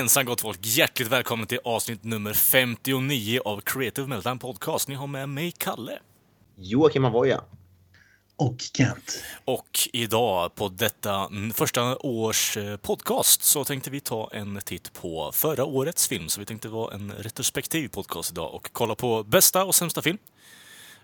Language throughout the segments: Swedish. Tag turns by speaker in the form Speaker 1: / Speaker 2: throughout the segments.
Speaker 1: Jajamensan gott folk! Hjärtligt välkommen till avsnitt nummer 59 av Creative Meltdown Podcast. Ni har med mig Kalle.
Speaker 2: Joakim Avoya.
Speaker 3: Och Kent.
Speaker 1: Och idag på detta första års eh, podcast så tänkte vi ta en titt på förra årets film. Så vi tänkte vara en retrospektiv podcast idag och kolla på bästa och sämsta film.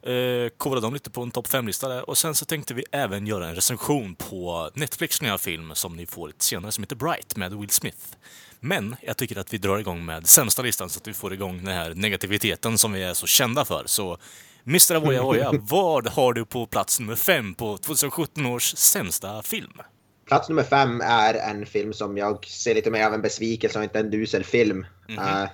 Speaker 1: Eh, kolla dem lite på en topp 5-lista där. Och sen så tänkte vi även göra en recension på Netflix nya film som ni får lite senare som heter Bright med Will Smith. Men jag tycker att vi drar igång med sämsta listan så att vi får igång den här negativiteten som vi är så kända för. Så Mr. Avoya Avoya, vad har du på plats nummer fem på 2017 års sämsta film?
Speaker 2: Plats nummer fem är en film som jag ser lite mer av en besvikelse och inte en dusel film. Mm -hmm. uh,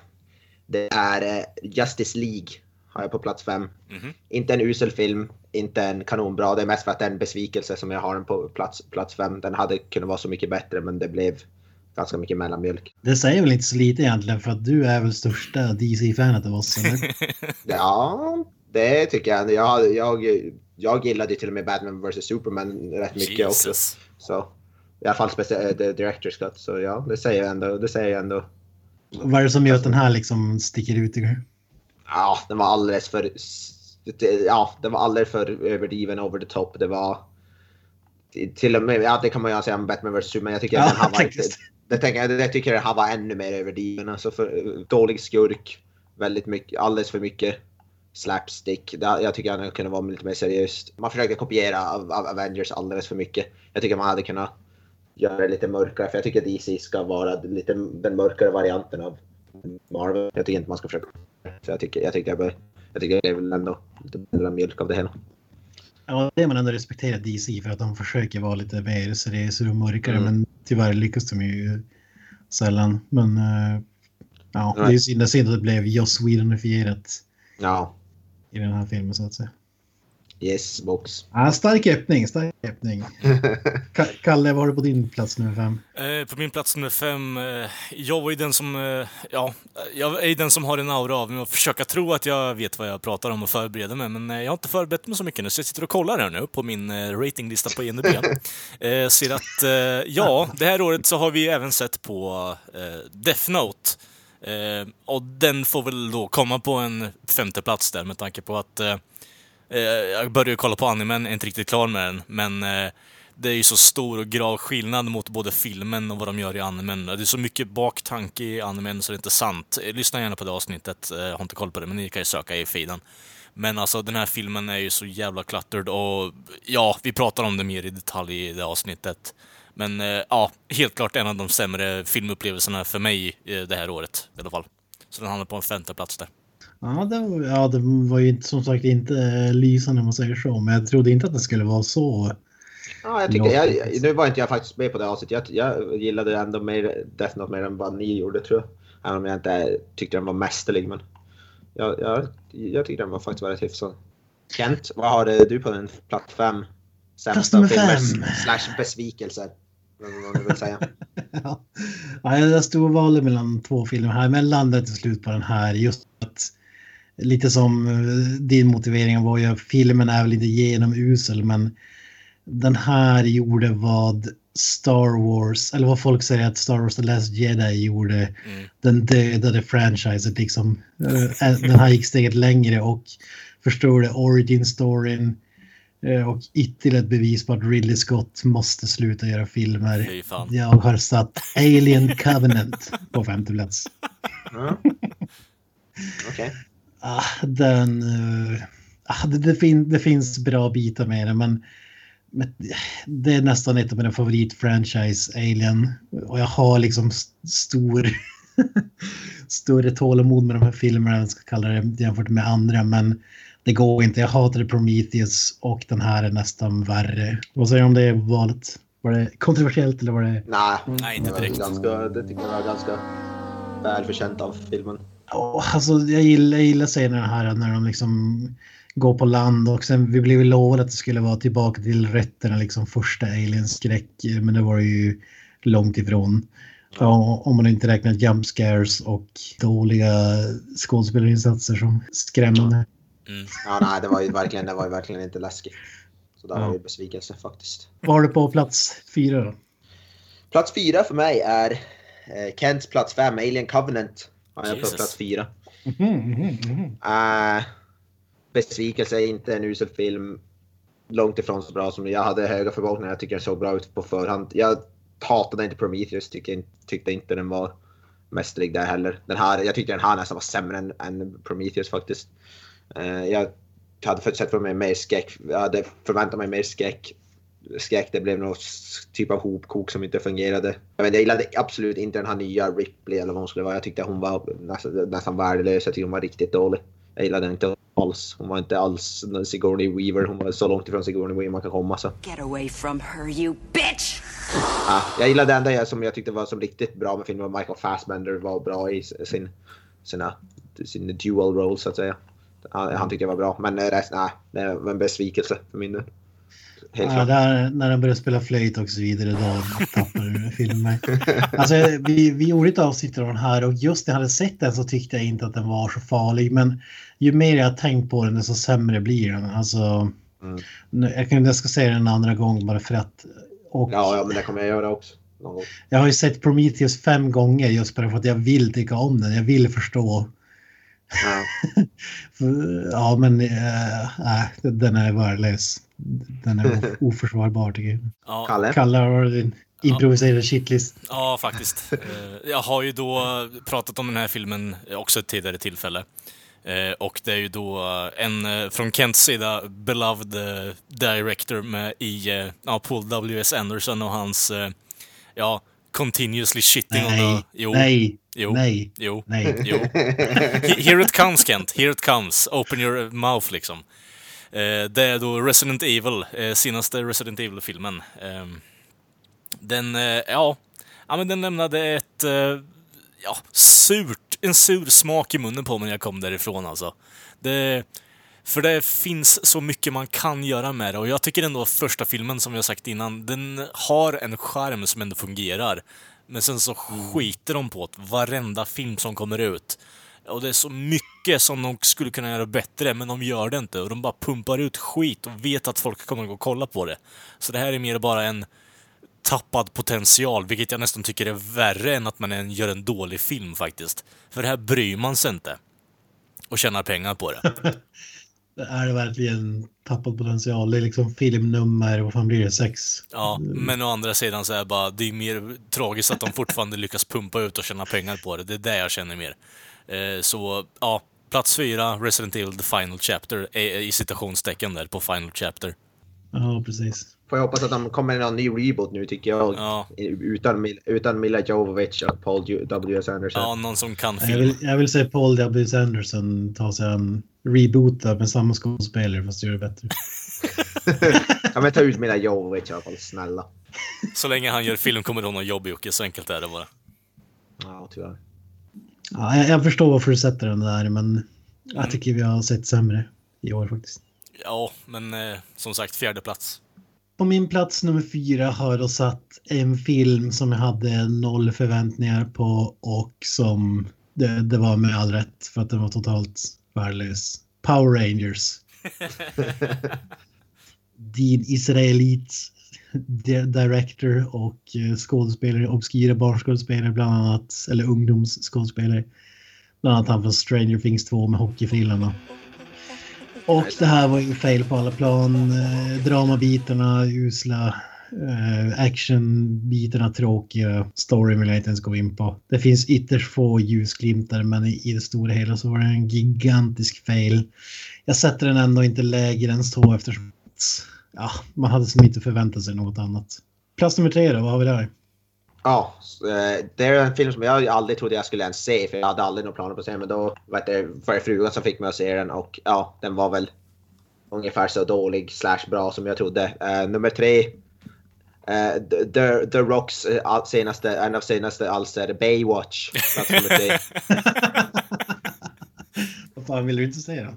Speaker 2: det är uh, Justice League har jag på plats fem. Mm -hmm. Inte en usel film, inte en kanonbra. Det är mest för att det är en besvikelse som jag har den på plats, plats fem. Den hade kunnat vara så mycket bättre men det blev ganska mycket mellanmjölk.
Speaker 3: Det säger väl inte så lite egentligen för att du är väl största DC-fanet av oss eller?
Speaker 2: ja, det tycker jag. Jag, jag, jag gillade till och med Batman vs Superman rätt mycket Jesus. också. Så, I alla fall speciellt The Director's Cut. Så ja, det säger jag ändå. Det säger jag ändå.
Speaker 3: Vad är det som gör att den här liksom sticker ut?
Speaker 2: Ja, den var alldeles för... Ja, den var alldeles för överdriven, over the top. Det var... Till och med, ja det kan man ju säga om Batman vs Superman. Jag tycker ja, att den här var... Det, tänker, det tycker jag var ännu mer överdriven. Alltså för, dålig skurk. Väldigt mycket, alldeles för mycket slapstick. Jag tycker att det kunde vara lite mer seriöst. Man försökte kopiera av, av Avengers alldeles för mycket. Jag tycker man hade kunnat göra det lite mörkare. För jag tycker DC ska vara lite den mörkare varianten av Marvel. Jag tycker inte man ska försöka. Så jag tycker, jag tycker, jag, bör, jag tycker det är väl ändå lite mjölk av det hela.
Speaker 3: Ja, det man ändå respekterar DC för att de försöker vara lite mer seriösa och mörkare. Mm. Men tyvärr lyckas de ju sällan. Men uh, ja, det är ju synd, synd att det blev Joss Whedonifierat.
Speaker 2: Ja.
Speaker 3: I den här filmen så att säga.
Speaker 2: Yes, box.
Speaker 3: Ah, stark öppning, stark öppning. Kalle, vad har du på din plats nummer fem?
Speaker 1: Eh, på min plats nummer fem, eh, jag var ju den som, eh, ja, jag är den som har en aura av mig att försöka tro att jag vet vad jag pratar om och förbereder mig, men eh, jag har inte förberett mig så mycket nu, så jag sitter och kollar här nu på min eh, ratinglista på IMDb. eh, ser att, eh, ja, det här året så har vi även sett på Death Note. och den får väl då komma på en femte plats där med tanke på att Eh, Eh, jag började kolla på animen, är inte riktigt klar med den, men eh, det är ju så stor och grav skillnad mot både filmen och vad de gör i animen. Det är så mycket baktanke i animen så det är inte sant. Eh, lyssna gärna på det avsnittet, eh, jag har inte koll på det, men ni kan ju söka i feeden. Men alltså den här filmen är ju så jävla cluttered och ja, vi pratar om det mer i detalj i det avsnittet. Men ja, helt klart en av de sämre filmupplevelserna för mig det här året i alla fall. Så den hamnar på en femte plats där.
Speaker 3: Ja det, ja, det var ju som sagt inte lysande om man säger så, men jag trodde inte att det skulle vara så.
Speaker 2: Ja, jag tycker, jag, nu var inte jag faktiskt med på det avsnittet. Jag, jag gillade ändå mer Death Note mer än vad ni gjorde tror jag. Även om jag inte tyckte den var mästerlig. Men jag, jag, jag tyckte den var faktiskt väldigt hyfsad. Kent, vad har du på den plats fem?
Speaker 3: Sämsta filmer
Speaker 2: slash besvikelser? Vad du vill säga.
Speaker 3: ja. Jag stod och valde mellan två filmer här, men landade till slut på den här. Just att lite som eh, din motivering var ju filmen är väl inte genomusel men den här gjorde vad Star Wars, eller vad folk säger att Star Wars The Last Jedi gjorde. Mm. Den dödade franchiset liksom. Eh, den här gick steget längre och förstod det origin storyn. Eh, och ytterligare ett bevis på att Ridley Scott måste sluta göra filmer. Jag har satt Alien Covenant på femte plats.
Speaker 2: Mm. Okej. Okay.
Speaker 3: Ah, den... Uh, det, det, fin det, finns bra bitar med den, men, men det är nästan ett av mina favoritfranchise, Alien. Och jag har liksom stor... större tålamod med de här filmerna, jag ska kalla det, jämfört med andra. Men det går inte. Jag hatade Prometheus och den här är nästan värre. Vad säger du om det valet? Var det kontroversiellt eller var det?
Speaker 2: Nej,
Speaker 1: Nej, inte direkt.
Speaker 2: Ganska, det tycker jag var ganska välförtjänt av filmen.
Speaker 3: Oh, alltså, jag gillar, jag gillar scenerna här när de liksom går på land och sen vi blev lovade att det skulle vara tillbaka till rötterna, liksom första Alien-skräck, men det var ju långt ifrån. Ja, om man inte räknar jump scares och dåliga skådespelarinsatser som skrämmande.
Speaker 1: Mm.
Speaker 2: Ja, nej, det var ju verkligen, det var ju verkligen inte läskigt. Så där
Speaker 3: Ja.
Speaker 2: var ju besvikelse faktiskt.
Speaker 3: Vad har du på plats fyra då?
Speaker 2: Plats fyra för mig är eh, Kents plats fem, Alien Covenant. Har jag på
Speaker 1: Jesus.
Speaker 2: plats fyra.
Speaker 3: Mhm, mhm, mhm.
Speaker 2: Uh, besvikelse, inte en usel film. Långt ifrån så bra som jag hade höga förväntningar. Jag tycker den såg bra ut på förhand. Jag hatade inte Prometheus, tyckte, tyckte inte den var mästerlig där heller. Den här, jag tyckte den här nästan var sämre än, än Prometheus faktiskt. Eh, jag hade sett för mig mer skräck. Jag hade förväntat mig mer skräck. Skräck, det blev någon typ av hopkok som inte fungerade. Jag, vet, jag gillade absolut inte den här nya Ripley eller vad hon skulle vara. Jag tyckte hon var nästan, nästan värdelös. Jag tyckte hon var riktigt dålig. Jag gillade henne inte alls. Hon var inte alls Sigourney Weaver. Hon var så långt ifrån Sigourney Weaver man kan komma. Så.
Speaker 4: Get away from her, you bitch!
Speaker 2: Ja, jag gillade det enda som jag tyckte var som riktigt bra med filmen Michael Fassbender var bra i sin, sina, sin dual roll så att säga. Han, han tyckte jag var bra, men resten, nej, det var en besvikelse för min del. Helt
Speaker 3: Ja, där, när han började spela flöjt och så vidare, då tappade filmen mig. Alltså, vi, vi gjorde ett avsnitt av den här och just när jag hade sett den så tyckte jag inte att den var så farlig. Men ju mer jag har tänkt på den, desto sämre blir den. Alltså,
Speaker 2: Mm.
Speaker 3: nu- jag, kan, jag ska säga den en andra gång bara för att... Och
Speaker 2: Ja, ja, men det kommer jag göra också.
Speaker 3: Jag har ju sett Prometheus fem gånger just bara för att jag vill tycka om den. Jag vill förstå.
Speaker 2: Ja.
Speaker 3: Ja, men äh, nej, den är värdelös. Den är oförsvarbar tycker jag.
Speaker 1: Ja,
Speaker 2: Kalle?
Speaker 3: Kalle, har improviserade shitlist?
Speaker 1: Ja, faktiskt. Eh, Jag har ju då pratat om den här filmen också ett tidigare tillfälle. Eh, Och det är ju då en från Kents sida beloved director med i ja, Paul W.S. Anderson och hans ja, continuously shitting on
Speaker 3: Nej,
Speaker 1: the... Jo,
Speaker 3: nej,
Speaker 1: jo,
Speaker 3: nej,
Speaker 1: jo,
Speaker 3: nej.
Speaker 1: jo. He- Here it comes Kent, here it comes. Open your mouth liksom. Eh, Det är då Resident Evil, eh, senaste Resident Evil-filmen. Ehm, Den, eh, ja, ja men den lämnade ett, eh, ja, surt, en sur smak i munnen på mig när jag kom därifrån alltså. Det, för det finns så mycket man kan göra med det och jag tycker ändå första filmen, som jag sagt innan, den har en charm som ändå fungerar. Men sen så skiter de på det, varenda film som kommer ut. Och det är så mycket som de skulle kunna göra bättre, men de gör det inte. Och de bara pumpar ut skit och vet att folk kommer att gå och kolla på det. Så det här är mer bara en tappad potential, vilket jag nästan tycker är värre än att man gör en dålig film faktiskt. För det här bryr man sig inte. Och tjänar pengar på det.
Speaker 3: Är det verkligen tappad potential. Det är liksom filmnummer, vad fan blir det, sex?
Speaker 1: Ja, men å andra sidan så är det bara, det är mer tragiskt att de fortfarande lyckas pumpa ut och tjäna pengar på det. Det är det jag känner mer. Eh, så, ja, plats fyra, Resident Evil The Final Chapter, är i citationstecken där på Final Chapter.
Speaker 3: Ja, precis.
Speaker 2: Får jag hoppas att de kommer med någon ny reboot nu tycker jag.
Speaker 1: Ja.
Speaker 2: Utan, utan Mila Jovovich och Paul W.S. Anderson.
Speaker 1: Ja, någon som kan
Speaker 3: Jag
Speaker 1: film.
Speaker 3: vill, jag vill se Paul W. Anderson ta sig en reboota med samma skådespelare fast göra det bättre.
Speaker 2: Ja, men ta ut Mila Jovovich i alla fall, snälla.
Speaker 1: Så länge han gör film kommer hon ha jobb, Jocke. Så enkelt är det bara.
Speaker 2: Ja, tyvärr.
Speaker 3: Ja, jag, jag förstår varför du sätter den där, men jag tycker vi har sett sämre i år faktiskt.
Speaker 1: Ja, men eh, som sagt, fjärde plats.
Speaker 3: På min plats nummer fyra har jag satt en film som jag hade noll förväntningar på och som det, det var med all rätt för att den var totalt värdelös. Power Rangers. Din Israelit di- director och eh, skådespelare, obskyra barnskådespelare bland annat, eller ungdomsskådespelare. Bland annat han från Stranger Things 2 med hockeyfrillarna. Och det här var ju fail på alla plan. Eh, dramabitarna usla. Eh, actionbitarna tråkiga. Storyn vill jag inte ens gå in på. Det finns ytterst få ljusglimtar men i, i det stora hela så var det en gigantisk fail. Jag sätter den ändå inte lägre än så eftersom ja, man hade som inte förväntat sig något annat. Plats nummer tre då, vad har vi där?
Speaker 2: Ja, eh, det är en film som jag aldrig trodde jag skulle ens se för jag hade aldrig några planer på att se den. Men då var det var det frugan som fick mig att se den och ja, den var väl ungefär så dålig slash bra som jag trodde. Uh, nummer tre, Uh, The, The Rocks uh, senaste, en av senaste alltså alster, Baywatch.
Speaker 3: Vad fan vill du inte säga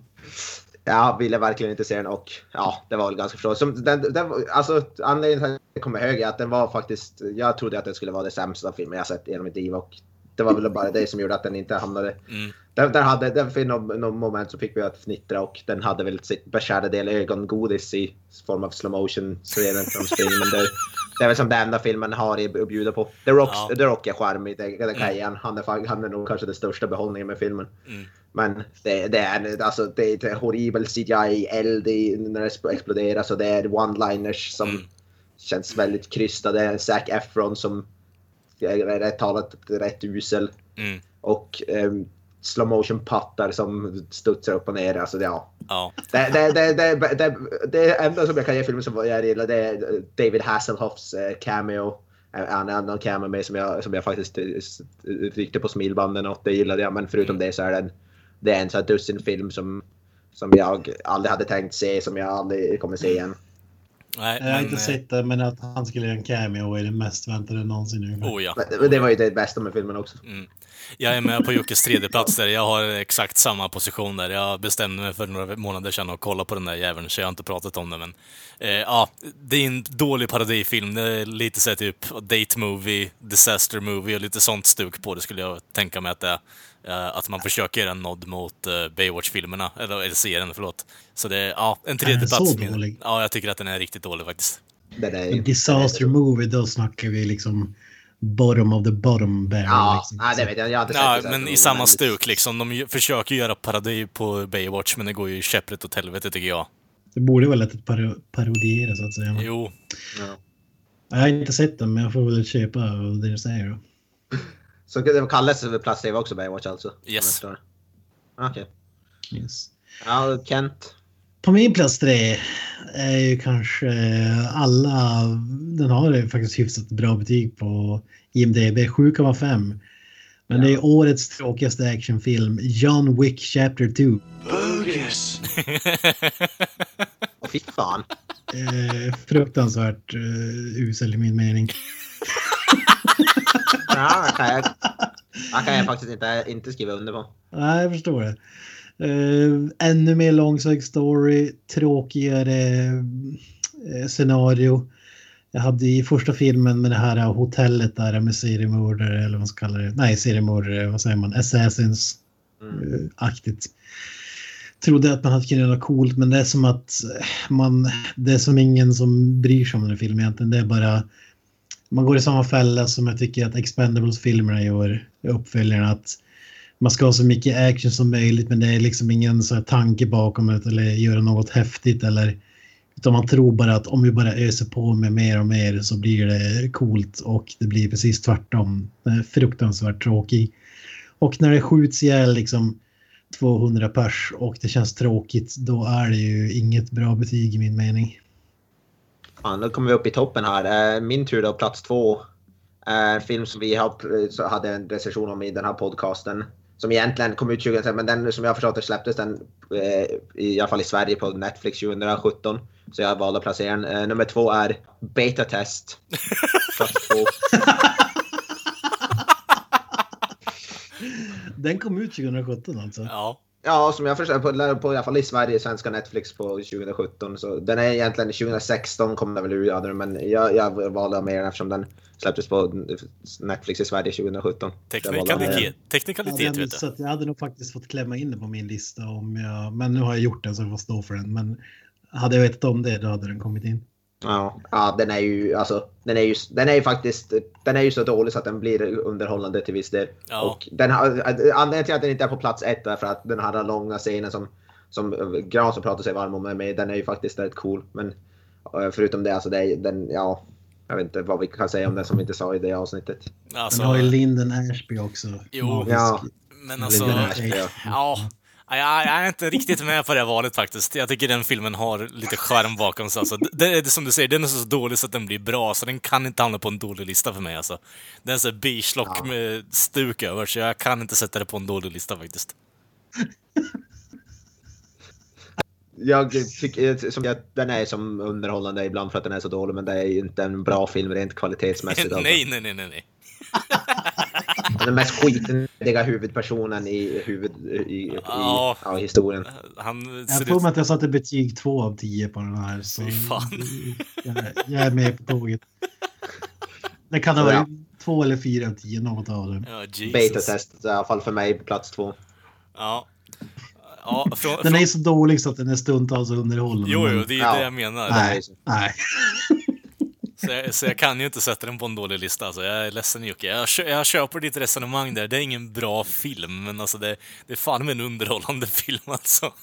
Speaker 3: då?
Speaker 2: Ja, ville verkligen inte se den och ja, det var väl ganska förståeligt. Som den, den, alltså, anledningen till att den kommer hög är att den var faktiskt, jag trodde att den skulle vara den sämsta filmen jag sett genom mitt liv och det var väl bara det som gjorde att den inte hamnade.
Speaker 1: Mm.
Speaker 2: Den, den hade, den för någon, någon moment så fick vi att fnittra och den hade väl sitt beskärda del ögongodis i form av slow motion scenen från springer. Men det, det är väl som den enda filmen har att bjuda på. The Rock,
Speaker 1: Ja.
Speaker 2: The Rock är charmig, det, det kan jag ge han. Han är, han är nog kanske den största behållningen med filmen.
Speaker 1: Mm.
Speaker 2: Men det, det är alltså det är ett horribel CGI, eld i, när det exploderar så det är one-liners som
Speaker 1: Mm.
Speaker 2: känns väldigt krystade. Det är Zac Efron som är rätt talat rätt usel.
Speaker 1: Mm.
Speaker 2: Och um, slow motion pattar som studsar upp och ner. Alltså, det, ja.
Speaker 1: Ja.
Speaker 2: det, det, det, det, det, det enda som jag kan ge filmen som jag gillar det är David Hasselhoffs eh, cameo. Eh, en annan cameo med som jag, som jag faktiskt eh, ryckte på smilbanden och det gillade jag. Men förutom det så är det en, det är en sån här dussin film som, som jag aldrig hade tänkt se, som jag aldrig kommer se igen.
Speaker 1: Nej,
Speaker 3: Jag har inte
Speaker 1: eh,
Speaker 3: sett det, men att han skulle göra en cameo är det mest väntade någonsin. ungefär.
Speaker 1: Oh ja.
Speaker 2: Men det var ju det bästa med filmen också.
Speaker 1: Jag är med på Jockes tredje plats där. Jag har exakt samma position där. Jag bestämde mig för några månader sedan att kolla på den där jäveln, så jag har inte pratat om det. Men eh, ja, det är en dålig parodifilm. Det är lite så här typ date movie, disaster movie och lite sånt stuk på det skulle jag tänka mig att det är. Eh, att man försöker göra en nod mot eh, Baywatch-filmerna, eller, eller serien, förlåt. Så det är, ja, en tredje plats. min-? Ja, jag tycker att den är riktigt dålig faktiskt.
Speaker 2: Den är,
Speaker 3: disaster movie, då snackar vi liksom bottom of the bottom barrel.
Speaker 2: Ja,
Speaker 3: liksom.
Speaker 2: nej, det vet jag. Jag har inte
Speaker 1: Ja, men i samma stuk liksom. De försöker göra parodi på Baywatch, men det går ju käpprätt åt helvete tycker jag.
Speaker 3: Det borde vara lätt att paro- parodiera så att säga.
Speaker 1: Jo,
Speaker 2: Ja.
Speaker 3: Jag har inte sett den, men jag får väl köpa det du säger då.
Speaker 2: Så det kallas för plats TV också Baywatch alltså?
Speaker 1: Yes.
Speaker 2: Okej.
Speaker 3: Yes.
Speaker 2: Ja, Kent.
Speaker 3: På min plats tre är ju kanske alla, den har ju faktiskt hyfsat bra betyg på IMDB, 7,5. Men det är årets tråkigaste actionfilm, John Wick Chapter 2.
Speaker 5: Bogus.
Speaker 2: Fy fan.
Speaker 3: Eh, fruktansvärt eh, usel i min mening.
Speaker 2: Ja, kan jag, det kan jag faktiskt inte, inte skriva under på.
Speaker 3: Nej, jag förstår det. Eh, ännu mer långsökt story, tråkigare eh, scenario. Jag hade i första filmen med det här hotellet där med seriemördare eller vad man ska kalla det. Nej, seriemördare, vad säger man? Assassins.
Speaker 2: Mm.
Speaker 3: eh, aktigt. Trodde att man hade kunnat göra något coolt men det är som att man, det är som ingen som bryr sig om den här filmen egentligen. Det är bara, man går i samma fälla som jag tycker att Expendables-filmerna gör, uppföljarna. Att man ska ha så mycket action som möjligt men det är liksom ingen så här tanke bakom det eller göra något häftigt eller utan man tror bara att om vi bara öser på med mer och mer så blir det coolt och det blir precis tvärtom. Är fruktansvärt tråkig. Och när det skjuts ihjäl liksom 200 pers och det känns tråkigt då är det ju inget bra betyg i min mening.
Speaker 2: Fan, då kommer vi upp i toppen här. Eh, Min tur då, plats två. En film som vi så hade en recension om i den här podcasten. Som egentligen kom ut 2016, men den som jag förstått det släpptes den eh, i alla fall i Sverige på Netflix 2017. Så jag valde att placera den. Eh, Nummer två är Beta Test. Plats två.
Speaker 3: Den kom ut 2017 alltså.
Speaker 1: ja.
Speaker 2: Ja, som jag förstår på, på i alla fall i Sverige, svenska Netflix på 2017. Så den är egentligen 2016 kom den väl ur, ja, men jag, jag valde med den eftersom den släpptes på Netflix i Sverige 2017. Så jag valde med den.
Speaker 1: Teknikalitet,
Speaker 3: Jag hade,
Speaker 1: teknikalitet vet du.
Speaker 3: jag hade nog faktiskt fått klämma in det på min lista om jag, men nu har jag gjort det så jag får stå för den. Men hade jag vetat om det då hade den kommit in.
Speaker 2: Ja, ja, den är ju alltså, den är ju, den är ju faktiskt, den är ju så dålig så att den blir underhållande till viss del.
Speaker 1: Ja.
Speaker 2: Och den har, anledningen till att den inte är på plats ett är för att den här långa scenen som, som Gran som pratar sig varm om är med, den är ju faktiskt rätt cool. Men eh, förutom det, alltså det är, den, ja, jag vet inte vad vi kan säga om den som vi inte sa i det avsnittet.
Speaker 1: Alltså,
Speaker 3: Den har ju Linden Ashby också.
Speaker 1: Jo.
Speaker 3: Magisk.
Speaker 2: Ja.
Speaker 1: men alltså...
Speaker 2: Linden Ashby, ja.
Speaker 1: Ja. Jag, jag är inte riktigt med på det valet faktiskt. Jag tycker den filmen har lite charm bakom sig. Alltså, det är som du säger, den är så dålig så att den blir bra, så den kan inte hamna på en dålig lista för mig. Alltså. Den är så beige-lock
Speaker 2: Ja.
Speaker 1: med stuk över, så jag kan inte sätta det på en dålig lista faktiskt.
Speaker 2: jag tycker som jag, den är som underhållande ibland för att den är så dålig, men det är ju inte en bra film rent kvalitetsmässigt. Alltså.
Speaker 1: nej, nej, nej, nej, nej.
Speaker 2: Den mest skitiga huvudpersonen i, huvud, i,
Speaker 1: Ja.
Speaker 2: i, ja, historien.
Speaker 1: Han
Speaker 3: Jag tror
Speaker 1: ut...
Speaker 3: att jag satte betyg två av tio på den här. Så
Speaker 1: fan.
Speaker 3: jag, jag är med på tåget. Det kan ha
Speaker 2: Så, ja.
Speaker 3: varit två eller fyra av tio, något av dem.
Speaker 1: Ja.
Speaker 2: Beta-test i alla fall för mig, plats två.
Speaker 1: Ja. Ja, från,
Speaker 3: Den
Speaker 1: från...
Speaker 3: är så dålig så att den är stundtals underhållande.
Speaker 1: Jo, jo,
Speaker 3: men-
Speaker 1: det är
Speaker 2: Ja.
Speaker 1: det jag menar.
Speaker 3: Nej, nej.
Speaker 1: Så jag, så jag kan ju inte sätta den på en dålig lista. Alltså. Jag är ledsen Jocke. Jag, jag köper ditt resonemang där. Det är ingen bra film, men alltså det, det är fan med en underhållande film alltså.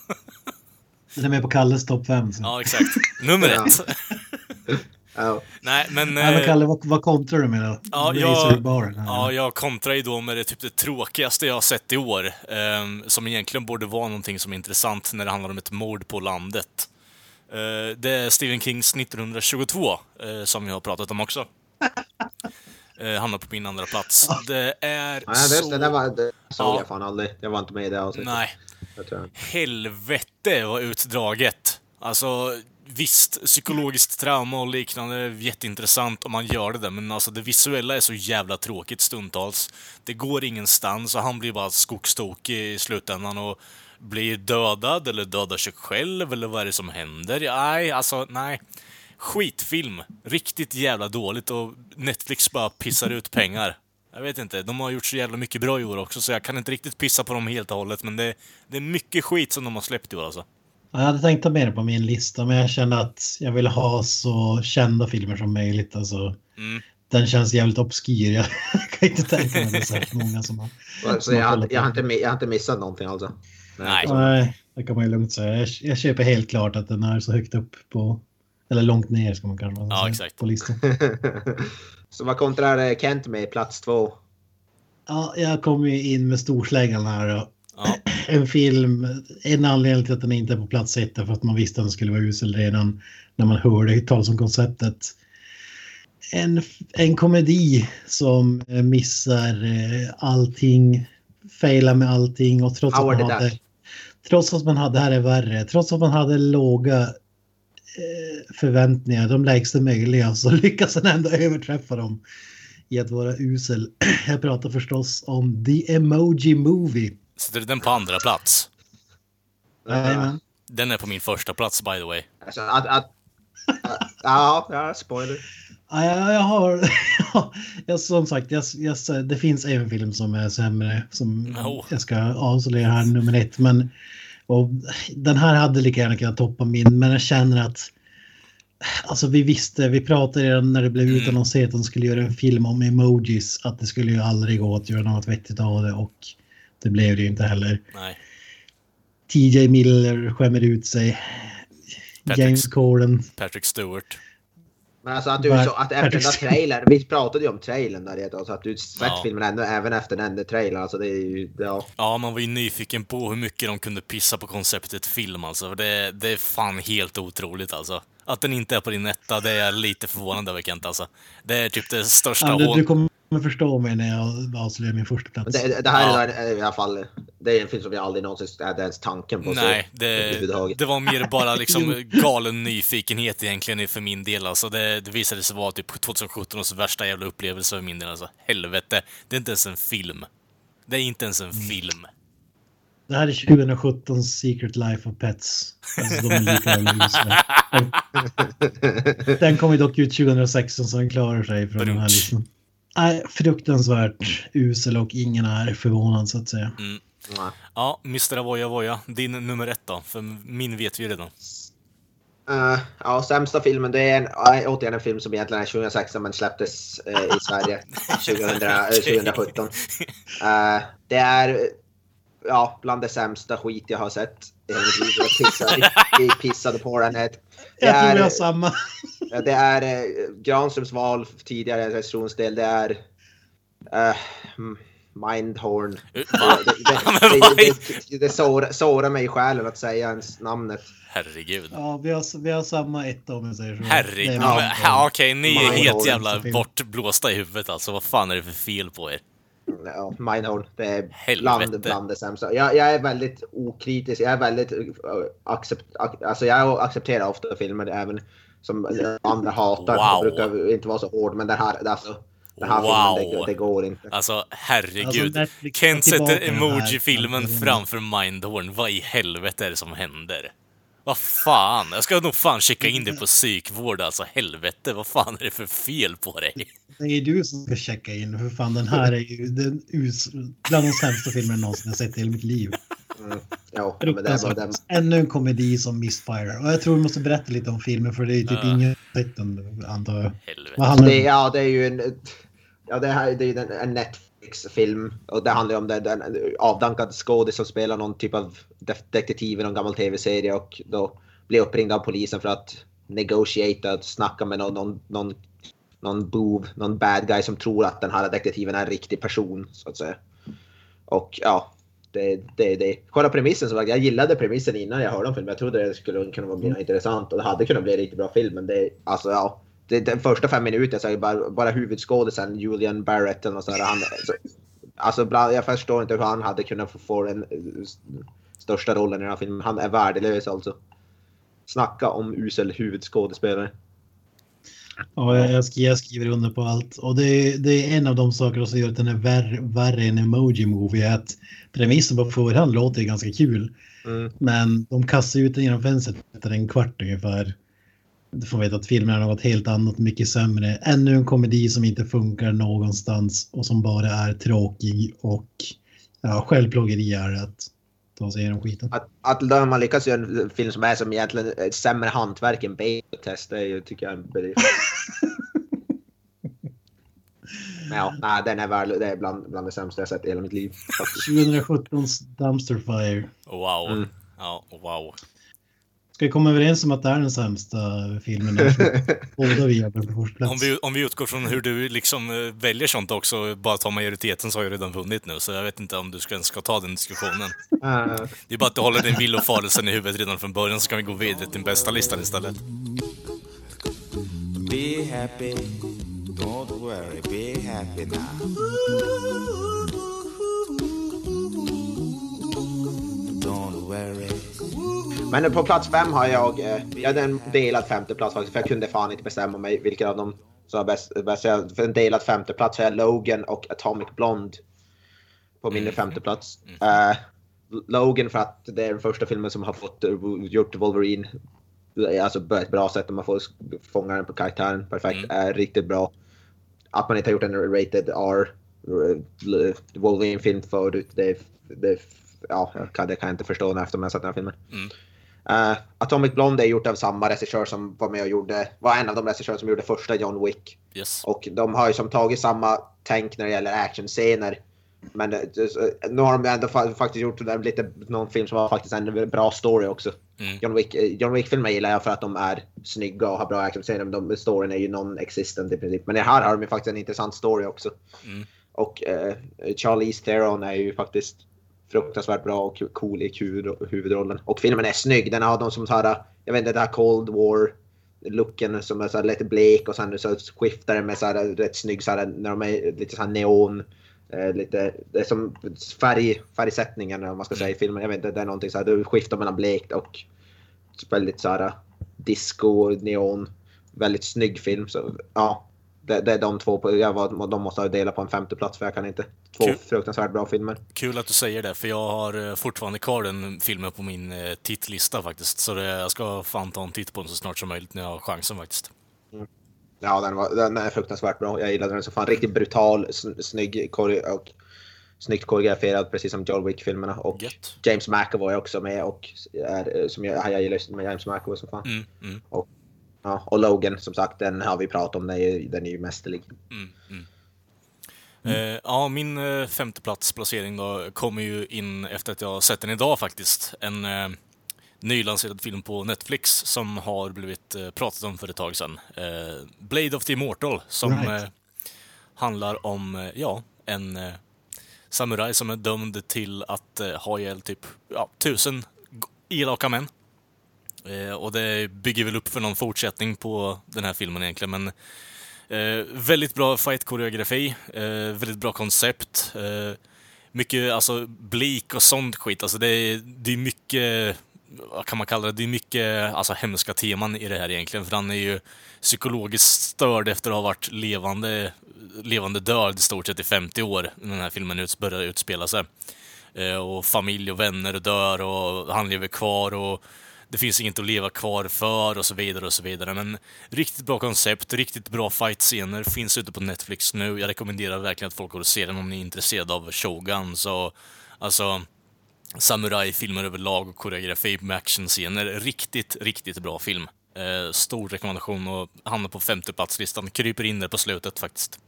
Speaker 3: Den är med på Kalles topp fem. Så.
Speaker 1: Ja, exakt. Nummer ett.
Speaker 2: Ja.
Speaker 1: Nej, men...
Speaker 3: Nej, men
Speaker 1: eh,
Speaker 3: Kalle, vad, vad kontrar du med då?
Speaker 1: Ja, jag,
Speaker 3: här.
Speaker 1: ja, jag kontrar ju då med det typ det tråkigaste jag har sett i år. ehm, som egentligen borde vara någonting som är intressant när det handlar om ett mord på landet. Eh, det är Stephen Kings 1922, eh, som jag har pratat om också. Uh, hamnar på min andra plats. Det är
Speaker 2: Ja, det,
Speaker 1: så...
Speaker 2: det var, det såg
Speaker 1: Ja.
Speaker 2: jag fan aldrig. Jag var inte med i det avsnittet.
Speaker 1: Nej. Helvete vad utdraget. Alltså, visst, psykologiskt trauma och liknande är jätteintressant om man gör det där, men alltså det visuella är så jävla tråkigt stundtals. Det går ingenstans och han blir bara skogstokig i slutändan och blir dödad eller dödar sig själv eller vad är det som händer? Nej, alltså nej. Skitfilm. Riktigt jävla dåligt och Netflix bara pissar ut pengar. Jag vet inte, de har gjort så jävla mycket bra i år också så jag kan inte riktigt pissa på dem helt och hållet men det, det är mycket skit som de har släppt i år alltså.
Speaker 3: Jag hade tänkt ta med det på min lista, men jag kände att jag ville ha så kända filmer som möjligt. Alltså,
Speaker 1: Mm.
Speaker 3: Den känns jävligt obskyr. Jag kan inte tänka mig det är särskilt många som har...
Speaker 2: Så jag, har- jag, har inte, jag har inte missat någonting alltså.
Speaker 1: Nej.
Speaker 3: Nej, det kan man ju lugnt säga. Jag, jag köper helt klart att den är så högt upp på... Eller långt ner ska man kanske
Speaker 1: Ja,
Speaker 3: säga,
Speaker 1: exakt.
Speaker 3: på listan.
Speaker 2: så vad kontrar Kent med plats två?
Speaker 3: Ja, jag kom ju in med storsläggan här. Och
Speaker 1: Ja.
Speaker 3: en film, en anledning till att den inte är på plats ett är för att man visste att den skulle vara usel redan när man hörde talas om konceptet. En, en komedi som eh, missar eh, allting, failar med allting och trots
Speaker 2: Howard
Speaker 3: att man hade...
Speaker 2: Duck.
Speaker 3: Trots att man hade, det här är värre, trots att man hade låga eh, förväntningar, de lägsta möjliga, så lyckas den ändå överträffa dem i att vara usel. Jag pratar förstås om The Emoji Movie.
Speaker 1: Sätter du den på andra plats?
Speaker 3: Jajamän.
Speaker 1: Den är på min första plats by the way.
Speaker 2: Alltså, att, att, att, ja, ja, spoiler.
Speaker 3: Ja, jag, har... jag, som sagt, jag, jag, det finns en film som är sämre som
Speaker 1: Oh.
Speaker 3: jag ska avslöja här, nummer ett. Men och, den här hade lika gärna kunnat toppa min, men jag känner att... Alltså vi visste, vi pratade redan när det blev
Speaker 1: Mm.
Speaker 3: utannonserat att de skulle göra en film om emojis, att det skulle ju aldrig gå att göra något vettigt av det och det blev det ju inte heller.
Speaker 1: Nej.
Speaker 3: TJ Miller skämmer ut sig.
Speaker 1: Patrick-
Speaker 3: James Corden.
Speaker 1: Patrick Stewart.
Speaker 2: Men alltså att du så, att efter den där trailern, vi pratade ju om trailern där redan, så att du sett
Speaker 1: Ja.
Speaker 2: filmen ännu, även efter den där trailern, alltså det är ju, ja.
Speaker 1: Ja, man var ju nyfiken på hur mycket de kunde pissa på konceptet film alltså. Det, det är fan helt otroligt alltså. Att den inte är på din etta, det är jag lite förvånad över Kent alltså. Det är typ det största
Speaker 3: Ja, du, du kommer förstå mig när jag avslöjar min första plats.
Speaker 2: Det, det här
Speaker 1: Ja.
Speaker 2: är där, i alla fall, det är en film som jag aldrig någonsin hade ens tanken på.
Speaker 1: Nej,
Speaker 2: så,
Speaker 1: det, det var mer bara liksom galen nyfikenhet egentligen för min del alltså. Det, det visade sig vara typ 2017 års värsta jävla upplevelse för min del alltså. Helvete. Det är inte ens en film. Det är inte ens en film.
Speaker 3: Det här är 2017 Secret Life of Pets. Alltså, de är lika. Den- Den kom ju dock ut 2016 så den klarar sig från den här listan. Nej, fruktansvärt usel och ingen är förvånad så att säga.
Speaker 2: Nej.
Speaker 1: Ja, Mr. Avoya Voya, din nummer ett då? För min vet vi redan.
Speaker 2: Eh, ja, sämsta filmen, det är en, återigen en film som egentligen är 2016 men släpptes eh, i Sverige 2000, eh, 2017. Eh, det är ja, bland det sämsta skit jag har sett i hela mitt liv. Jag pissade, jag pissade på den. Det
Speaker 3: Jag tror samma.
Speaker 2: det är eh, Granströms val tidigare recensionsdel. Det är eh, mm, Mindhorn.
Speaker 1: Va?
Speaker 2: Det, det, det, det,
Speaker 1: är-
Speaker 2: det, det sårar, mig i själen att säga ens namnet.
Speaker 1: Herregud.
Speaker 3: Ja, vi har, vi har samma ett om jag säger så.
Speaker 1: Herregud. Ja, Okej, ni är helt jävla bortblåsta i huvudet alltså. Vad fan är det för fel på er?
Speaker 2: Ja, Mindhorn. Det är bland, bland det sämsta. Jag, jag är väldigt okritisk. Jag är väldigt... Uh, accept, ac- alltså jag accepterar ofta filmer även som andra hatar.
Speaker 1: Wow.
Speaker 2: Jag brukar inte vara så hård, men den här, alltså, den här
Speaker 1: Wow.
Speaker 2: filmen, det, det går inte.
Speaker 1: Alltså herregud.
Speaker 3: Alltså,
Speaker 1: Kent sätter emoji-filmen framför Mindhorn. Vad i helvete är det som händer? Vad fan? Jag ska nog fan checka in det på psykvård alltså. Helvete, vad fan är det för fel på dig?
Speaker 3: Det är du som ska checka in. För fan, den här är ju den us, bland de sämsta filmerna jag någonsin har sett i hela mitt liv.
Speaker 2: Ja, men det är bara
Speaker 3: Fruktansvärt.
Speaker 2: den.
Speaker 3: Ännu en komedi som missfire. Och jag tror vi måste berätta lite om filmen för det är ju typ
Speaker 1: Ja.
Speaker 3: ingen sett den, antar jag. Vad
Speaker 1: Helvete.
Speaker 3: handlar
Speaker 2: Det, ja, det är ju en... Ja, det här det är ju en, en Netflix-film. Och det handlar om den, den avdankad skådis som spelar någon typ av detektiv i någon gammal tv-serie och då blir uppringd av polisen för att negotiata, att snacka med någon, någon, någon, någon bov, någon bad guy som tror att den här detektiven är en riktig person, så att säga. Och ja, det det. det. Själva premissen, som sagt, jag gillade premissen innan jag hörde om filmen. Jag trodde det skulle kunna bli något intressant och det hade kunnat bli en riktigt bra film. Men det, alltså ja, det, den första fem minuterna så är det bara, bara huvudskådisen Julian Barrett eller något sånt där. Han, så, alltså jag förstår inte hur han hade kunnat få, få den största rollen i den här filmen. Han är värdelös alltså. Snacka om usel huvudskådespelare.
Speaker 3: Ja, jag, jag, skriver, under på allt. Och det, är- det är en av de saker som gör att den är värre, värre än emoji movie. är Att premissen på förhand låter ganska kul.
Speaker 2: Mm.
Speaker 3: Men de kastar ut den genom fönstret efter en kvart ungefär. Du får veta att filmen är något helt annat, mycket sämre. Ännu en komedi som inte funkar någonstans och som bara är tråkig och ja, självplågeri är det att ta sig igenom skiten.
Speaker 2: Att, att då man lyckas göra en film som är som egentligen ett sämre hantverk än Beta-test, det tycker jag är en bedrift. Men ja, nej, den är, värd, det är bland, bland det sämsta jag sett i hela mitt liv. faktiskt.
Speaker 3: 2017s Dumpster Fire.
Speaker 1: Wow.
Speaker 2: Mm.
Speaker 1: Ja, wow.
Speaker 3: Ska vi komma överens om att det är den sämsta filmen? Båda vi på första.
Speaker 1: Om vi, om vi utgår från hur du liksom eh, väljer sånt också, bara ta majoriteten så har jag redan vunnit nu, så jag vet inte om du ska, ens ska ta den diskussionen.
Speaker 2: Eh,
Speaker 1: Det är bara att du håller din villoförelsen i huvudet redan från början, så kan vi gå vidare till den bästa listan istället.
Speaker 6: Be happy. Don't worry. Be happy now. Don't worry.
Speaker 2: Men på plats fem har jag, eh, jag hade en delad femteplats faktiskt, för jag kunde fan inte bestämma mig vilken av dem som var bäst. För en delad femteplats har jag Logan och Atomic Blonde på min femteplats. Eh, Logan för att det är den första filmen som har fått eh, gjort Wolverine alltså på ett bra sätt. och Man får fånga den på karaktären perfekt. Är riktigt bra. Att man inte har gjort en rated R Wolverine-film förut, det, det, ja, jag kan- det kan jag inte förstå när efter man har sett den här filmen. Eh, Atomic Blonde är gjort av samma regissör som var med och gjorde, var en av de regissörer som gjorde första John Wick.
Speaker 1: Yes.
Speaker 2: Och de har ju som tagit samma tänk när det gäller actionscener. Men eh, nu har de ändå fa- faktiskt gjort lite, någon film som har faktiskt en bra story också.
Speaker 1: Mm.
Speaker 2: John Wick, eh, John Wick-filmer gillar jag för att de är snygga och har bra actionscener. Men storyn är ju non-existent i princip. Men här har de ju faktiskt en intressant story också.
Speaker 1: Mm.
Speaker 2: Och eh, Charlize Theron är ju faktiskt fruktansvärt bra och cool i huvudrollen. Och filmen är snygg. Den har de som här, jag vet inte, det här Cold War looken som är så här lite blek och sen så skiftar det med så här rätt snygg så här, när de är lite såhär neon. Eh, lite, det är som färg, färgsättningen om man ska säga i filmen. Jag vet inte, det är någonting så här, du skiftar mellan blekt och väldigt så här disco, neon. Väldigt snygg film. Så ja, det, det är de två. Jag var, de måste ha delat på en femte plats för jag kan inte. Två
Speaker 1: Kul.
Speaker 2: fruktansvärt bra filmer.
Speaker 1: Kul att du säger det, för jag har eh, fortfarande kvar den filmen på min eh, tittlista faktiskt. Så det, jag ska fan ta en titt på den så snart som möjligt när jag har chansen faktiskt.
Speaker 2: Ja, den, var, den är fruktansvärt bra. Jag gillade den så fan. Riktigt brutal, sn- snygg och snyggt koreograferad precis som John Wick-filmerna. Och
Speaker 1: Gött.
Speaker 2: James McAvoy också med och är, eh, som jag, jag gillar med James McAvoy som fan.
Speaker 1: Mm, mm,
Speaker 2: Ja, och Logan som sagt, den har vi pratat om. Den är, ju- den är ju mästerlig.
Speaker 1: mm, mm. Eh, ja, min eh, femteplatsplacering då kommer ju in efter att jag har sett den idag faktiskt. En eh, nylanserad film på Netflix som har blivit eh, pratat om för ett tag sedan. Eh, Blade of the Immortal som
Speaker 3: Right.
Speaker 1: eh, handlar om, ja, en eh, samuraj som är dömd till att eh, ha ihjäl typ ja, tusen elaka män. Eh, och det bygger väl upp för någon fortsättning på den här filmen egentligen, men Eh, väldigt bra fight-koreografi, eh, väldigt bra koncept. Eh, mycket alltså blik och sånt skit. Alltså det är, det är mycket, vad kan man kalla det, det är mycket alltså, hemska teman i det här egentligen. För han är ju psykologiskt störd efter att ha varit levande, levande död i stort sett i 50 år när den här filmen ut, började utspela sig. Eh, och familj och vänner dör och han lever kvar och det finns inget att leva kvar för och så vidare och så vidare. Men riktigt bra koncept, riktigt bra fight-scener, finns ute på Netflix nu. Jag rekommenderar verkligen att folk går och ser den om ni är intresserade av Shogun. Så, alltså samurajfilmer överlag och koreografi med actionscener. Riktigt, riktigt bra film. Eh, stor rekommendation och hamnar på femteplatslistan. Kryper in där på slutet faktiskt.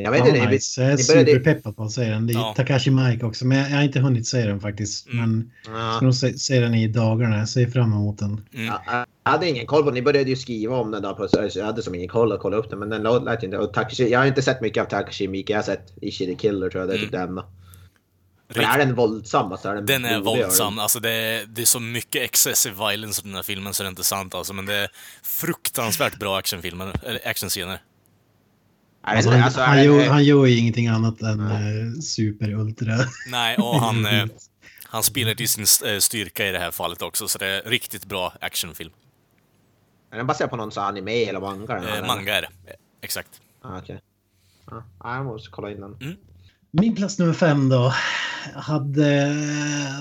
Speaker 3: Jag vet inte, oh, nice. Jag är superpeppad på att se den. Det är ja. Takashi Mike också, men jag har inte hunnit se den faktiskt. Mm. Men jag ska nog se, se, den i dagarna. Jag ser fram emot den.
Speaker 2: Mm. Jag, jag hade ingen koll på den. Ni började ju skriva om den. Då på, jag hade som ingen koll att kolla upp den. Men den lät inte... Och Takashi, jag har inte sett mycket av Takashi Mike. Jag har sett Ishi the Killer tror jag. Det är typ mm. den. Men är den våldsam? Alltså, är den
Speaker 1: den är våldsam. Alltså, det, är, det är så mycket excessive violence i den här filmen så det är inte sant alltså. Men det är fruktansvärt bra actionfilmer, eller actionscener.
Speaker 3: Alltså, han, alltså, han, gör, han gör ju ingenting annat än uh, super-ultra.
Speaker 1: Nej, och han, uh, han spelar till sin uh, styrka i det här fallet också, så det är riktigt bra actionfilm.
Speaker 2: Är den baserad på någon sån anime eller manga?
Speaker 1: Eh, manga är det, exakt.
Speaker 2: Ah, Okej. Okay. Ah, jag måste kolla in den. Mm.
Speaker 3: Min plats nummer fem då. Hade,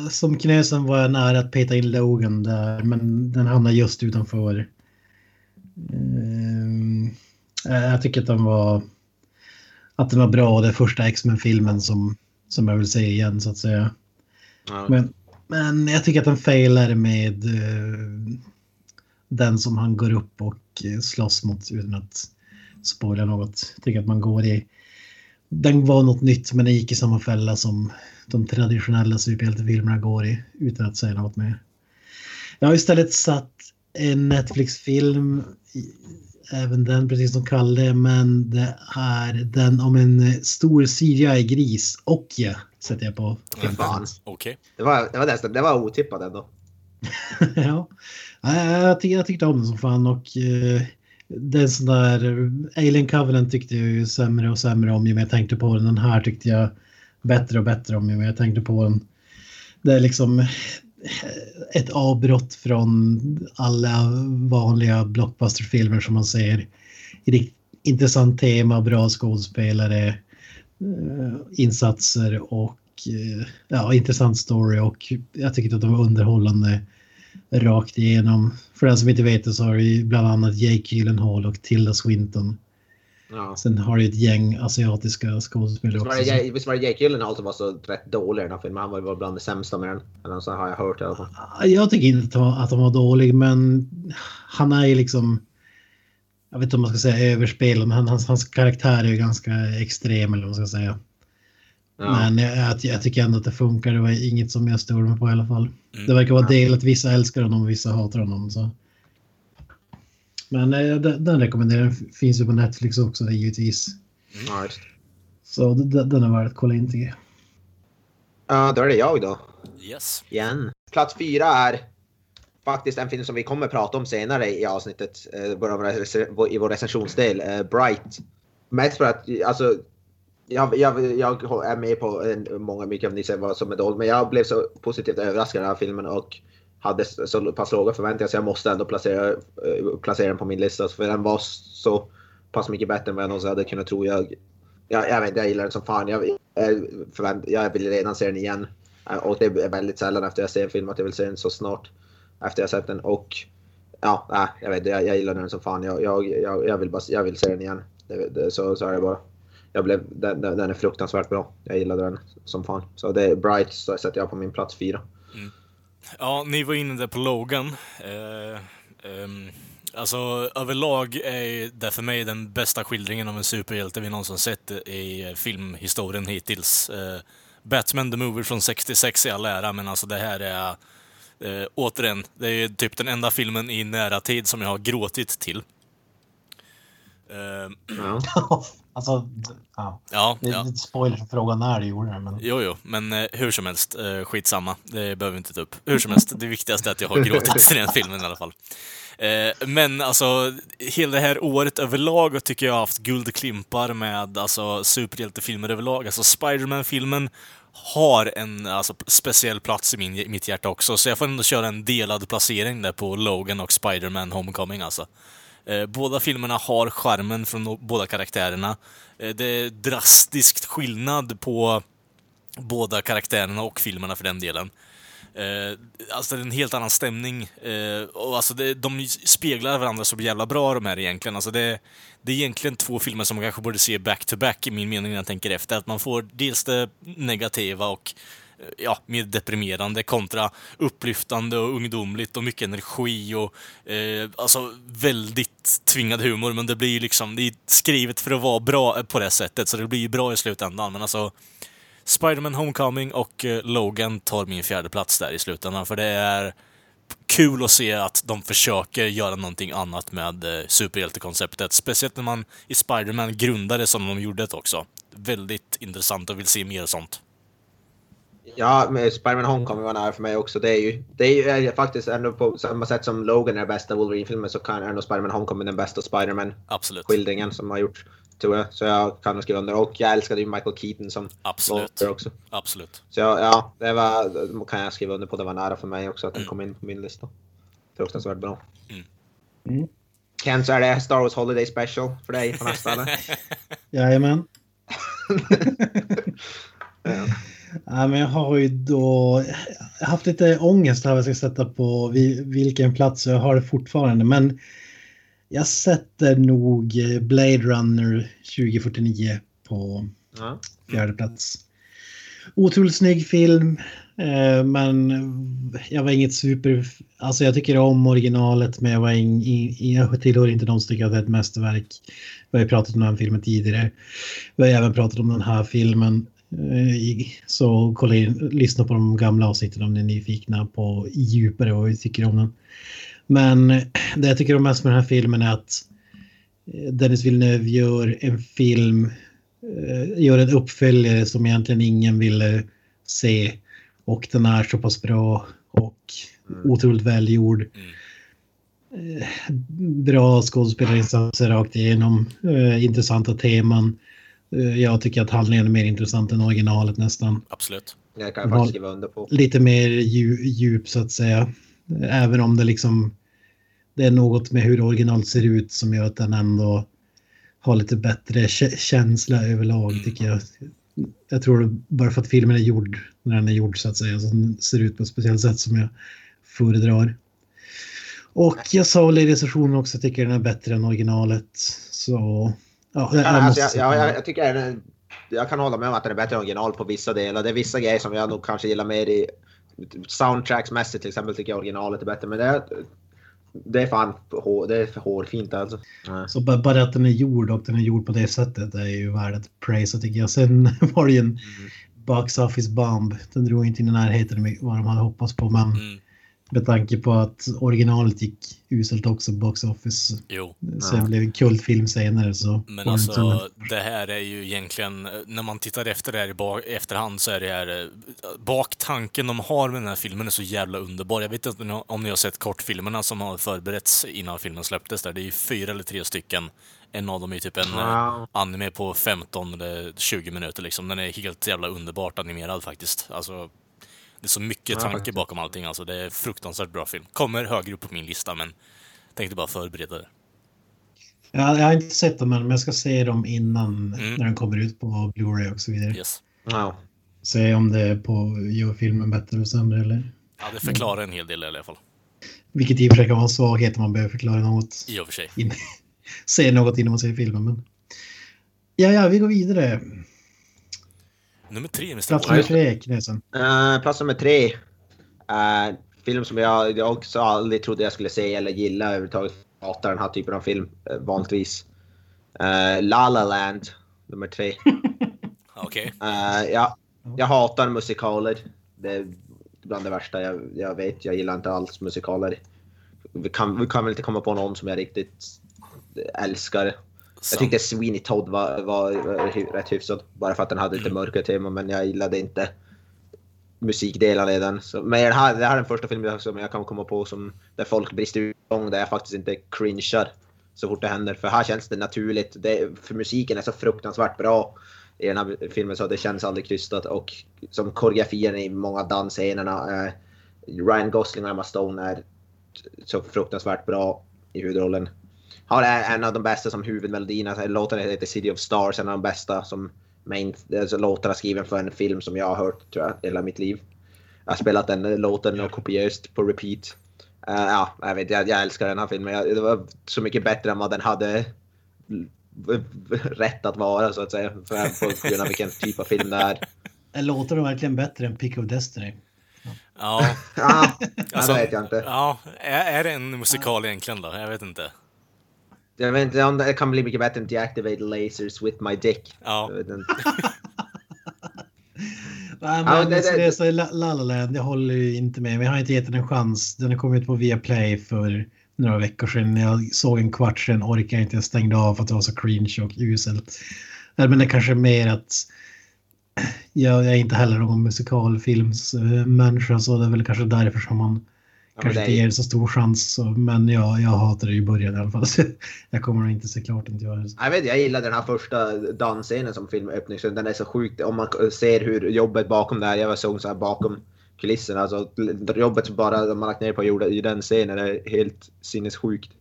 Speaker 3: som knösen var jag nära att peta in Logan där, men den hamnade just utanför. Um, jag tycker att den var att den var bra. Det är första X-Men-filmen som, som jag vill se igen så att säga. Ja. Men, men jag tycker att den failar med uh, den som han går upp och uh, slåss mot utan att spoila något. Jag tycker att man går i... Den var något nytt men den gick i samma fälla som de traditionella superhjältefilmerna går i utan att säga något mer. Jag har istället satt en Netflix-film även den, precis som Kalle, men det är den om en stor CGI-gris. Och ja, sätter jag på.
Speaker 2: Fan. Okay. Det, var, det, var nästan, det var otippat ändå.
Speaker 3: ja, jag, jag tyckte om den som fan och uh, den sån där Alien Covenant tyckte jag ju sämre och sämre om ju mer jag tänkte på den. Den här tyckte jag bättre och bättre om ju mer jag tänkte på den. Det är liksom ett avbrott från alla vanliga blockbusterfilmer som man ser. Intressant tema, bra skådespelare, eh, insatser och eh, ja, intressant story och jag tycker att de var underhållande rakt igenom. För den som inte vet det så har vi bland annat Jake Gyllenhaal och Tilda Swinton Ja. Sen har du ett gäng asiatiska skådespelare också.
Speaker 2: Det, visst var det Jake Gyllenhaal som var så rätt dålig i den här filmen? Han var ju bland det sämsta med den. Eller så har jag hört i alla fall.
Speaker 3: Jag tycker inte att han var dålig, men han är ju liksom... Jag vet inte om man ska säga överspelad, men hans, hans karaktär är ju ganska extrem eller vad man ska säga. Ja. Men jag, jag, tycker ändå att det funkar. Det var inget som jag störde mig på i alla fall. Mm. Det verkar vara delat. Vissa älskar honom och vissa hatar honom. Så. Men eh, den, den rekommenderar finns ju på Netflix också det, givetvis.
Speaker 2: Mm.
Speaker 3: Så den, är värd att kolla in tycker jag.
Speaker 2: Ja, uh, då är det jag då.
Speaker 1: Yes.
Speaker 2: Igen. Plats fyra är faktiskt en film som vi kommer prata om senare i avsnittet, eh, i vår recensionsdel, eh, Bright. Mest för att, alltså, jag, jag, jag är med på en, många mycket av ni säger vad som är dåligt, men jag blev så positivt överraskad av den här filmen och hade så pass låga förväntningar så jag måste ändå placera, eh, placera den på min lista. För den var så pass mycket bättre än vad jag någonsin hade kunnat tro. Jag, jag, jag, vet, jag gillar den som fan. Jag, jag, förvänt, jag vill redan se den igen. Eh, och det är väldigt sällan efter jag ser en film att jag vill se den så snart efter jag sett den. Och ja, jag vet jag, jag gillar den som fan. Jag, jag, jag, jag, vill, bara, jag vill se den igen. Det, det, så, så är det bara. Jag blev, den, den är fruktansvärt bra. Jag gillade den som fan. Så det är Bright så sätter jag på min plats fyra. Mm.
Speaker 1: Ja, ni var inne där på Logan. Eh, eh, alltså, överlag är det för mig den bästa skildringen av en superhjälte vi någonsin sett i filmhistorien hittills. Eh, Batman the Movie från 66 i all ära, men alltså det här är eh, återigen, det är typ den enda filmen i nära tid som jag har gråtit till.
Speaker 3: Uh, ja. alltså, ja. ja, det är ja. lite spoiler för frågan när du gjorde det. Men...
Speaker 1: Jo, jo, men eh, hur som helst, eh, skitsamma. Det behöver vi inte ta upp. Hur som helst, det viktigaste är att jag har gråtit i den filmen i alla fall. Eh, men alltså, hela det här året överlag tycker jag har haft guldklimpar med alltså, superhjältefilmer överlag. Alltså Spiderman-filmen har en alltså, speciell plats i min, mitt hjärta också, så jag får ändå köra en delad placering där på Logan och Spiderman Homecoming alltså. Eh, båda filmerna har charmen från båda karaktärerna. Eh, det är drastiskt skillnad på båda karaktärerna och filmerna för den delen. Eh, alltså det är en helt annan stämning. Eh, och alltså det, de speglar varandra så jävla bra de här egentligen. Alltså det, det är egentligen två filmer som man kanske borde se back-to-back -back, i min mening när jag tänker efter. Att man får dels det negativa och Eh, ja, mer deprimerande kontra upplyftande och ungdomligt och mycket energi och eh, alltså väldigt tvingad humor. Men det blir ju liksom, det är skrivet för att vara bra eh, på det sättet, så det blir ju bra i slutändan. Men alltså, Spiderman Homecoming och eh, Logan tar min fjärde plats där i slutändan, för det är kul att se att de försöker göra någonting annat med eh, superhjältekonceptet. Speciellt när man i Spiderman grundade som de gjorde det också. Väldigt intressant och vill se mer sånt.
Speaker 2: Ja, Spiderman Homecoming var nära för mig också. Det är ju, det är ju faktiskt ändå på samma sätt som Logan är bästa Wolverine-filmen så kan ändå Spiderman Homecoming den bästa Spiderman-skildringen som har gjorts tror jag. Så jag kan skriva under. Och jag älskade ju Michael Keaton som
Speaker 1: Absolut.
Speaker 2: också.
Speaker 1: Absolut.
Speaker 2: Så jag, ja, det var, kan jag skriva under på. Det var nära för mig också att den mm. kom in på min lista. Fruktansvärt bra. Mm. Mm. Ken, så är det Star Wars Holiday Special för dig på nästa eller?
Speaker 3: Jajamän. ja. Ja, men jag har ju då haft lite ångest här vad jag ska sätta på vilken plats jag har det fortfarande. Men jag sätter nog Blade Runner 2049 på ja. fjärde plats. Otroligt snygg film, eh, men jag var inget super... Alltså jag tycker om originalet, men jag, var in, jag tillhör inte de som tycker att det är ett mästerverk. Vi har ju pratat om den här filmen tidigare. Vi har även pratat om den här filmen. Eh, så kolla in, lyssna på de gamla avsnitten om ni är nyfikna på djupare vad vi tycker om den. Men det jag tycker om mest med den här filmen är att eh, Dennis Villeneuve gör en film, eh, gör en uppföljare som egentligen ingen ville se. Och den är så pass bra och mm. otroligt välgjord. Mm. Eh, bra skådespelarinsatser rakt igenom, intressanta teman. Jag tycker att handlingen är mer intressant än originalet nästan.
Speaker 1: Absolut.
Speaker 2: Det kan jag faktiskt skriva under på.
Speaker 3: Lite mer djup så att säga. Även om det liksom det är något med hur originalet ser ut som gör att den ändå har lite bättre känsla överlag mm. tycker jag. Jag tror bara för att filmen är gjord när den är gjord så att säga, så den ser ut på ett speciellt sätt som jag föredrar. Och jag sa väl i recensionen också att jag tycker den är bättre än originalet. Så ja,
Speaker 2: jag, alltså, jag, jag, jag tycker jag kan hålla med om att den är bättre än original på vissa delar. Det är vissa grejer som jag nog kanske gillar mer i soundtracksmässigt till exempel tycker jag originalet är bättre. Men det det är fan det är för hårfint alltså.
Speaker 3: Så bara att den är gjord och den är gjord på det sättet är ju värd att praise tycker jag. Sen var det ju en mm. box office bomb. Den drog inte in i närheten vad de hade hoppats på men mm. Med tanke på att originalet gick uselt också box office.
Speaker 1: Jo.
Speaker 3: Sen ja. blev en kultfilm senare så.
Speaker 1: Men alltså det här är ju egentligen, när man tittar efter det här i efterhand så är det här, eh, baktanken de har med den här filmen är så jävla underbar. Jag vet inte om ni har sett kortfilmerna som har förberetts innan filmen släpptes där. Det är ju fyra eller tre stycken. En av dem är typ en wow. Eh, anime på 15 eller 20 minuter liksom. Den är helt jävla underbart animerad faktiskt. Alltså det är så mycket tanke bakom allting alltså. Det är fruktansvärt bra film. Kommer högre upp på min lista men tänkte bara förbereda det.
Speaker 3: Ja, jag har inte sett dem än, men jag ska se dem innan mm. när de kommer ut på Blu-ray och så vidare.
Speaker 1: Yes.
Speaker 2: Wow.
Speaker 3: Se om det är på gör filmen bättre eller sämre eller?
Speaker 1: Ja, det förklarar en hel del i alla fall.
Speaker 3: Vilket i och för sig kan vara en svaghet om man behöver förklara något.
Speaker 1: I och för sig.
Speaker 3: Se något innan man ser filmen, men... Ja, ja, vi går vidare.
Speaker 1: Nummer tre, Mr.
Speaker 3: Plats nummer tre, Knesen.
Speaker 2: Uh, plats nummer tre. Uh, film som jag, jag också aldrig trodde jag skulle se eller gilla överhuvudtaget. Jag hatar den här typen av film uh, vanligtvis. Uh, La La Land, nummer tre.
Speaker 1: Okej.
Speaker 2: Okay. Uh, ja, jag hatar musikaler. Det är bland det värsta jag, jag vet. Jag gillar inte alls musikaler. Vi kan, vi kan väl inte komma på någon som jag riktigt älskar. Jag tyckte Sweeney Todd var, var rätt hyfsad. Bara för att den hade lite mm. mörkare tema, men jag gillade inte musikdelarna i den. Så, men det här, det här är den första filmen som jag kan komma på som där folk brister igång där jag faktiskt inte cringear så fort det händer. För här känns det naturligt. Det, för musiken är så fruktansvärt bra i den här filmen så det känns aldrig krystat. Och som koreografin i många dansscenerna. Eh, Ryan Gosling och Emma Stone är så fruktansvärt bra i huvudrollen. Har en av de bästa som huvudmelodierna. Låten heter City of Stars, en av de bästa som main, alltså, låtarna skriven för en film som jag har hört tror jag, hela mitt liv. Jag har spelat den låten och kopiöst på repeat. Uh, ja, jag, vet, jag, jag älskar den här filmen. Jag, det var så mycket bättre än vad den hade rätt att vara så att säga. För, på grund av vilken typ av film det är.
Speaker 3: Låter det verkligen bättre än Pick of Destiny?
Speaker 1: Ja.
Speaker 2: ja, alltså, det vet jag inte.
Speaker 1: Ja, är, är det en musikal egentligen då? Jag vet inte.
Speaker 2: Jag vet inte om det kan bli mycket bättre än Deactivate Lasers with my dick.
Speaker 1: Ja.
Speaker 2: Jag vet inte.
Speaker 3: Nej, men ja, det, det, det, så La La Land, jag håller ju inte med. Vi har inte gett den en chans. Den har kommit på Viaplay för några veckor sedan. Jag såg en kvart sedan, orkade inte, jag stängde av för att det var så cringe och uselt. Men det kanske är mer att jag, jag är inte heller någon musikalfilmsmänniska så det är väl kanske därför som man ja, kanske inte ger så stor chans. Så, men ja, jag hatade det i början i alla fall. Så jag kommer nog inte se klart inte göra det.
Speaker 2: Jag, vet, jag gillar den här första dansscenen som filmöppning. Den är så sjukt. Om man ser hur jobbet bakom det här, jag såg så här bakom kulisserna. Alltså, jobbet bara de har lagt ner på att i den scenen är helt sinnessjukt.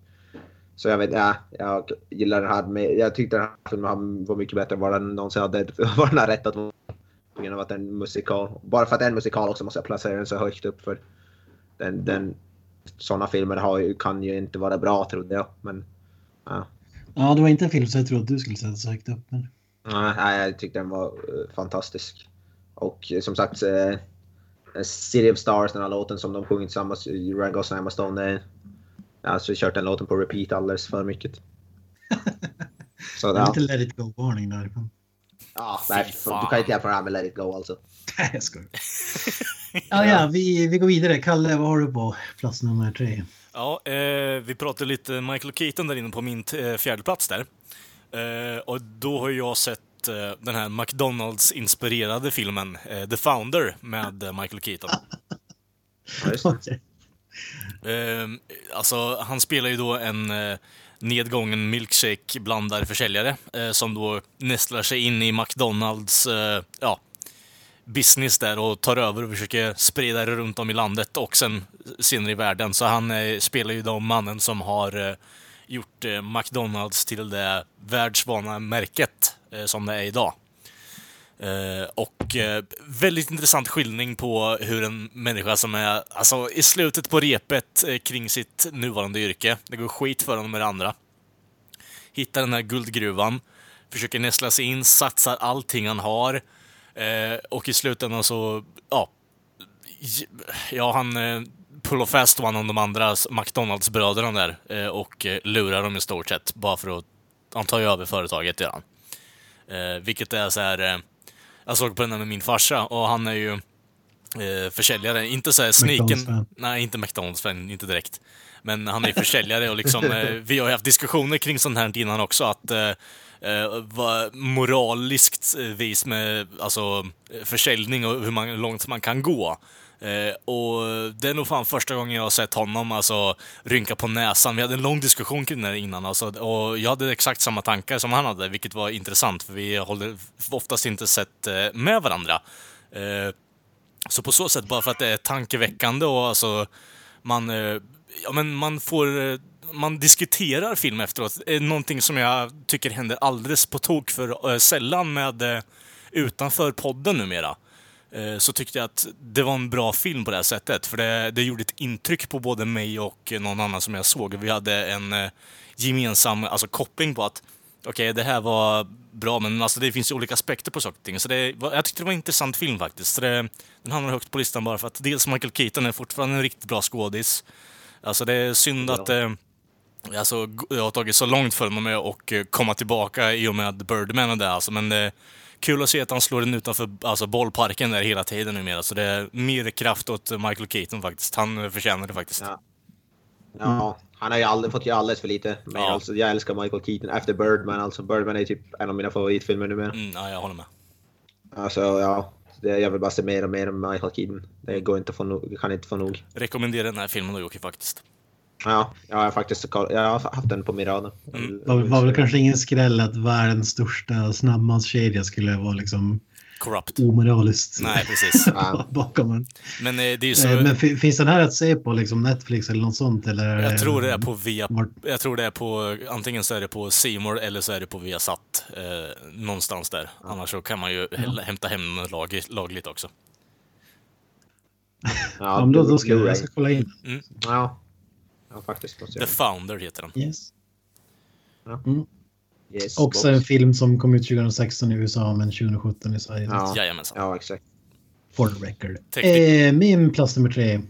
Speaker 2: Så jag vet, ja, jag gillar den här. Med, jag tyckte den här filmen var mycket bättre än vad den någonsin hade. Vad den har rätt att vara. På grund av att det är en musikal. Bara för att det är en musikal också måste jag placera den så högt upp. För den, den, sådana filmer har, kan ju inte vara bra trodde jag. Men, ja.
Speaker 3: ja, det var inte en film som jag trodde att du skulle sätta så högt upp. Men...
Speaker 2: Nej, jag tyckte den var uh, fantastisk. Och uh, som sagt, uh, City of Stars, den här låten som de sjunger tillsammans, Ryan Gosling och Emma Stone. Alltså kört den låten på repeat alldeles för mycket.
Speaker 3: Så, det är lite let it go-varning därifrån.
Speaker 2: Ja, nej, du kan inte jämföra det här med let it go alltså.
Speaker 3: Nej, jag skojar. ja, ja, vi, vi går vidare. Kalle, vad har du på plats nummer tre?
Speaker 1: Ja, eh, vi pratade lite Michael Keaton där inne på min eh, fjärde plats där. Eh, och då har jag sett eh, den här McDonalds-inspirerade filmen eh, The Founder med eh, Michael Keaton.
Speaker 3: okay.
Speaker 1: Eh, alltså, han spelar ju då en nedgången milkshake blandar försäljare eh, som då nästlar sig in i McDonalds eh, ja, business där och tar över och försöker sprida det runt om i landet och sen senare i världen. Så han eh, spelar ju då mannen som har eh, gjort eh, McDonalds till det världsvana märket eh, som det är idag. Uh, och uh, väldigt intressant skildring på hur en människa som är alltså, i slutet på repet uh, kring sitt nuvarande yrke, det går skit för honom med det andra, hittar den här guldgruvan, försöker nästla sig in, satsar allting han har och i slutändan så, ja, ja han pull fast one om de andra McDonalds-bröderna där och lurar dem i stort sett bara för att han tar ju över företaget redan. vilket är så här jag såg på den här med min farsa och han är ju eh, försäljare. Inte så här sniken... Nej, inte McDonalds-fan, inte direkt. Men han är försäljare och liksom, eh, vi har ju haft diskussioner kring sånt här innan också. Att eh, eh, moraliskt vis med alltså, försäljning och hur man, långt man kan gå. Eh, och det är nog fan första gången jag har sett honom alltså, rynka på näsan. Vi hade en lång diskussion kring det innan alltså, och jag hade exakt samma tankar som han hade, vilket var intressant för vi håller oftast inte sett eh, med varandra. Eh, så på så sätt, bara för att det är tankeväckande och alltså, man, eh, ja, men man får eh, man diskuterar film efteråt. Eh, någonting som jag tycker händer alldeles på tok för eh, sällan med eh, utanför podden numera. Eh, så tyckte jag att det var en bra film på det här sättet. För det, det gjorde ett intryck på både mig och någon annan som jag såg. Vi hade en eh, gemensam alltså, koppling på att okej, okay, det här var bra, men alltså, det finns ju olika aspekter på saker och ting. Så det, jag tyckte det var en intressant film faktiskt. Så det, den hamnar högt på listan bara för att dels Michael Keaton är fortfarande en riktigt bra skådis. Alltså det är synd att eh, alltså, jag har tagit så långt för mig att komma tillbaka i och med Birdman och det. Alltså, men det, kul att se att han slår den utanför alltså, bollparken där hela tiden numera. Så det är mer kraft åt Michael Keaton faktiskt. Han förtjänar det faktiskt.
Speaker 2: Ja, ja han har ju aldrig, fått göra alldeles för lite. Men ja. alltså, jag älskar Michael Keaton efter Birdman. Alltså, Birdman är typ en av mina favoritfilmer numera.
Speaker 1: Mm, ja, jag håller med.
Speaker 2: Alltså, ja. det, jag vill bara se mer och mer om Michael Keaton. Det går inte få nog, kan inte få nog.
Speaker 1: Rekommenderar den här filmen då Jocke faktiskt.
Speaker 2: Ja, jag har faktiskt jag har haft den på min radar.
Speaker 1: Mm.
Speaker 3: Det var, var väl kanske ingen skräll att världens största snabbmatskedja skulle vara liksom
Speaker 1: Corrupt.
Speaker 3: omoraliskt
Speaker 1: Nej, precis.
Speaker 2: Ja.
Speaker 3: bakom en.
Speaker 1: Men eh, det är ju så...
Speaker 3: Eh, Men fi- finns den här att se på liksom Netflix eller något sånt? Eller
Speaker 1: Jag tror det är på via...
Speaker 3: Vart-
Speaker 1: Jag tror det är på... Antingen så är det på More eller så är det på Viasat. Eh, någonstans där. Annars så kan man ju hä- hämta hem den lag, lagligt också.
Speaker 3: Ja, då, då ska jag, jag ska kolla in.
Speaker 2: Ja. Ja, faktiskt. Måste
Speaker 1: The. Founder heter den.
Speaker 3: Yes.
Speaker 2: Yes,
Speaker 3: Också
Speaker 2: box.
Speaker 3: en film som kom ut 2016 i USA men 2017 i Sverige.
Speaker 2: Ja.
Speaker 1: Jajamensan.
Speaker 2: Ja, exakt.
Speaker 3: For the record. Eh, min plats nummer tre.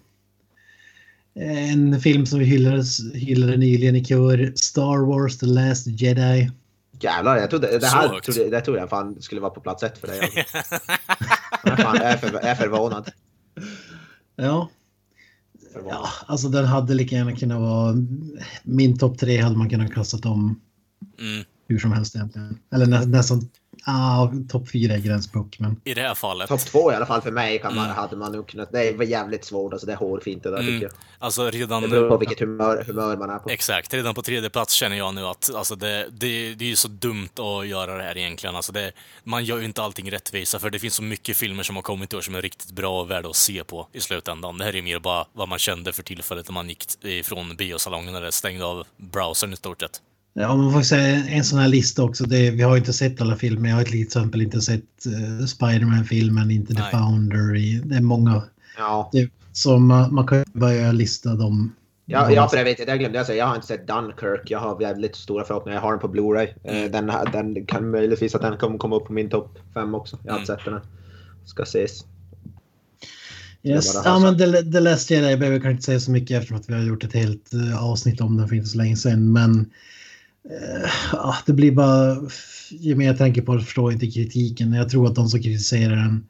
Speaker 3: En film som vi hyllades, hyllade nyligen i kör. Star Wars The Last Jedi.
Speaker 2: Jävlar, jag trodde, det här trodde, det trodde jag fan skulle vara på plats ett för dig. Alltså. jag, är fan, jag, är för, jag är förvånad.
Speaker 3: Ja,
Speaker 2: förvånad.
Speaker 3: ja, alltså den hade lika gärna kunnat vara... Min topp tre hade man kunnat kastat om
Speaker 1: Mm.
Speaker 3: hur som helst egentligen. Eller nä, nästan... Ah, topp fyra är gränspuck, men...
Speaker 1: I det här fallet.
Speaker 2: Topp två i alla fall för mig kan man,
Speaker 1: Mm.
Speaker 2: hade man nog kunnat. Det var jävligt svårt, alltså det är hårfint det där
Speaker 1: Mm.
Speaker 2: tycker jag.
Speaker 1: Alltså redan...
Speaker 2: Det beror på vilket humör, humör man är på.
Speaker 1: Exakt, redan på tredje plats känner jag nu att alltså det, det, det är ju så dumt att göra det här egentligen. Alltså det, man gör ju inte allting rättvisa för det finns så mycket filmer som har kommit i år som är riktigt bra och värda att se på i slutändan. Det här är mer bara vad man kände för tillfället när man gick ifrån biosalongen eller stängde av browsern i stort sett.
Speaker 3: Ja, man får säga en sån här lista också. Det, vi har inte sett alla filmer. Jag har till exempel inte sett uh, Spiderman-filmen, inte The
Speaker 1: Nej.
Speaker 3: Founder. I, det är många.
Speaker 2: Ja,
Speaker 3: Det, så man, man kan ju börja lista dem.
Speaker 2: ja, ja för jag vet, det glömde jag säga. Jag har inte sett Dunkirk. Jag har jävligt stora förhoppningar. Jag har den på Blu-ray. Eh, Den, den kan möjligtvis att den kommer komma upp på min topp fem också. Jag har inte sett den än. Ska ses.
Speaker 3: Yes.
Speaker 2: Jag
Speaker 3: Ja, men The, The Last Jedi behöver jag kanske inte säga så mycket eftersom att vi har gjort ett helt eh, avsnitt om den för inte så länge sedan. Men det blir bara... Ju mer jag tänker på det förstår jag inte kritiken. Jag tror att de som kritiserar den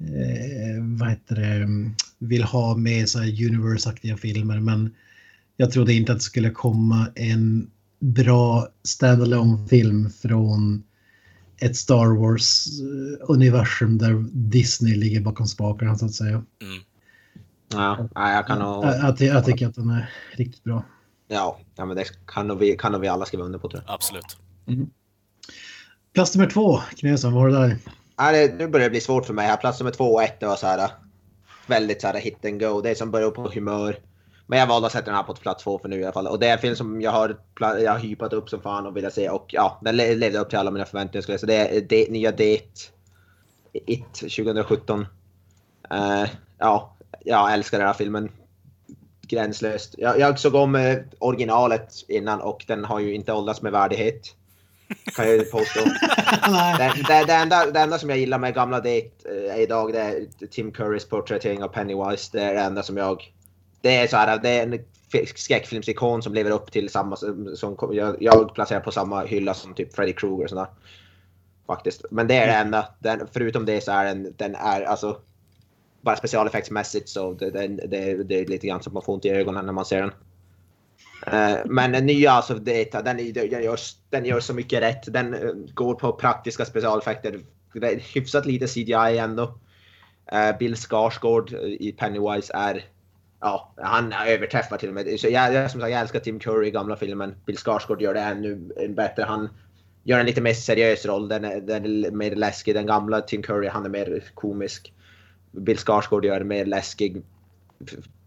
Speaker 3: eh, vad heter det, mm, vill ha med så här universe-aktiga filmer. Men jag trodde inte att det skulle komma en bra standalone film från ett Star Wars-universum där Disney ligger bakom spakarna så att säga.
Speaker 1: Mm.
Speaker 2: Ja, nej, jag kan nog...
Speaker 3: Jag, jag, jag tycker att den är riktigt bra.
Speaker 2: Ja, ja men det kan nog vi, kan nog vi alla skriva under på tror jag.
Speaker 1: Absolut.
Speaker 3: Plats nummer två, Knösen, vad var det där?
Speaker 2: Nej, det, nu börjar det bli svårt för mig här. Plats nummer två och ett det var så här väldigt så här hit and go. Det är som börjar på humör. Men jag valde att sätta den här på plats två för nu i alla fall. Och det är en film som jag har, jag har hypat upp som fan och vill se. Och ja, den le- levde upp till alla mina förväntningar skulle jag säga. Det är det, nya Det. It 2017. Eh, ja, jag älskar den här filmen. Gränslöst. Jag, jag såg om eh, originalet innan och den har ju inte åldrats med värdighet. Kan jag påstå. Det, det, det, enda, det enda som jag gillar med gamla Date eh, idag det är Tim Currys porträttering av Pennywise. Det är det enda som jag... Det är så här, det är en skräckfilmsikon som lever upp till samma... Som, som jag, jag placerar på samma hylla som typ Freddy Krueger och sådär. Faktiskt. Men det är det enda. Den, förutom det så är den, den är alltså... Bara specialeffektsmässigt så det, det, det, det är lite grann som man får ont i ögonen när man ser den. Eh, men den nya, alltså, det, den, den, gör, den gör så mycket rätt. Den eh, går på praktiska specialeffekter. Det är hyfsat lite CGI ändå. Eh, Bill Skarsgård i Pennywise är... Ja, han överträffar till och med. Så jag, jag, som sagt, jag älskar Tim Curry i gamla filmen. Bill Skarsgård gör det ännu bättre. Han gör en lite mer seriös roll. Den är, den är mer läskig. Den gamla Tim Curry, han är mer komisk. Bill Skarsgård gör mer läskig.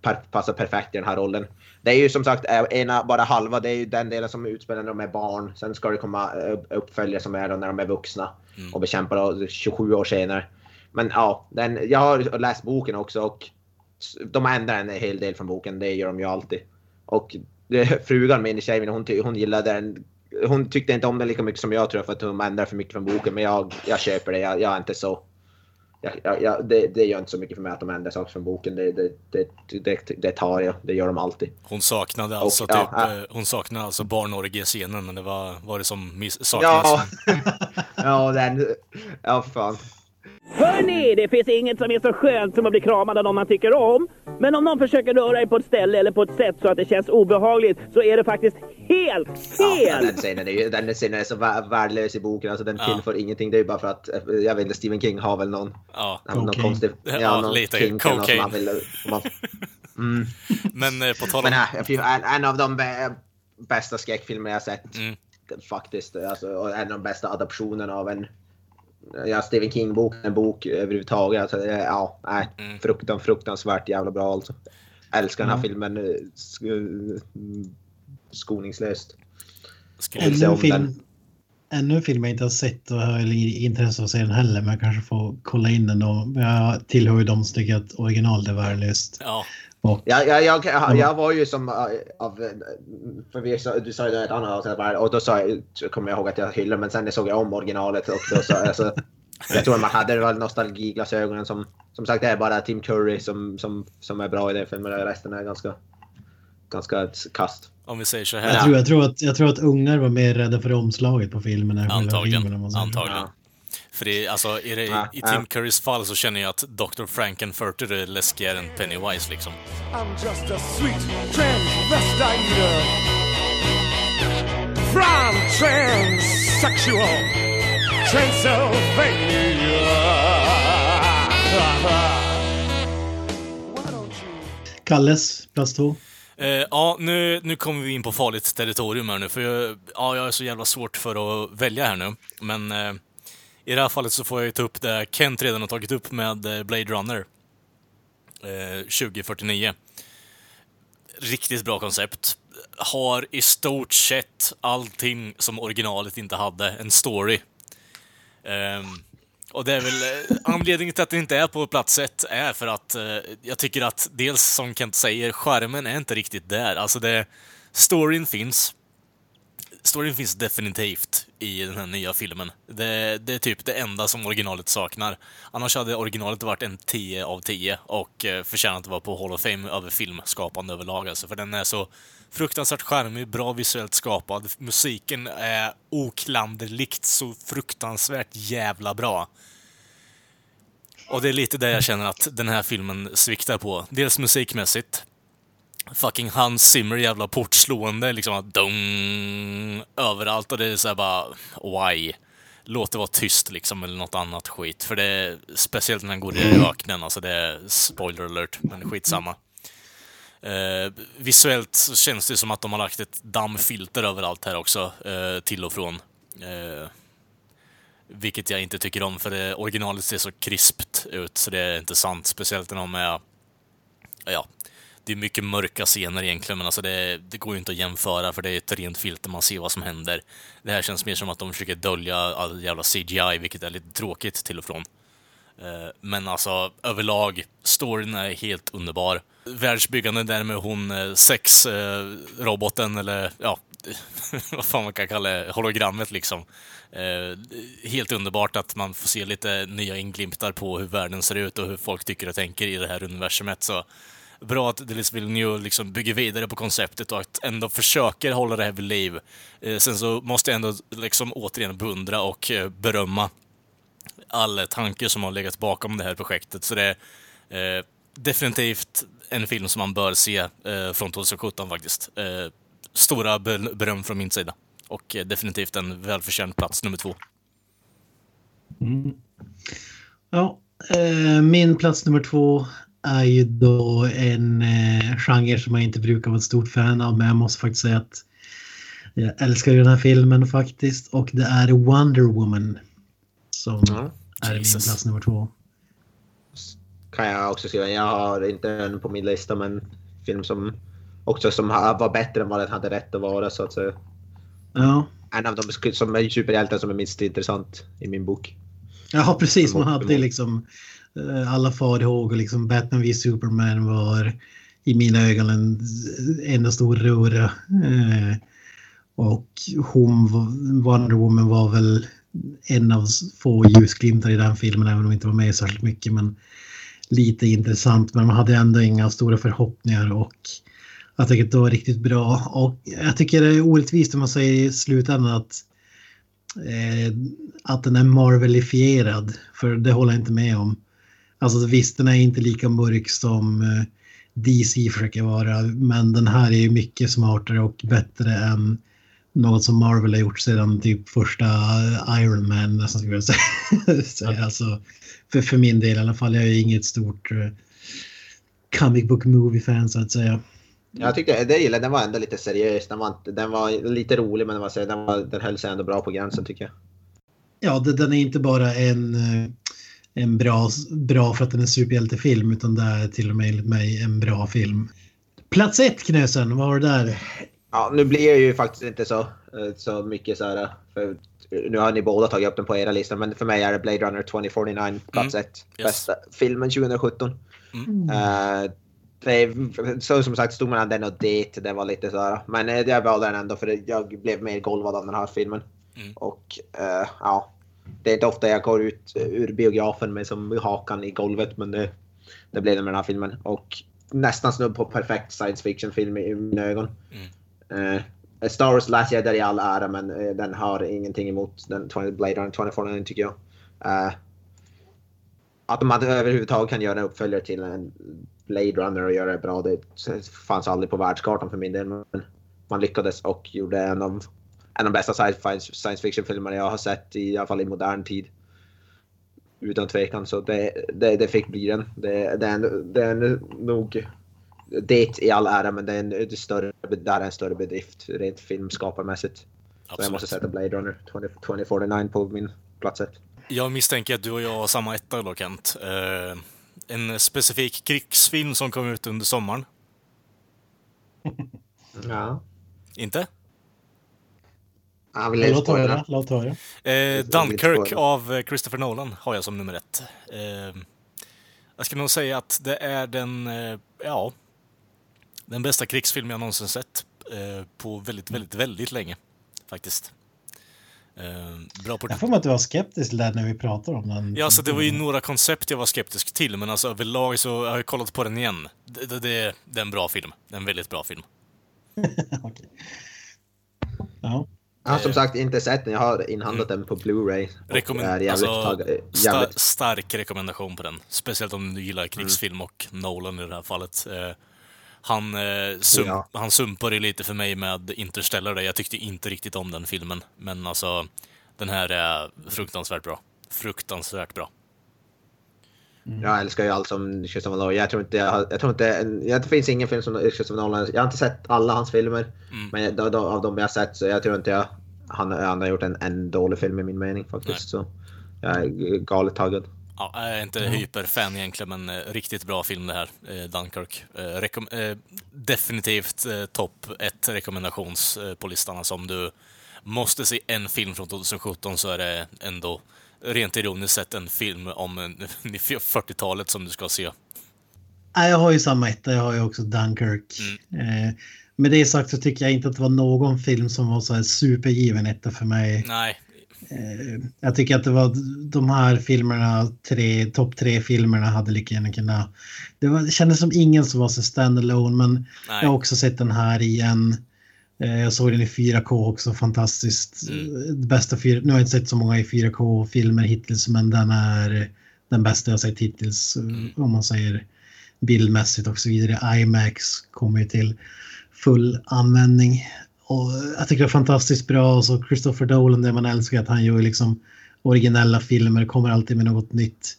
Speaker 2: Per, passar perfekt i den här rollen. Det är ju som sagt eh, ena, bara halva, det är ju den delen som utspelar när de är barn. Sen ska det komma eh, uppföljare som är då när de är vuxna
Speaker 1: Mm.
Speaker 2: och bekämpar då 27 år senare. Men ja, den, jag har läst boken också och de ändrar en hel del från boken, det gör de ju alltid. Och det, frugan min, min, hon, hon gillade den. Hon tyckte inte om den lika mycket som jag tror för att hon ändrar för mycket från boken. Men jag, jag köper det, jag, jag är inte så... Jag, jag, jag, det, det gör inte så mycket för mig att de ändrar saker från boken. Det, det, det, det, det tar jag, det gör de alltid.
Speaker 1: Hon saknade alltså
Speaker 2: ja,
Speaker 1: typ,
Speaker 2: ja.
Speaker 1: eh, hon saknade alltså barnorgie-scenen, men det var, var det som miss, saknades?
Speaker 2: Ja, ja den... Ja, fan.
Speaker 7: Hörni, det finns inget som är så skönt som att bli kramad av någon man tycker om. Men om någon försöker röra dig på ett ställe eller på ett sätt så att det känns obehagligt så är det faktiskt helt fel!
Speaker 2: Ja, den, scenen är ju, den scenen är så värdelös i boken, alltså den ja. tillför ingenting. Det är ju bara för att, jag vet inte, Stephen King har väl någon,
Speaker 1: ja.
Speaker 2: någon
Speaker 1: okay.
Speaker 2: konstig... Ja,
Speaker 1: ja
Speaker 2: någon
Speaker 1: lite kink cocaine.
Speaker 2: Vill, man,
Speaker 1: mm. Men eh, på tal om...
Speaker 2: Men, en, en av de bästa skräckfilmer jag sett. Mm. Faktiskt. Alltså, och en av de bästa adaptionerna av en ja, Stephen King-bok, en bok överhuvudtaget. Alltså, ja, nej, mm. fruktan, fruktansvärt jävla bra alltså. Älskar den här filmen eh, skoningslöst.
Speaker 3: Ännu en, film, ännu en film jag inte har sett och har intresse av att se den heller, men jag kanske får kolla in den då. Jag tillhör ju de som tycker att original är värdelöst.
Speaker 1: Ja.
Speaker 2: Ja, jag, jag, jag, var ju som av, för vi, du sa ju ett annat avsnitt och då sa jag, kommer jag ihåg att jag hyllade men sen såg jag om originalet och då sa alltså, jag tror man hade väl nostalgiglasögonen som, som sagt det är bara Tim Curry som, som, som är bra i den filmen resten är ganska, ganska kast.
Speaker 1: Om vi säger så här.
Speaker 3: Jag tror, jag, tror att, jag tror att ungar var mer rädda för omslaget på filmen.
Speaker 1: Antagligen.
Speaker 3: Filmen,
Speaker 1: Antagligen. Ja. För det, alltså, i, det, ja, i Tim ja. Currys fall så känner jag att Dr. Frankenfurter är läskigare än Pennywise liksom. I'm just a sweet transvestite From transsexual Transylvania
Speaker 3: Kalles, plats två.
Speaker 1: Eh, ja, nu, nu kommer vi in på farligt territorium här nu, för jag, ja, jag är så jävla svårt för att välja här nu. Men eh, i det här fallet så får jag ju ta upp det Kent redan har tagit upp med eh, Blade Runner eh, 2049. Riktigt bra koncept. Har i stort sett allting som originalet inte hade. En story. Eh, och det är väl eh, anledningen till att det inte är på plats ett är för att eh, jag tycker att dels som Kent säger, skärmen är inte riktigt där. Alltså det, storyn finns, storyn finns definitivt i den här nya filmen. Det, det, är typ det enda som originalet saknar. Annars hade originalet varit en 10 av 10 och eh, förtjänat att vara på Hall of Fame över filmskapande överlag. Alltså, för den är så fruktansvärt charmig, bra visuellt skapad. Musiken är oklanderligt så fruktansvärt jävla bra. Och det är lite det jag känner att den här filmen sviktar på. Dels musikmässigt, fucking Hans Zimmer jävla portslående liksom dong, överallt och det är såhär bara why? Låt det vara tyst liksom eller något annat skit. För det är speciellt när den går i öknen, alltså det är spoiler alert, men skitsamma. Eh, visuellt så känns det som att de har lagt ett dammfilter överallt här också, eh, till och från. Eh, vilket jag inte tycker om, för det, originalet ser så krispt ut, så det är inte sant. Speciellt när de är ja, det är mycket mörka scener egentligen, men alltså det, det, går ju inte att jämföra för det är ett rent filter, man ser vad som händer. Det här känns mer som att de försöker dölja all jävla CGI, vilket är lite tråkigt till och från. Eh, men alltså överlag, storyn är helt underbar. Världsbyggande där med hon eh, sexroboten, eh, eller ja, vad fan man kan kalla det, hologrammet liksom. Helt underbart att man får se lite nya inglimtar på hur världen ser ut och hur folk tycker och tänker i det här universumet. Så bra att Delis Villeneuve liksom bygger vidare på konceptet och att ändå försöker hålla det här vid liv. Eh, sen så måste jag ändå liksom återigen beundra och eh, berömma alla tankar som har legat bakom det här projektet. Så det är eh, definitivt en film som man bör se eh, från 2017 faktiskt. Eh, stora beröm från min sida. Och eh, definitivt en välförtjänt plats nummer två.
Speaker 3: Mm. Ja, eh, min plats nummer två är ju då en eh, genre som jag inte brukar vara ett stort fan av, men jag måste faktiskt säga att jag älskar den här filmen faktiskt. Och det är Wonder Woman som mm. är Jesus. min plats nummer två.
Speaker 2: Kan jag också skriva. Jag har inte den på min lista, men film som också som var bättre än vad den hade rätt att vara så att säga.
Speaker 3: Ja.
Speaker 2: En av de som är superhjältar som är minst intressant i min bok.
Speaker 3: Ja, precis. Man hade liksom Eh, alla farhågor. Liksom Batman v Superman var i mina ögon en enda stor röra. Eh, och hon, Wonder Woman var väl en av få ljusglimtar i den filmen, även om hon inte var med särskilt mycket. Men lite intressant, men man hade ändå inga stora förhoppningar och jag tycker att det var riktigt bra. Och jag tycker det är orättvist om man säger i slutändan att eh, att den är Marvelifierad. För det håller jag inte med om. Alltså visst, den är inte lika mörk som eh, DC försöker vara. Men den här är ju mycket smartare och bättre än något som Marvel har gjort sedan typ första Iron Man nästan skulle jag säga. Så, alltså, för, för min del i alla fall. Jag är ju inget stort uh, comic book movie-fan så att säga.
Speaker 2: Jag tyckte det gillade den var ändå lite seriös. Den var, den var lite rolig men den, var, den, var, den höll sig ändå bra på gränsen tycker jag.
Speaker 3: Ja, den är inte bara en, eh, en bra, bra för att den är superhjältefilm utan det är till och med enligt mig en bra film. Plats ett Knösen, vad har du där?
Speaker 2: Ja, nu blir det ju faktiskt inte så, eh, så mycket så här. För nu har ni båda tagit upp den på era listor, men för mig är det Blade Runner 2049 plats mm. ett. Yes. Bästa filmen 2017. Mm. Uh, det, så som sagt stod mellan den och det. Det var lite så här. Men eh, jag valde den ändå för jag blev mer golvad av den här filmen. Mm. Och uh, ja, det är inte ofta jag går ut ur biografen med som hakan i golvet, men det, det blev det med den här filmen. Och nästan snudd på perfekt science fiction film i mina ögon. Mm. Uh, Star Wars Last Jedi i all ära, men uh, den har ingenting emot den 20, Blade Runner 2049 tycker jag. Uh, att man överhuvudtaget kan göra en uppföljare till en Blade Runner och göra det bra, det fanns aldrig på världskartan för min del. Men man lyckades och gjorde en av, en av de bästa science fiction-filmerna jag har sett, i alla fall i modern tid. Utan tvekan, så det, det, det fick bli den. Det, det, är, det är nog det i all ära, men det är en, det större, det är en större bedrift rent filmskaparmässigt. Så jag måste sätta Blade Runner 20, 2049 på min plats ett.
Speaker 1: Jag misstänker att du och jag har samma etta då, Kent. Uh, en specifik krigsfilm som kom ut under sommaren.
Speaker 2: Ja.
Speaker 1: Inte?
Speaker 2: Han vill låt höra.
Speaker 3: Låt höra.
Speaker 1: Eh, Dunkirk av Christopher Nolan har jag som nummer ett. Eh, jag ska nog säga att det är den, eh, ja, den bästa krigsfilm jag någonsin sett eh, på väldigt, väldigt, väldigt länge. Faktiskt.
Speaker 3: Eh, bra på... Jag får mig att du var skeptisk där när vi pratade om den.
Speaker 1: Ja, alltså det var ju några koncept jag var skeptisk till, men alltså överlag så har jag kollat på den igen. Det, det, det, det är en bra film. Det är en väldigt bra film.
Speaker 3: okay. Ja.
Speaker 2: Jag har som sagt inte sett den, jag har inhandlat mm. den på Blu-ray.
Speaker 1: Rekommend alltså, sta stark rekommendation på den. Speciellt om du gillar krigsfilm mm. och Nolan i det här fallet. Eh, han, eh, sum ja. han sumpar ju lite för mig med Interstellar där. Jag tyckte inte riktigt om den filmen. Men alltså, den här är fruktansvärt bra. Fruktansvärt bra.
Speaker 2: Mm. Jag älskar ju allt som Christopher Nolan. Jag tror inte, jag, jag tror inte, jag, det finns ingen film som Christopher Nolan. Jag har inte sett alla hans filmer. Mm. Men då, då, av de jag har sett så jag tror inte jag, han, han har gjort en, en dålig film i min mening faktiskt. Nej. Så jag är galet taggad.
Speaker 1: Ja, jag är inte mm. hyperfan egentligen, men eh, riktigt bra film det här, eh, Dunkirk. Eh, eh definitivt eh, topp ett rekommendations eh, på listan. Alltså om du måste se en film från 2017 så är det ändå rent ironiskt sett en film om 40-talet som du ska se.
Speaker 3: Jag har ju samma etta, jag har ju också Dunkirk. Mm. Med det sagt så tycker jag inte att det var någon film som var så här supergiven etta för mig.
Speaker 1: Nej,
Speaker 3: Eh, jag tycker att det var de här filmerna, tre, topp tre filmerna hade lika gärna kunnat... Det, var, det kändes som ingen som var så standalone men Nej. jag har också sett den här igen. Eh, jag såg den i 4K också, fantastiskt. Mm. Bästa fyra, nu har jag inte sett så många i 4K-filmer hittills men den är den bästa jag sett hittills. Mm. Om man säger bildmässigt och så vidare. IMAX kommer ju till full användning. Och jag tycker det är fantastiskt bra. Och så Christopher Dolan, det man älskar att han gör liksom originella filmer, kommer alltid med något nytt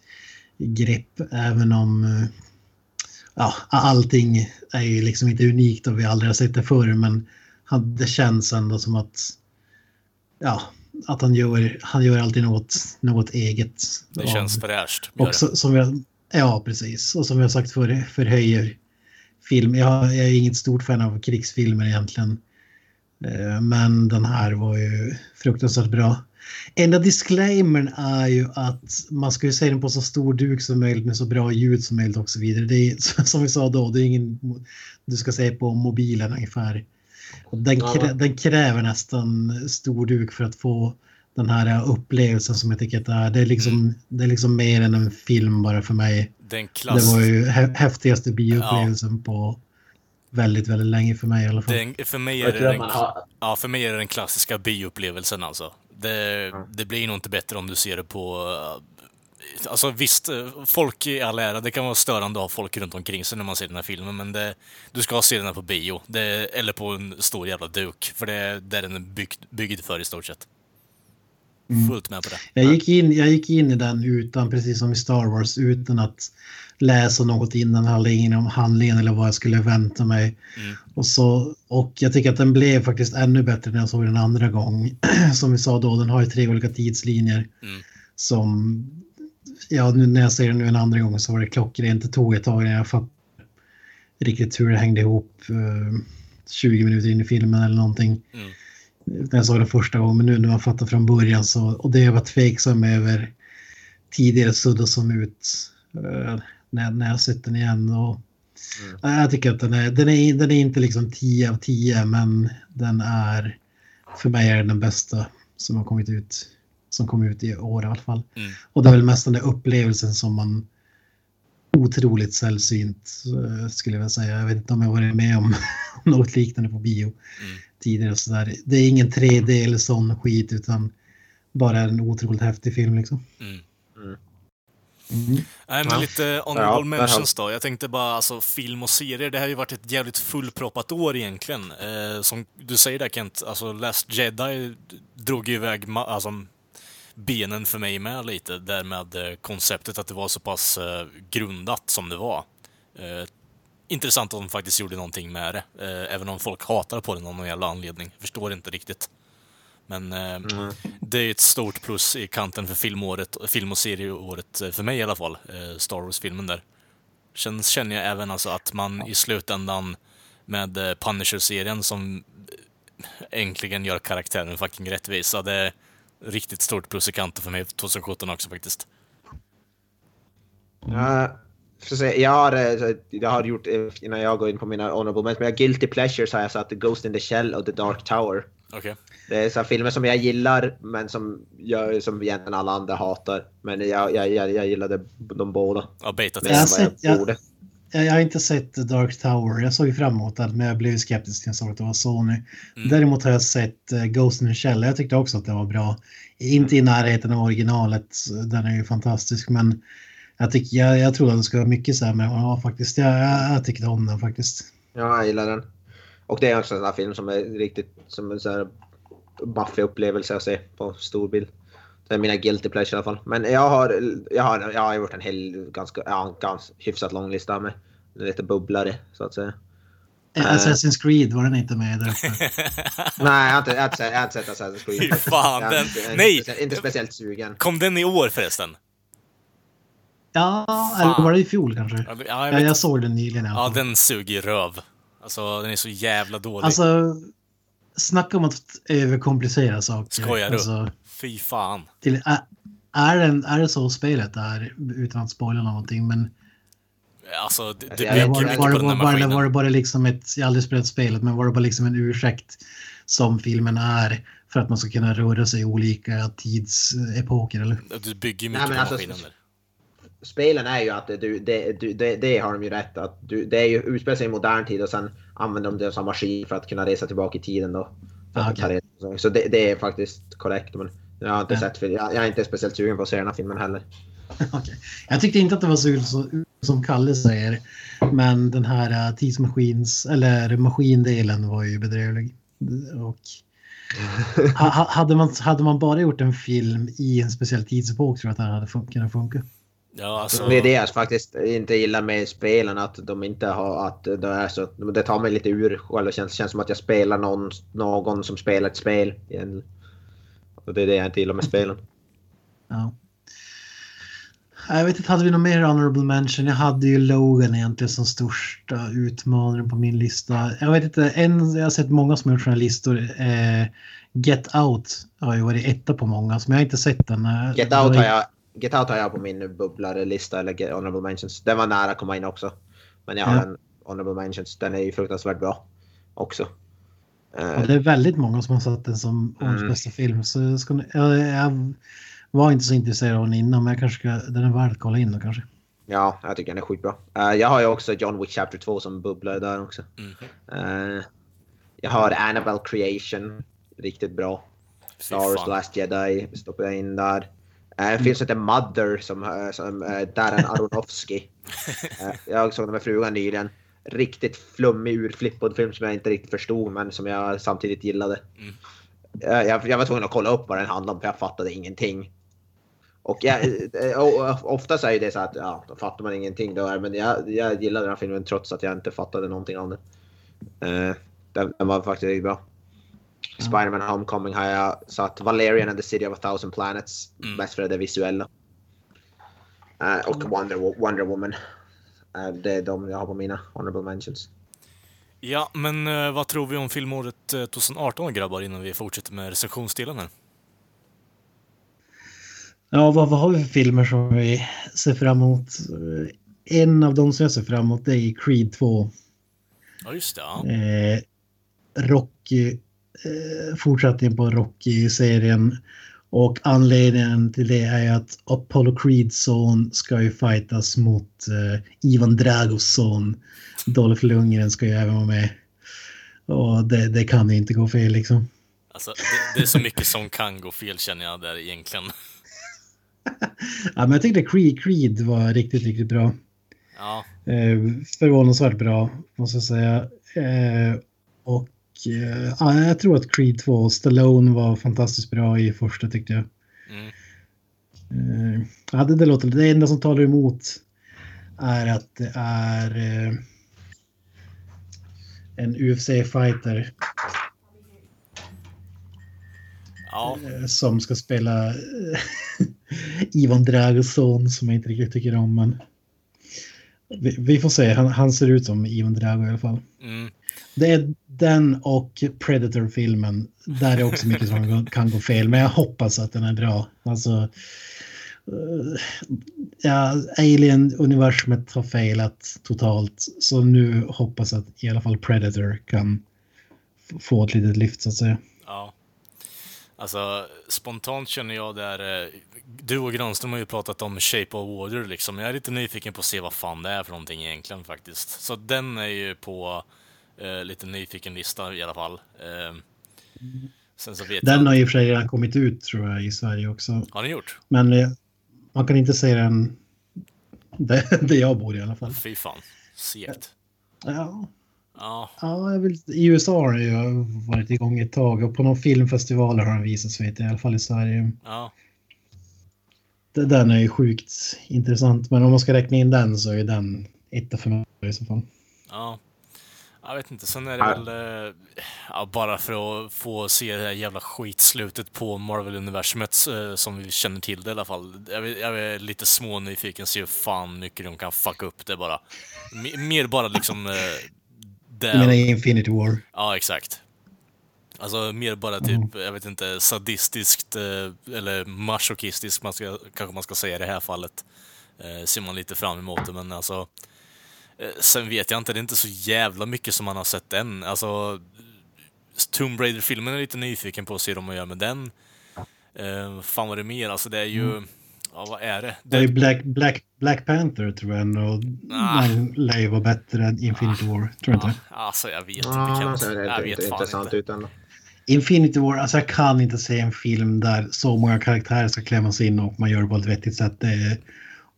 Speaker 3: grepp. Även om ja, allting är ju liksom inte unikt och vi aldrig har sett det förr. Men det känns ändå som att ja, att han gör, han gör alltid något, något eget.
Speaker 1: Det känns fräscht.
Speaker 3: Och så, som jag, ja, precis. Och som har sagt förr, förhöjer film. Jag, jag är inget stort fan av krigsfilmer egentligen. Eh, men den här var ju fruktansvärt bra. Enda disclaimern är ju att man ska ju se den på så stor duk som möjligt med så bra ljud som möjligt och så vidare. Det är som vi sa då, det är ingen du ska se på mobilen ungefär. Den, krä, den kräver nästan stor duk för att få den här upplevelsen som jag tycker att det är. Det är liksom, mm. det är liksom mer än en film bara för mig. Det var ju häftigaste bioupplevelsen ja. på väldigt, väldigt länge för mig i alla fall.
Speaker 1: Den, för, mig är det den, ja, för mig är det den klassiska bioupplevelsen alltså. Det, det blir nog inte bättre om du ser det på... Alltså visst, eh, folk i all ära, det kan vara störande att ha folk runt omkring sig när man ser den här filmen, men det, du ska se den här på bio. Det, eller på en stor jävla duk, för det är där den är byggd, byggd för i stort sett. Fullt med på det.
Speaker 3: Jag gick, in, jag gick in i den utan, precis som i Star Wars, utan att läsa något innan handlingen om handlingen eller vad jag skulle vänta mig.
Speaker 1: Mm.
Speaker 3: Och, så, och jag tycker att den blev faktiskt ännu bättre när jag såg den andra gång. Som vi sa då, den har ju tre olika tidslinjer.
Speaker 1: Mm.
Speaker 3: Som, ja nu när jag ser den nu en andra gång så var det klockrent. Det tog ett tag innan jag fattade riktigt hur det hängde ihop. eh, 20 minuter in i filmen eller någonting
Speaker 1: Mm.
Speaker 3: när jag såg den första gången, men nu när man fattar från början så, och det jag var tveksam över tidigare suddas som ut eh, när, när jag sett den igen. Och, Nej, Jag tycker att den är, den är, den är inte liksom 10 av 10, men den är, för mig är den bästa som har kommit ut, som kom ut i år i alla fall.
Speaker 1: Mm.
Speaker 3: Och det är väl mest den där upplevelsen som man otroligt sällsynt eh, skulle jag vilja säga. Jag vet inte om jag varit med om något liknande på bio
Speaker 1: Mm.
Speaker 3: tidigare. och Så där. Det är ingen 3D eller sån skit utan bara en otroligt häftig film liksom.
Speaker 1: Mm.
Speaker 3: Mm.
Speaker 1: Nej, men
Speaker 2: Ja.
Speaker 1: lite
Speaker 2: Ja,
Speaker 1: honorable
Speaker 2: har-
Speaker 1: mentions då. Jag tänkte bara, alltså film och serier, det här har ju varit ett jävligt fullproppat år egentligen. Eh, som du säger där Kent, alltså Last Jedi drog ju iväg ma- alltså, benen för mig med lite, där med eh, konceptet att det var så pass eh, grundat som det var. Eh, intressant att de faktiskt gjorde någonting med det, även om folk hatar på det av någon jävla anledning. Förstår inte riktigt. Men eh, det är ett stort plus i kanten för filmåret, film och serieåret, för mig i alla fall, Star Wars-filmen där. Sen känner jag även alltså att man i slutändan med Punisher-serien som äntligen gör karaktären fucking rättvisa, det riktigt stort plus i kanten för mig 2017 också faktiskt.
Speaker 2: För säga, jag, har, eh, jag har gjort, eh, innan jag går in på mina honorable men jag guilty pleasures har jag satt Ghost in the Shell och The Dark Tower.
Speaker 1: Okej.
Speaker 2: Det är så filmer som jag gillar, men som, jag, som egentligen alla andra hatar. Men jag, jag, jag, jag gillade dem båda.
Speaker 1: Ja, beta
Speaker 3: Jag
Speaker 2: jag
Speaker 3: sett- jag-. Jag, jag har inte sett Dark Tower. Jag såg ju fram emot den, men jag blev skeptisk när jag såg att det var Sony.
Speaker 1: Mm.
Speaker 3: Däremot har jag sett uh, Ghost in the Shell. Jag tyckte också att det var bra. Inte i närheten av originalet. Den är ju fantastisk, men jag, tycker, jag, jag tror att det ska vara mycket sämre var faktiskt. Jag, jag, jag tyckte om den faktiskt.
Speaker 2: Ja, jag gillar den. Och det är också en sån här film som är riktigt som en sån här maffig upplevelse att se på storbild. Det är mina guilty pleasure i alla fall. Men jag har, jag har, jag har gjort en hel, ganska, ja, ganska hyfsat lång lista med lite bubblare så att säga.
Speaker 3: Eh, Assassin's Creed var den inte med där.
Speaker 2: Nej, jag har inte, jag har inte, jag har inte sett Assassin's Creed.
Speaker 1: Fy fan, den-
Speaker 2: inte,
Speaker 1: nej!
Speaker 2: Inte, speciellt, inte speciellt sugen.
Speaker 1: Kom den i år förresten?
Speaker 3: Ja, eller var det i fjol kanske?
Speaker 1: Ja, jag
Speaker 3: Ja, jag såg den nyligen
Speaker 1: Ja, den suger röv. Alltså, den är så jävla dålig.
Speaker 3: Alltså, snacka om att överkomplicera saker.
Speaker 1: Skojar du?
Speaker 3: Alltså,
Speaker 1: Fy fan.
Speaker 3: till, är, är, den, är det så spelet är, utan att spoila någonting, men
Speaker 1: Alltså, det, bygger
Speaker 3: var,
Speaker 1: mycket
Speaker 3: var,
Speaker 1: på
Speaker 3: det,
Speaker 1: den här
Speaker 3: var, var,
Speaker 1: maskinen.
Speaker 3: var det bara liksom ett, jag har aldrig spelat spelet, men var det bara liksom en ursäkt som filmen är för att man ska kunna röra sig i olika tidsepoker eller?
Speaker 1: Du bygger
Speaker 2: Nej,
Speaker 1: mycket
Speaker 2: men
Speaker 1: på
Speaker 2: alltså,
Speaker 1: maskinen där.
Speaker 2: Spelen är ju att du, det, du, det, det har de ju rätt att du, det är ju utspelar sig i modern tid och sen använder de det som maskin för att kunna resa tillbaka i tiden då.
Speaker 3: Ah,
Speaker 2: så- Så det, det är faktiskt korrekt. Men jag har inte
Speaker 3: Ja.
Speaker 2: sett, jag, jag är inte speciellt sugen på att se den här filmen heller.
Speaker 3: Okej. Jag tyckte inte att det var så, så som Kalle säger, men den här uh, tidsmaskins, eller maskindelen var ju bedrövlig. Och ha, ha- hade, man, hade man bara gjort en film i en speciell tidsepok tror jag att det hade fun- kunnat funka.
Speaker 1: Ja, alltså...
Speaker 2: Det är det jag faktiskt inte gillar med spelen, att de inte har, att det är så, det tar mig lite ur själva känns, känns som att jag spelar någon, någon som spelar ett spel. igen. Och det är det jag inte gillar med spelen.
Speaker 3: Ja. Jag vet inte, hade vi något mer honorable mention? Jag hade ju Logan egentligen som största utmanaren på min lista. Jag vet inte, en, jag har sett många som har gjort sådana listor. Eh, Get Out har ju varit etta på många, men jag har inte sett den. Eh,
Speaker 2: Get Out har jag, Get Out har jag på min bubblarlista, eller honorable mentions. Den var nära att komma in också. Men jag har
Speaker 3: Ja.
Speaker 2: en honorable mentions. Den är ju fruktansvärt bra också.
Speaker 3: Och det är väldigt många som har satt den som årets
Speaker 2: Mm.
Speaker 3: bästa film. Så jag, ska, jag, jag var inte så intresserad av den innan, men jag kanske ska, den är värd att kolla in då kanske.
Speaker 2: Ja, jag tycker den är skitbra. Eh, jag har ju också John Wick Chapter 2 som bubblar där också.
Speaker 1: Mhm.
Speaker 2: Eh, jag har Annabelle Creation, riktigt bra. Star Wars Last Jedi stoppade jag in där. Eh, En film som heter Mother som, som uh, Darren Aronofsky. Jag såg den med frugan nyligen. Riktigt flummig, urflippad film som jag inte riktigt förstod men som jag samtidigt gillade.
Speaker 1: Mm.
Speaker 2: Jag, jag var tvungen att kolla upp vad den handlade om för jag fattade ingenting. Och jag, eh, ofta så är det så att ja, då fattar man ingenting. Då men jag, jag gillade den här filmen trots att jag inte fattade någonting av den. Eh, den, den var faktiskt riktigt bra. Spider-Man Homecoming har jag satt Valerian and the City of a Thousand Planets.
Speaker 1: Mm.
Speaker 2: Mest för det visuella. Eh, och Wonder, Wo- Wonder Woman. Eh, det är de jag har på mina honorable mentions.
Speaker 1: Ja, men eh, vad tror vi om filmåret eh, 2018 grabbar innan vi fortsätter med recensionsdelen här?
Speaker 3: Ja, vad, vad har vi för filmer som vi ser fram emot? Eh, En av de som jag ser fram emot det är Creed 2.
Speaker 1: Ja, just det. Ja.
Speaker 3: Eh, Rocky, eh, fortsättning på Rocky-serien. Och anledningen till det är att Apollo Creeds son ska ju fightas mot eh, Ivan Dragos son. Dolph Lundgren ska ju även vara med. Och det, det kan ju inte gå fel liksom.
Speaker 1: Alltså, det, det är så mycket som kan gå fel känner jag där egentligen.
Speaker 3: Ja, men jag tyckte Creed, Creed var riktigt, riktigt bra.
Speaker 1: Ja,
Speaker 3: Eh, förvånansvärt bra, måste jag säga. Eh, och ja, jag tror att Creed 2, Stallone var fantastiskt bra i första tyckte jag.
Speaker 1: mm.
Speaker 3: Eh, ja, det, det, låter, det enda som talar emot är att det är eh, en UFC-fighter
Speaker 1: ja,
Speaker 3: eh, som ska spela eh, Ivan Dragos son som jag inte riktigt tycker om. Men vi, vi får se, han, han ser ut som Ivan Drago i alla fall.
Speaker 1: mm.
Speaker 3: Det är den och Predator-filmen. Där är också mycket som kan- gå fel, men jag hoppas att den är bra. Alltså, eh, ja, Alien-universumet har failat totalt, så nu hoppas jag att i alla fall Predator kan få ett litet lyft så att säga.
Speaker 1: ja. Alltså, spontant känner jag där... Eh, du och Granström har ju pratat om Shape of Water liksom. Jag är lite nyfiken på att se vad fan det är för någonting egentligen faktiskt. Så den är ju på eh, lite nyfiken lista i alla fall. Eh, sen så vet
Speaker 3: Den
Speaker 1: jag...
Speaker 3: har i och för sig redan kommit ut tror jag i Sverige också.
Speaker 1: Har ni gjort?
Speaker 3: Men eh, man kan inte se den där, jag bor i alla fall.
Speaker 1: Fy fan. Segt.
Speaker 3: Ja,
Speaker 1: Ja,
Speaker 3: Ja, jag vill, i USA har det ju varit igång ett tag och på någon filmfestival har den visats vet jag, i alla fall i Sverige.
Speaker 1: ja.
Speaker 3: Det- Den är ju sjukt intressant, men om man ska räkna in den så är den etta för mig i så fall.
Speaker 1: Ja. Jag vet inte, sen är det väl... eh, Ja, bara för att få se det här jävla skitslutet på Marvel-universumet eh, som vi känner till det i alla fall. Jag, är- jag är lite små nyfiken, se hur fan mycket de kan fucka upp det bara. Mer bara liksom... eh,
Speaker 3: Jag menar Infinity War.
Speaker 1: ja, exakt. Alltså mer bara typ, jag vet inte, sadistiskt eller masochistiskt man ska, kanske man ska säga i det här fallet. Eh, ser man lite fram emot det, men alltså... Eh, Sen vet jag inte, det är inte så jävla mycket som man har sett än. Alltså, Tomb Raider-filmen är lite nyfiken på att se hur de gör med den. Eh, fan vad det är mer, alltså det är ju... Ja, vad är det?
Speaker 3: Det är
Speaker 1: det
Speaker 3: Black, Black, Black Panther tror jag ändå.
Speaker 1: Ah.
Speaker 3: Den lär ju vara bättre än Infinity War, tror du inte
Speaker 1: ja,
Speaker 3: det?
Speaker 1: alltså jag vet inte,
Speaker 2: så är det
Speaker 1: Jag
Speaker 2: inte,
Speaker 1: vet
Speaker 2: inte intressant
Speaker 1: inte.
Speaker 2: ut ändå.
Speaker 3: Infinity War, alltså jag kan inte se en film där så många karaktärer ska klämmas in och man gör det på ett vettigt sätt. Det är,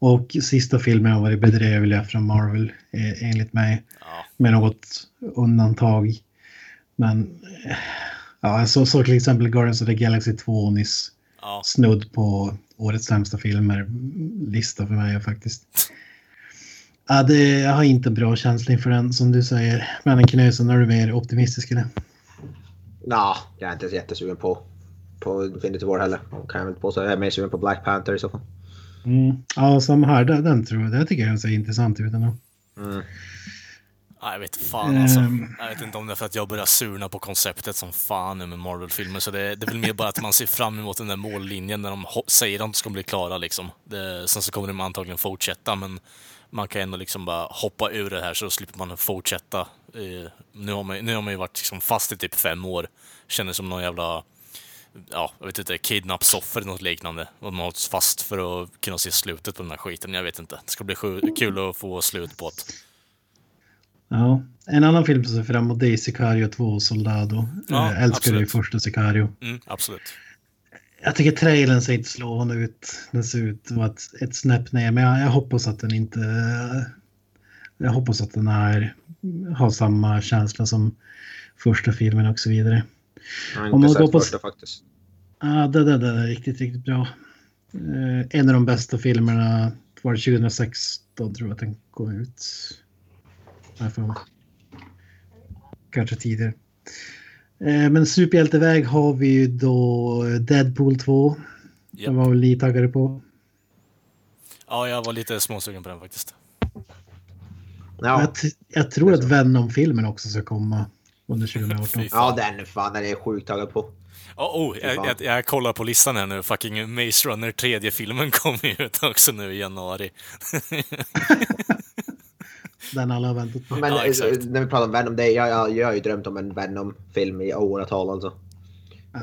Speaker 3: och sista filmen har varit bedrövliga från Marvel, eh, enligt mig.
Speaker 1: Ja,
Speaker 3: med något undantag. Men eh, ja, jag såg, såg till exempel Guardians of the Galaxy 2 nyss.
Speaker 1: ja.
Speaker 3: Snudd på årets sämsta filmer-lista för mig faktiskt. Ja, det, jag har inte bra känsla inför den som du säger. Men Knösen, är du mer optimistisk eller?
Speaker 2: Nå, jag är inte så jättesugen på, på Infinity War heller. Kan jag väl påstå. Jag är mer sugen på Black Panther i så fall.
Speaker 3: Mm. Ja, som här, den, den tror jag, det tycker jag ser intressant ut ändå.
Speaker 2: Mm.
Speaker 1: Ja, jag vet fan alltså.
Speaker 3: Ehm.
Speaker 1: Jag vet inte om det är för att jag börjar surna på konceptet som fan nu med Marvel-filmer, så det, det är väl mer bara att man ser fram emot den där mållinjen när de säger att de ska bli klara liksom. Det, sen så kommer de antagligen fortsätta, men man kan ändå liksom bara hoppa ur det här så slipper man fortsätta. Eh, nu, har man, nu har man ju varit liksom fast i typ fem år. Känner som någon jävla, ja, jag vet inte, kidnappsoffer eller något liknande. Och man har hållits fast för att kunna se slutet på den här skiten. Jag vet inte. Det ska bli kul att få slut på det.
Speaker 3: Ja, en annan film som ser fram emot det är Sicario 2 Soldado.
Speaker 1: Ja,
Speaker 3: jag älskar det i
Speaker 1: absolut.
Speaker 3: första Sicario.
Speaker 1: Mm, absolut.
Speaker 3: Jag tycker trailern ser inte slående ut. Den ser ut att vara ett, ett snäpp ner, men jag, jag hoppas att den inte... Jag hoppas att den är, har samma känsla som första filmen och så vidare.
Speaker 2: Jag har
Speaker 3: Om
Speaker 2: inte
Speaker 3: man går
Speaker 2: sett
Speaker 3: på-
Speaker 2: första faktiskt.
Speaker 3: Ja, det, det, det är riktigt, riktigt bra. Eh, en av de bästa filmerna var det 2016 tror jag att den kom ut. Har jag för mig. Kanske tidigare. Eh, men superhjälteväg har vi ju då Deadpool 2.
Speaker 1: Japp.
Speaker 3: Den var väl ni taggade på.
Speaker 1: Ja, jag var lite småsugen på den faktiskt.
Speaker 2: Ja,
Speaker 3: Jag, jag tror att Venom-filmen också ska komma under 2018.
Speaker 1: Fy fan.
Speaker 2: ja den fan den är jag sjukt taggad på.
Speaker 1: Oh, oh, jag,
Speaker 2: fan.
Speaker 1: jag, jag kollar på listan här nu. Fucking Maze Runner 3D-filmen kommer ut också nu i januari.
Speaker 3: Den alla har väntat på.
Speaker 2: Men
Speaker 1: Ja,
Speaker 2: eh, när vi pratar om Venom, det, jag, jag, jag har ju drömt om en Venom-film i åratal alltså.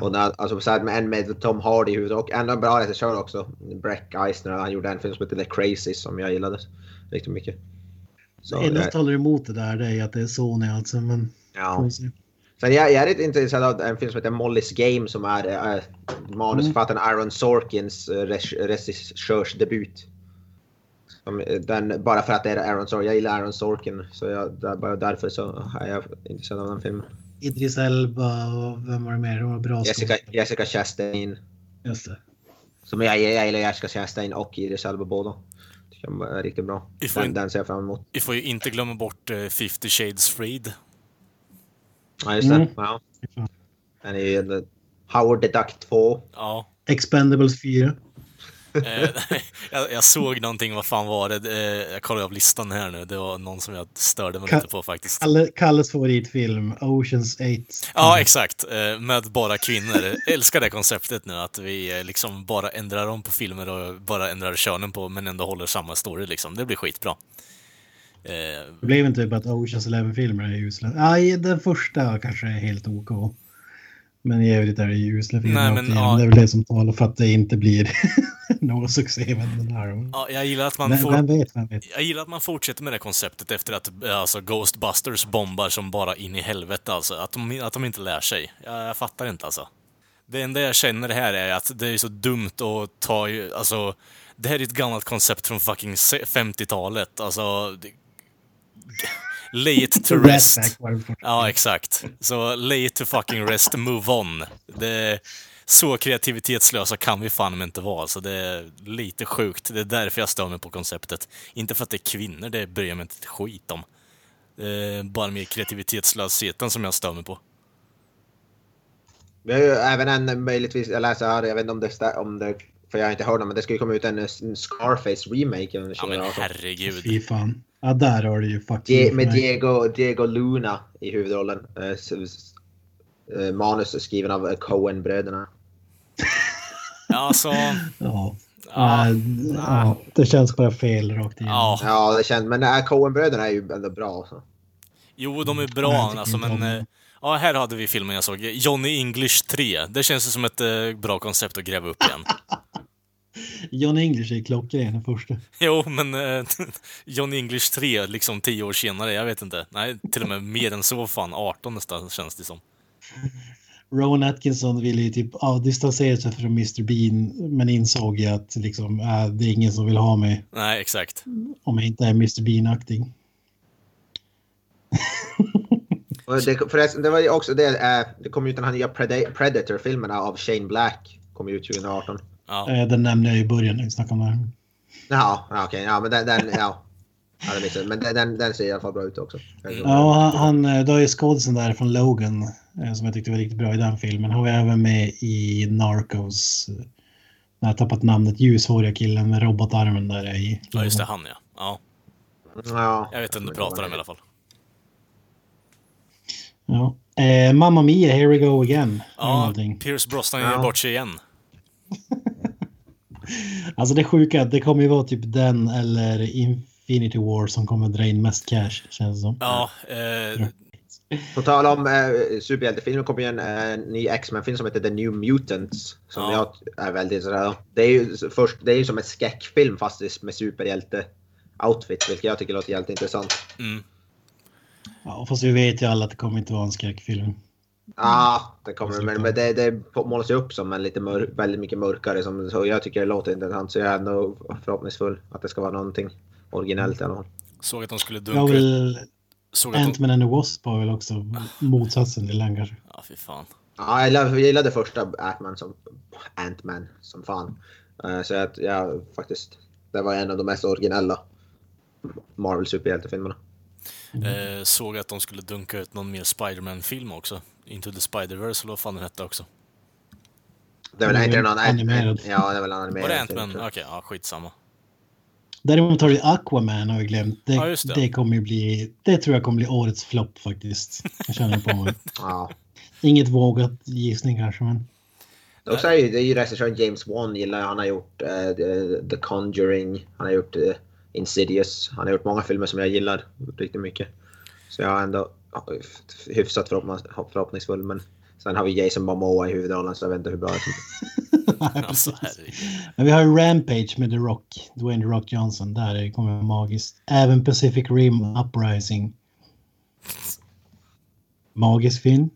Speaker 2: Och när, alltså så här, med en med Tom Hardy i huvudet och en bra regissör också. Breck Eisner, han gjorde en film som heter The Crazy som jag gillade riktigt mycket. Så,
Speaker 3: Det enda
Speaker 2: eh,
Speaker 3: som talar emot det där det är att det är Sony alltså. Men
Speaker 2: ja. Sen jag, jag är lite intresserad av en film som heter Molly's Game som är äh, manusförfattaren Aaron Sorkins äh, regissörsdebut. Som, eh, Den, bara för att det är Aaron Sorkin. Jag gillar Aaron Sorkin så jag, där, bara därför så är jag intresserad av den filmen.
Speaker 3: Idris Elba och vem var det mer? De var bra
Speaker 2: Jessica. Jessica Chastain.
Speaker 3: Just det.
Speaker 2: Som jag, jag gillar Jessica Chastain och Idris Elba båda. Tycker de är riktigt bra.
Speaker 1: Vi får
Speaker 2: Den, den ser jag fram emot.
Speaker 1: Vi får ju inte glömma bort eh, 50 Shades Freed.
Speaker 2: Ja just det.
Speaker 3: Mm.
Speaker 2: Ja. Den är ju en- Howard the Duck 2.
Speaker 1: Ja.
Speaker 3: Expendables 4.
Speaker 1: Eh, jag, jag såg någonting, vad fan var det? Eh, jag kollar upp listan här nu. Det var någon som jag störde mig
Speaker 3: Ka-
Speaker 1: lite på faktiskt.
Speaker 3: Kalle, Kalles favoritfilm, Oceans 8.
Speaker 1: Ja, exakt. Eh, Med bara kvinnor. Älskar det konceptet nu, att vi eh, liksom bara ändrar om på filmer och bara ändrar könen på, men ändå håller samma story liksom. Det blir skitbra. Eh,
Speaker 3: Det blev inte typ att Oceans 11-filmer är usla. Nej, den första kanske är helt OK. Men i övrigt är det ju usla filmer.
Speaker 1: Nej, men, ja.
Speaker 3: Det är väl det som talar för att det inte blir någon succé med den här.
Speaker 1: ja, jag gillar att man
Speaker 3: Men, vem vet, vem vet.
Speaker 1: Jag gillar att man fortsätter med det konceptet efter att eh, alltså, Ghostbusters bombar som bara in i helvete alltså. Att de, att de inte lär sig. Jag, jag fattar inte alltså. Det enda jag känner här är att det är så dumt att ta ju, alltså... Det här är ett gammalt koncept från fucking se- 50-talet. Alltså... It to rest. Ja, exakt. Så lay it to fucking rest, move on. Det, så kreativitetslösa kan vi fan inte vara, så det är lite sjukt. Det är därför jag stör mig på konceptet. Inte för att det är kvinnor, det bryr jag mig inte ett skit om. Det är bara mer kreativitetslösheten som jag stör mig på.
Speaker 2: Vi har ju även en möjligtvis, jag läser här, jag vet inte om det, om det för jag har inte hört om men det ska ju komma ut en, en Scarface remake
Speaker 1: Ja men
Speaker 2: 2018.
Speaker 1: herregud.
Speaker 3: Fy fan. Ja, där har du ju för
Speaker 2: med. Diego, Diego Luna i huvudrollen. Eh, eh, manus är skriven av eh, Coen-bröderna.
Speaker 1: Alltså,
Speaker 3: Ja.
Speaker 1: Ja.
Speaker 3: Ja, ja, det känns bara fel rakt igenom.
Speaker 1: ja.
Speaker 2: Ja, det känns, men Coen-bröderna är ju ändå bra. Så.
Speaker 1: Jo, de är
Speaker 3: Nej,
Speaker 1: bra
Speaker 3: tycker
Speaker 1: alltså,
Speaker 3: om
Speaker 1: men... Ja, här hade vi filmen jag såg. Johnny English 3. Det känns som ett eh, bra koncept att gräva upp igen.
Speaker 3: John English är klockren den första.
Speaker 1: Jo, men eh, Johnny English 3, liksom tio år senare, jag vet inte. Nej, till och med mer än så fan. 18 nästan, känns det som.
Speaker 3: Rowan Atkinson ville ju typ ja, distansera sig från Mr Bean men insåg ju att liksom, äh, det är ingen som vill ha mig
Speaker 1: Nej, exakt.
Speaker 3: om jag inte är Mr Bean-aktig.
Speaker 2: Det, förresten, det var ju också det, äh, det kom ut den här nya Preda- Predator-filmerna av Shane Black. Kom ut 2018.
Speaker 1: Ja.
Speaker 3: Eh, Den nämnde jag i början när vi snackade om det här.
Speaker 2: Ja, okej. Ja, men den, den ja. Det men den, den, ser i alla fall bra ut också.
Speaker 3: Ja, han, han, eh, det var ju skådisen där från Logan eh, som jag tyckte var riktigt bra i den filmen. Han var även med i Narcos. eh, Jag har tappat namnet, ljushåriga killen med robotarmen där i.
Speaker 1: ja, just det, han ja. ja.
Speaker 2: Ja.
Speaker 1: Jag vet inte om du pratar om i alla fall.
Speaker 3: Ja. Eh, Mamma Mia, here we go again.
Speaker 1: Ja. Pierce Brosnan gör
Speaker 2: Ja.
Speaker 1: bort sig igen.
Speaker 3: Alltså det sjuka, det kommer ju vara typ den eller Infinity War som kommer dra in mest cash känns det som.
Speaker 1: Ja, eh,
Speaker 2: På tal om äh, superhjältefilmer kommer ju en äh, ny X-Men-film som heter The New Mutants. Som
Speaker 1: Ja.
Speaker 2: jag är väldigt sådär. Det är ju först, det är ju som en skräckfilm fast det är med superhjälte-outfit. Vilket jag tycker låter helt intressant.
Speaker 1: mm.
Speaker 3: Ja, fast vi vet ju alla att det kommer inte vara en skräckfilm.
Speaker 2: Ja, det kommer men, men det, det målas ju upp som en lite mör, väldigt mycket mörkare. Som, så jag tycker det låter intressant så jag är ändå förhoppningsfull att det ska vara någonting originellt i alla fall.
Speaker 1: Såg att de skulle
Speaker 3: Jag
Speaker 1: dunka ut...
Speaker 3: vill...
Speaker 1: Såg att de...
Speaker 3: Ant-Man and the Wasp var väl också motsatsen till den kanske.
Speaker 1: Ja, fy fan.
Speaker 2: Ja, jag gillade, jag gillade första Ant-Man som, Ant-Man som fan. Eh, Så jag, jag faktiskt, det var en av de mest originella Marvel superhjältefilmerna.
Speaker 1: Eh, såg att de skulle dunka ut någon mer Spider-Man-film också. Into the Spider-Verse eller vad fan den hette också.
Speaker 2: Det är väl inte någon
Speaker 3: animerad.
Speaker 2: Ja, det är väl animerad
Speaker 1: Var det Ant-Man?
Speaker 2: jag.
Speaker 1: Okej, ja skitsamma.
Speaker 3: Däremot har du Aquaman har vi glömt. Det,
Speaker 1: Ja, det.
Speaker 3: det. kommer ju bli... Det tror jag kommer bli årets flopp faktiskt. Jag känner på mig.
Speaker 2: Ja.
Speaker 3: Inget vågat gissning kanske men...
Speaker 2: Och så är ju, det är ju regissören James Wan gillar jag. Han har gjort eh, The- The Conjuring, han har gjort eh, Insidious. Han har gjort många filmer som jag gillar riktigt mycket. Så jag är ändå hyfsat förhoppnings- förhoppningsfull. Men sen har vi Jason Momoa i huvudrollen så jag vet inte hur bra det
Speaker 1: herregud.
Speaker 3: Men vi har ju Rampage med The Rock. Dwayne The Rock Johnson. Där kommer det magiskt. Även Pacific Rim Uprising. Magisk film.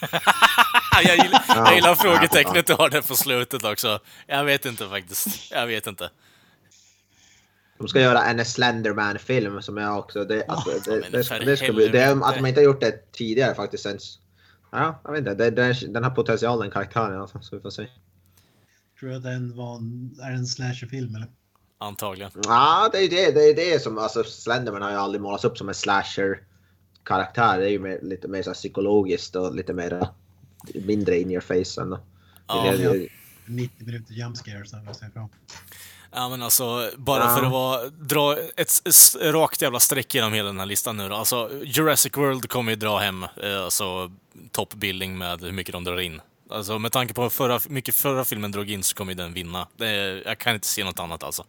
Speaker 1: jag gillar, jag gillar frågetecknet du har där på slutet också. Jag vet inte faktiskt. Jag vet inte.
Speaker 2: De ska göra en Slenderman-film som jag också... Det, alltså, det,
Speaker 1: men
Speaker 2: det,
Speaker 1: för
Speaker 2: det, ska bli, det att de inte har gjort det tidigare faktiskt. Sen, ja, jag vet inte. Det, det, den har potential den karaktären alltså, så vi får se.
Speaker 3: Tror du att den var en, är en slasherfilm eller?
Speaker 1: Antagligen.
Speaker 2: Ja, det är ju det, det, är det som... Alltså, Slenderman har ju aldrig målats upp som en slasher-karaktär. Det är ju mer, lite mer så här psykologiskt och lite mer... Mindre in your face ändå.
Speaker 1: Ja.
Speaker 2: Det- det-
Speaker 3: 90 minuter jump vad säger jag.
Speaker 1: Ja men alltså, bara
Speaker 2: Ja.
Speaker 1: för att vara, dra ett s- rakt jävla streck genom hela den här listan nu då. Alltså, Jurassic World kommer ju dra hem eh, alltså, toppbilling med hur mycket de drar in. Alltså med tanke på hur förra, mycket förra filmen drog in så kommer ju den vinna. Det, jag kan inte se något annat alltså.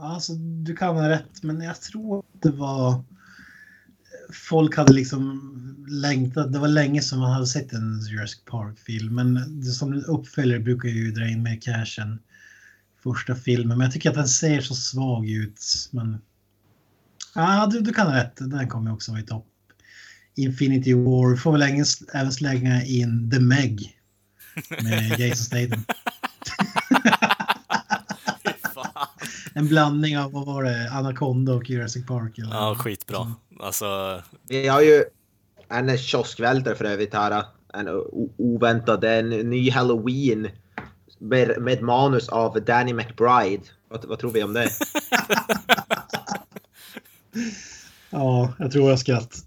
Speaker 3: Alltså, du kan ha rätt, men jag tror att det var... Folk hade liksom längtat. Det var länge som man hade sett en Jurassic Park-film. Men det som uppföljare brukar ju dra in mer cash än första filmen. Men jag tycker att den ser så svag ut. Men... Ja, du, du kan ha rätt. Den kommer också vara i topp. Infinity War. Får väl även slänga in The Meg. Med Jason Statham.
Speaker 1: Fan.
Speaker 3: En blandning av, vad var det, Anaconda och Jurassic Park? Eller?
Speaker 1: Ja, skitbra. Alltså,
Speaker 2: Vi har ju en kioskvältare för övrigt här. En oväntad, en ny Halloween. Med, med manus av Danny McBride. Vad, vad tror vi om det?
Speaker 3: Ja, jag tror jag ska att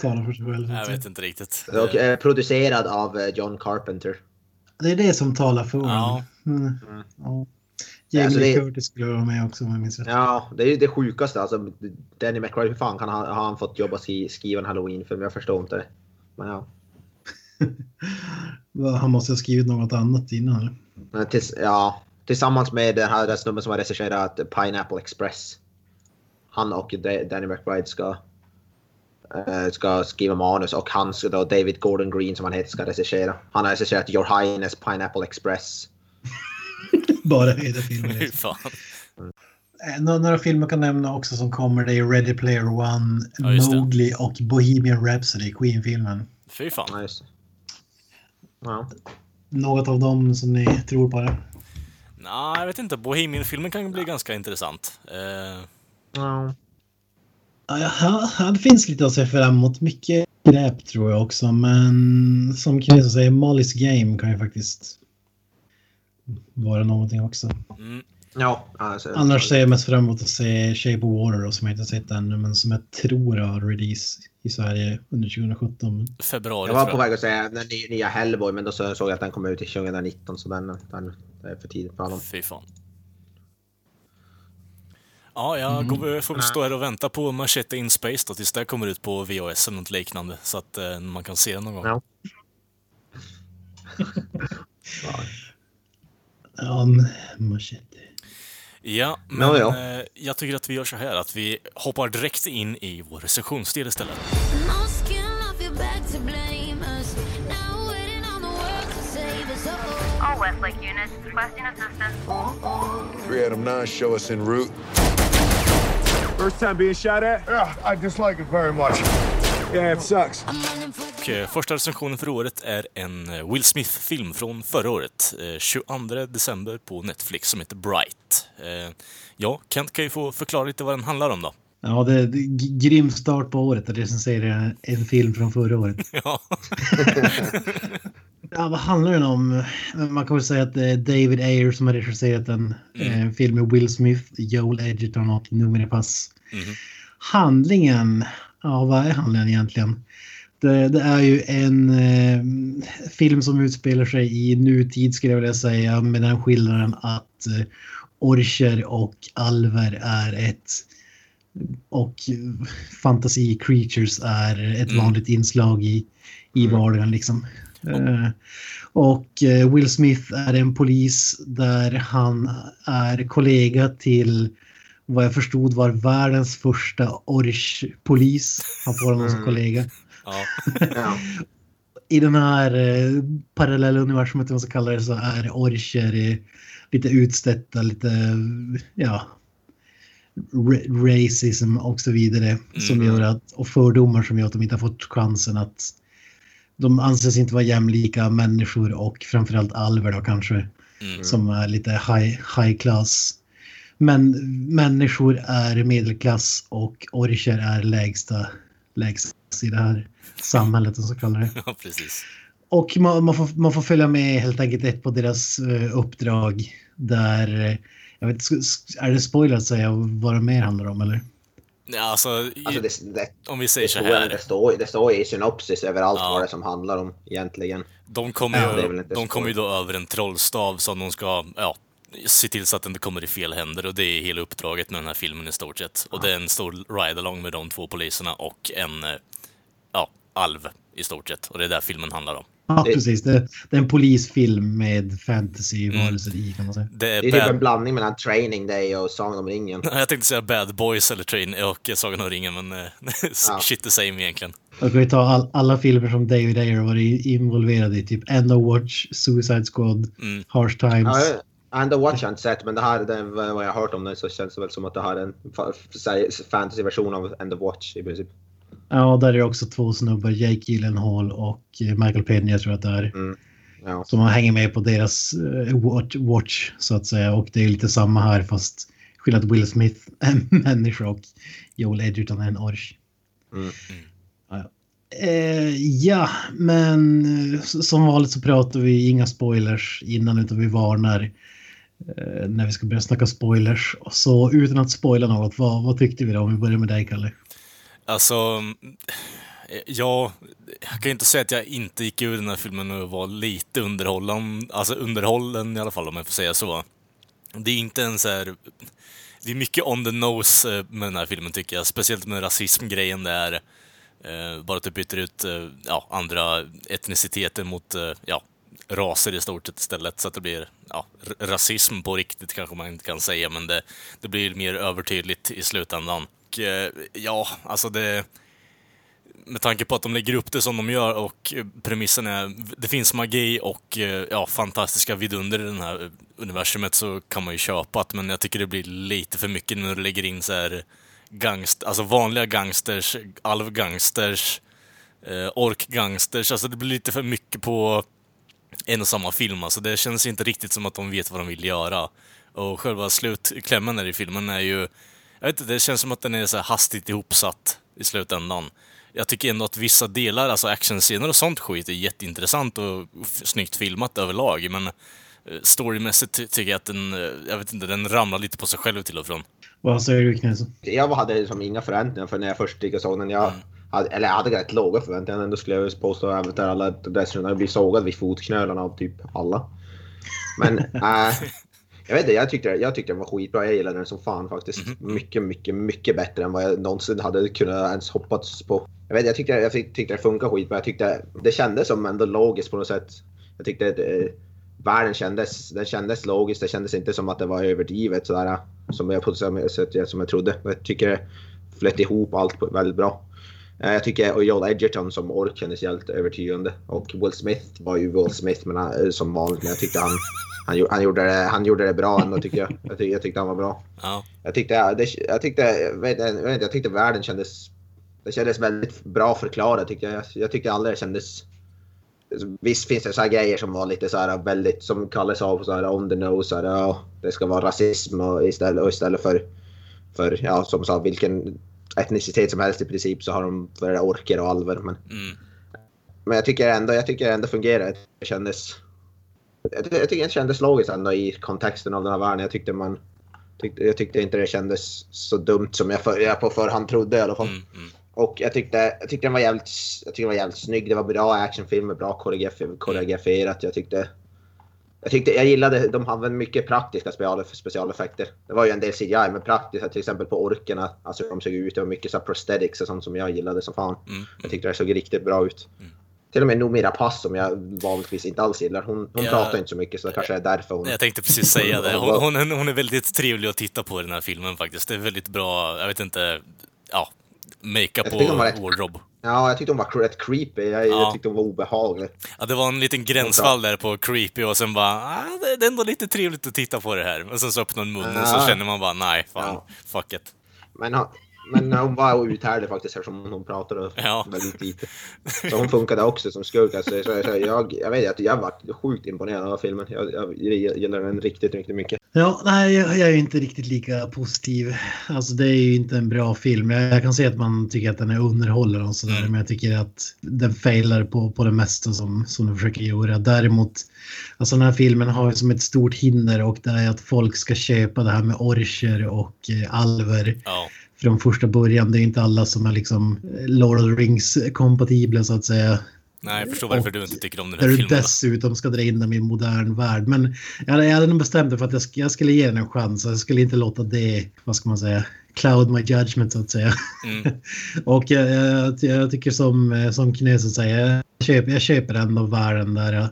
Speaker 3: tala för sig själv.
Speaker 1: jag vet inte riktigt.
Speaker 2: Och eh, producerad av eh, John Carpenter.
Speaker 3: Det är det som talar för
Speaker 1: Ja.
Speaker 3: honom. Mm. Ja. Jamie
Speaker 2: Alltså, det-
Speaker 3: Curtis skulle vara med också om jag minns rätt.
Speaker 2: Ja, det är ju det sjukaste. Alltså, Danny McBride, hur fan kan han, har han fått jobba skri, skriva en Halloween-film? Jag förstår inte det. Men ja.
Speaker 3: Han måste ha skrivit något annat innan.
Speaker 2: Men tills, ja. Tillsammans med den här snubben som har regisserat Pineapple Express. Han och Da- Danny McBride ska, eh, ska skriva manus och han ska då David Gordon Green som han heter ska regissera. Han har regisserat Your Highness Pineapple Express.
Speaker 3: Bara.
Speaker 1: Hur fan.
Speaker 3: Eh, Några, några filmer kan nämna också som kommer. Det är Ready Player One,
Speaker 1: Ja.
Speaker 3: Mowgli och Bohemian Rhapsody, Queen-filmen.
Speaker 1: Fy fan.
Speaker 2: Ja, just det. Ja.
Speaker 3: Något av dem som ni tror på det?
Speaker 1: Nej, jag vet inte. Bohemian-filmen kan bli ganska intressant. Eh,
Speaker 2: Ja.
Speaker 3: Ja, ja, ja, det finns lite att se fram emot. Mycket skräp tror jag också, men som Kineso säger, Molly's Game kan ju faktiskt vara någonting också.
Speaker 1: mm,
Speaker 2: Ja, alltså,
Speaker 3: Annars ser jag mest fram emot att se Shape of Water då, som jag inte sett ännu, men som jag tror har release i Sverige under 2017.
Speaker 1: februari
Speaker 2: Jag var på väg att säga den nya, Hellboy men då så såg jag att den kom ut i 2019 så den, den är för tidigt för honom.
Speaker 1: Fy fan. Ja, jag går, får väl stå här och vänta på Machete in Space då, tills det kommer ut på VHS eller något liknande. Så att eh, man kan se den någon gång.
Speaker 2: Ja.
Speaker 3: Ja, Machete.
Speaker 1: Ja, men
Speaker 2: Ja, ja.
Speaker 1: Eh, jag tycker att vi gör så här att vi hoppar direkt in i vår recensionsdel istället.
Speaker 8: All Westlake units requesting assistance.
Speaker 9: Three Adam 9 show us en route.
Speaker 10: First time being shot at?
Speaker 9: Yeah, I dislike it very much. Yeah, it sucks.
Speaker 1: Och eh, första recensionen för året är en eh, Will Smith-film från förra året, eh, 22 december på Netflix, som heter Bright. Eh, ja, Kent kan ju få förklara lite vad den handlar om då.
Speaker 3: Ja, det är grym start på året att recensera en, en film från förra året.
Speaker 1: Ja.
Speaker 3: Ja, vad handlar den om? Man kan väl säga att det är David Ayer som har regisserat en eh, film med Will Smith, Joel Edgerton och Noomi Pass.
Speaker 1: Mhm.
Speaker 3: Handlingen, ja vad är handlingen egentligen? Det, det är ju en eh, film som utspelar sig i nutid skulle jag vilja säga med den skillnaden att eh, orcher och alver är ett och eh, fantasy creatures är ett
Speaker 1: Mm.
Speaker 3: vanligt inslag i, i vardagen liksom. Eh, och eh, Will Smith är en polis där han är kollega till vad jag förstod var världens första orchpolis. Han får honom som
Speaker 2: Mm.
Speaker 3: kollega.
Speaker 1: ja.
Speaker 3: I den här eh, parallella universumet, man ska kalla det så, är orcher eh, lite utstötta, lite, ja, ra- racism och så vidare. Som
Speaker 1: Mm.
Speaker 3: gör att, och fördomar som gör att de inte har fått chansen att de anses inte vara jämlika människor och framförallt alver då kanske.
Speaker 1: Mm.
Speaker 3: Som är lite high, high class. Men människor är medelklass och orcher är lägsta, lägst i det här samhället, om man ska kalla det.
Speaker 1: ja, precis.
Speaker 3: Och man, man, får, man får följa med helt enkelt ett på deras eh, uppdrag där, eh, jag vet är det spoiler att säga vad det mer handlar om eller?
Speaker 1: Ja, alltså, i-
Speaker 2: Alltså det, det,
Speaker 1: om vi säger så
Speaker 2: står,
Speaker 1: här.
Speaker 2: det, står, det står i synopsis överallt
Speaker 1: Ja.
Speaker 2: vad det som handlar om egentligen.
Speaker 1: De kommer,
Speaker 2: Ja,
Speaker 1: ju,
Speaker 2: inte
Speaker 1: de
Speaker 2: så
Speaker 1: kommer ju då över en trollstav som de ska, ja, se till så att den inte kommer i fel händer och det är hela uppdraget med den här filmen i stort sett. Och det är en stor ride-along med de två poliserna och en, eh, ja, alv i stort sett. Och det är där filmen handlar om.
Speaker 3: Ja,
Speaker 2: Det-
Speaker 3: precis. Det, det är en polisfilm med fantasy-varelser i kan man säga.
Speaker 1: Det är,
Speaker 2: Det är typ en
Speaker 1: bad,
Speaker 2: blandning mellan Training Day och Sagan om ringen.
Speaker 1: jag tänkte säga Bad Boys eller Train och Sagan om ringen, men eh,
Speaker 2: Ja.
Speaker 1: shit the same egentligen.
Speaker 3: Och vi tar all, alla filmer som David Ayer varit involverad i, typ End of Watch, Suicide Squad,
Speaker 1: Mm.
Speaker 3: Harsh Times.
Speaker 2: Ja, And the Watch har jag inte sett, men det här, det, vad jag har hört om det så känns det väl som att det här är en fa- fa- fantasyversion av End of Watch i princip.
Speaker 3: Ja, där är det också två snubbar, Jake Gyllenhaal och eh, Michael Peña jag tror att det är.
Speaker 2: Mm. Ja.
Speaker 3: Som man hänger med på deras eh, watch, watch så att säga. Och det är lite samma här fast skillnad att Will Smith är en människa och Joel Edgerton är en orch.
Speaker 2: Mm.
Speaker 3: Ja. Eh, ja, men eh, som vanligt så pratar vi inga spoilers innan utan vi varnar Eh, när vi ska börja snacka spoilers. Så utan att spoila något, vad, vad tyckte vi då? Om vi börjar med dig, Kalle.
Speaker 1: Alltså, eh, ja, jag kan inte säga att jag inte gick ur den här filmen och var lite underhållen, alltså underhållen i alla fall om jag får säga så. Det är inte en så här, det är mycket on the nose eh, med den här filmen tycker jag, speciellt med rasismgrejen där. Eh, bara att du byter ut eh, ja, andra etniciteter mot eh, ja, raser i stort sett istället så att det blir ja, rasism på riktigt kanske man inte kan säga, men det, det blir mer övertydligt i slutändan. Och, eh, ja, alltså det... Med tanke på att de lägger upp det som de gör och premissen är det finns magi och eh, ja, fantastiska vidunder i det här universumet så kan man ju köpa det, men jag tycker det blir lite för mycket när du lägger in så här gangst, alltså vanliga gangsters, alvgangsters, eh, orkgangsters, alltså det blir lite för mycket på en och samma film. Alltså det känns inte riktigt som att de vet vad de vill göra. Och själva slutklämmen där i filmen är ju... Jag vet inte, det känns som att den är så här hastigt ihopsatt i slutändan. Jag tycker ändå att vissa delar, alltså actionscener och sånt skit, är jätteintressant och snyggt filmat överlag. Men eh, storymässigt ty- tycker jag att den, eh, jag vet inte, den ramlar lite på sig själv till och från.
Speaker 3: Vad säger du, Knäsen?
Speaker 2: Jag hade liksom inga förväntningar för när jag först gick och såg den. Jag hade, eller jag hade rätt låga förväntningar ändå skulle jag påstå. Även där alla recensioner blir sågade vid fotknölarna av typ alla. Men äh, jag vet inte, jag tyckte, jag tyckte den var skitbra. Jag gillade den som fan faktiskt. Mycket, mycket, mycket bättre än vad jag någonsin hade kunnat ens hoppats på. Jag vet jag tyckte, jag tyckte det funkade skitbra. Jag tyckte det kändes som ändå logiskt på något sätt. Jag tyckte att eh, världen kändes, den kändes logiskt. Det kändes inte som att det var överdrivet sådär. Som jag, på som jag trodde. Jag tycker det flöt ihop allt väldigt bra. Eh, Jag tycker och Joel Edgerton som ork kändes helt övertygande. Och Will Smith var ju Will Smith men, eh, som vanligt. Men jag tyckte han, han, han, gjorde, det, han gjorde det bra ändå tycker jag. Jag, tyck, jag tyckte han var bra.
Speaker 1: Ja.
Speaker 2: Jag tyckte, det, jag, tyckte, jag, vet, jag, vet, jag tyckte världen kändes det kändes väldigt bra förklarat tyckte jag. Jag, jag tyckte aldrig det kändes... Visst finns det så grejer som var lite så här väldigt, som kallas av så här on the nose, så här, ja, det ska vara rasism och istället, och istället för, för, ja som sa, vilken etnicitet som helst i princip så har de det orker och alver. Men,
Speaker 1: Mm.
Speaker 2: men jag tycker ändå, jag tycker ändå fungerar. Det kändes... Jag, jag tycker det kändes logiskt ändå i kontexten av den här världen. Jag tyckte man... Tyckte, jag tyckte inte det kändes så dumt som jag, för, jag på förhand trodde i alla fall.
Speaker 1: Mm, mm.
Speaker 2: Och jag tyckte, jag tyckte den var jävligt, jag tyckte den var jävligt snygg. Det var bra actionfilm med bra koreografi- koreograferat. Jag tyckte, jag tyckte, jag gillade, de hade mycket praktiska special, specialeffekter. Det var ju en del CGI, men praktiska till exempel på orkerna, alltså hur de såg ut. Det var mycket så prosthetics och sånt som jag gillade som fan.
Speaker 1: Mm,
Speaker 2: Jag tyckte det såg riktigt bra ut. Till och med Nomira Pass som jag vanligtvis inte alls gillar. Hon, hon
Speaker 1: Ja.
Speaker 2: pratar inte så mycket så det kanske är därför hon...
Speaker 1: Jag tänkte precis säga det. Hon, hon, är- hon är väldigt trevlig att titta på i den här filmen faktiskt. Det är väldigt bra, jag vet inte, ja, makeup och wardrobe.
Speaker 2: Ja, jag tyckte hon var rätt creepy. Jag,
Speaker 1: Ja.
Speaker 2: jag tyckte hon var obehaglig.
Speaker 1: Ja, det var en liten gränsfall där på creepy och sen bara, ah, det- är ändå lite trevligt att titta på det här. Och sen så öppnar hon munnen och så
Speaker 2: Ja.
Speaker 1: känner man bara, nej, fan,
Speaker 2: Ja.
Speaker 1: fuck it.
Speaker 2: Men, men hon var uthärdlig faktiskt eftersom hon pratade
Speaker 1: Ja.
Speaker 2: väldigt lite. Så hon funkade också som skurk. Alltså, så, så, jag, jag vet att jag var sjukt imponerad av filmen. Jag, jag gillar den riktigt, riktigt mycket.
Speaker 3: Ja, nej, jag, jag är inte riktigt lika positiv. Alltså det är ju inte en bra film. Jag, jag kan säga att man tycker att den är underhållande och sådär, men jag tycker att den failar på, på det mesta som, som den försöker göra. Däremot, alltså den här filmen har ju som ett stort hinder och det är att folk ska köpa det här med orcher och eh, alver
Speaker 1: Ja,
Speaker 3: från första början. Det är inte alla som är liksom eh, Lord of the Rings kompatibla så att säga.
Speaker 1: nej, jag förstår varför
Speaker 3: Och
Speaker 1: du inte tycker om den
Speaker 3: Där
Speaker 1: här
Speaker 3: du
Speaker 1: filmen. då.
Speaker 3: dessutom ska dra in dem i en modern värld. Men jag hade, jag hade nog bestämt mig för att jag, jag skulle ge den en chans. Jag skulle inte låta det, vad ska man säga, cloud my judgment så att säga.
Speaker 1: Mm.
Speaker 3: Och jag, jag, jag tycker som, eh, som Kinesen säger, jag köper, jag köper ändå världen där eh,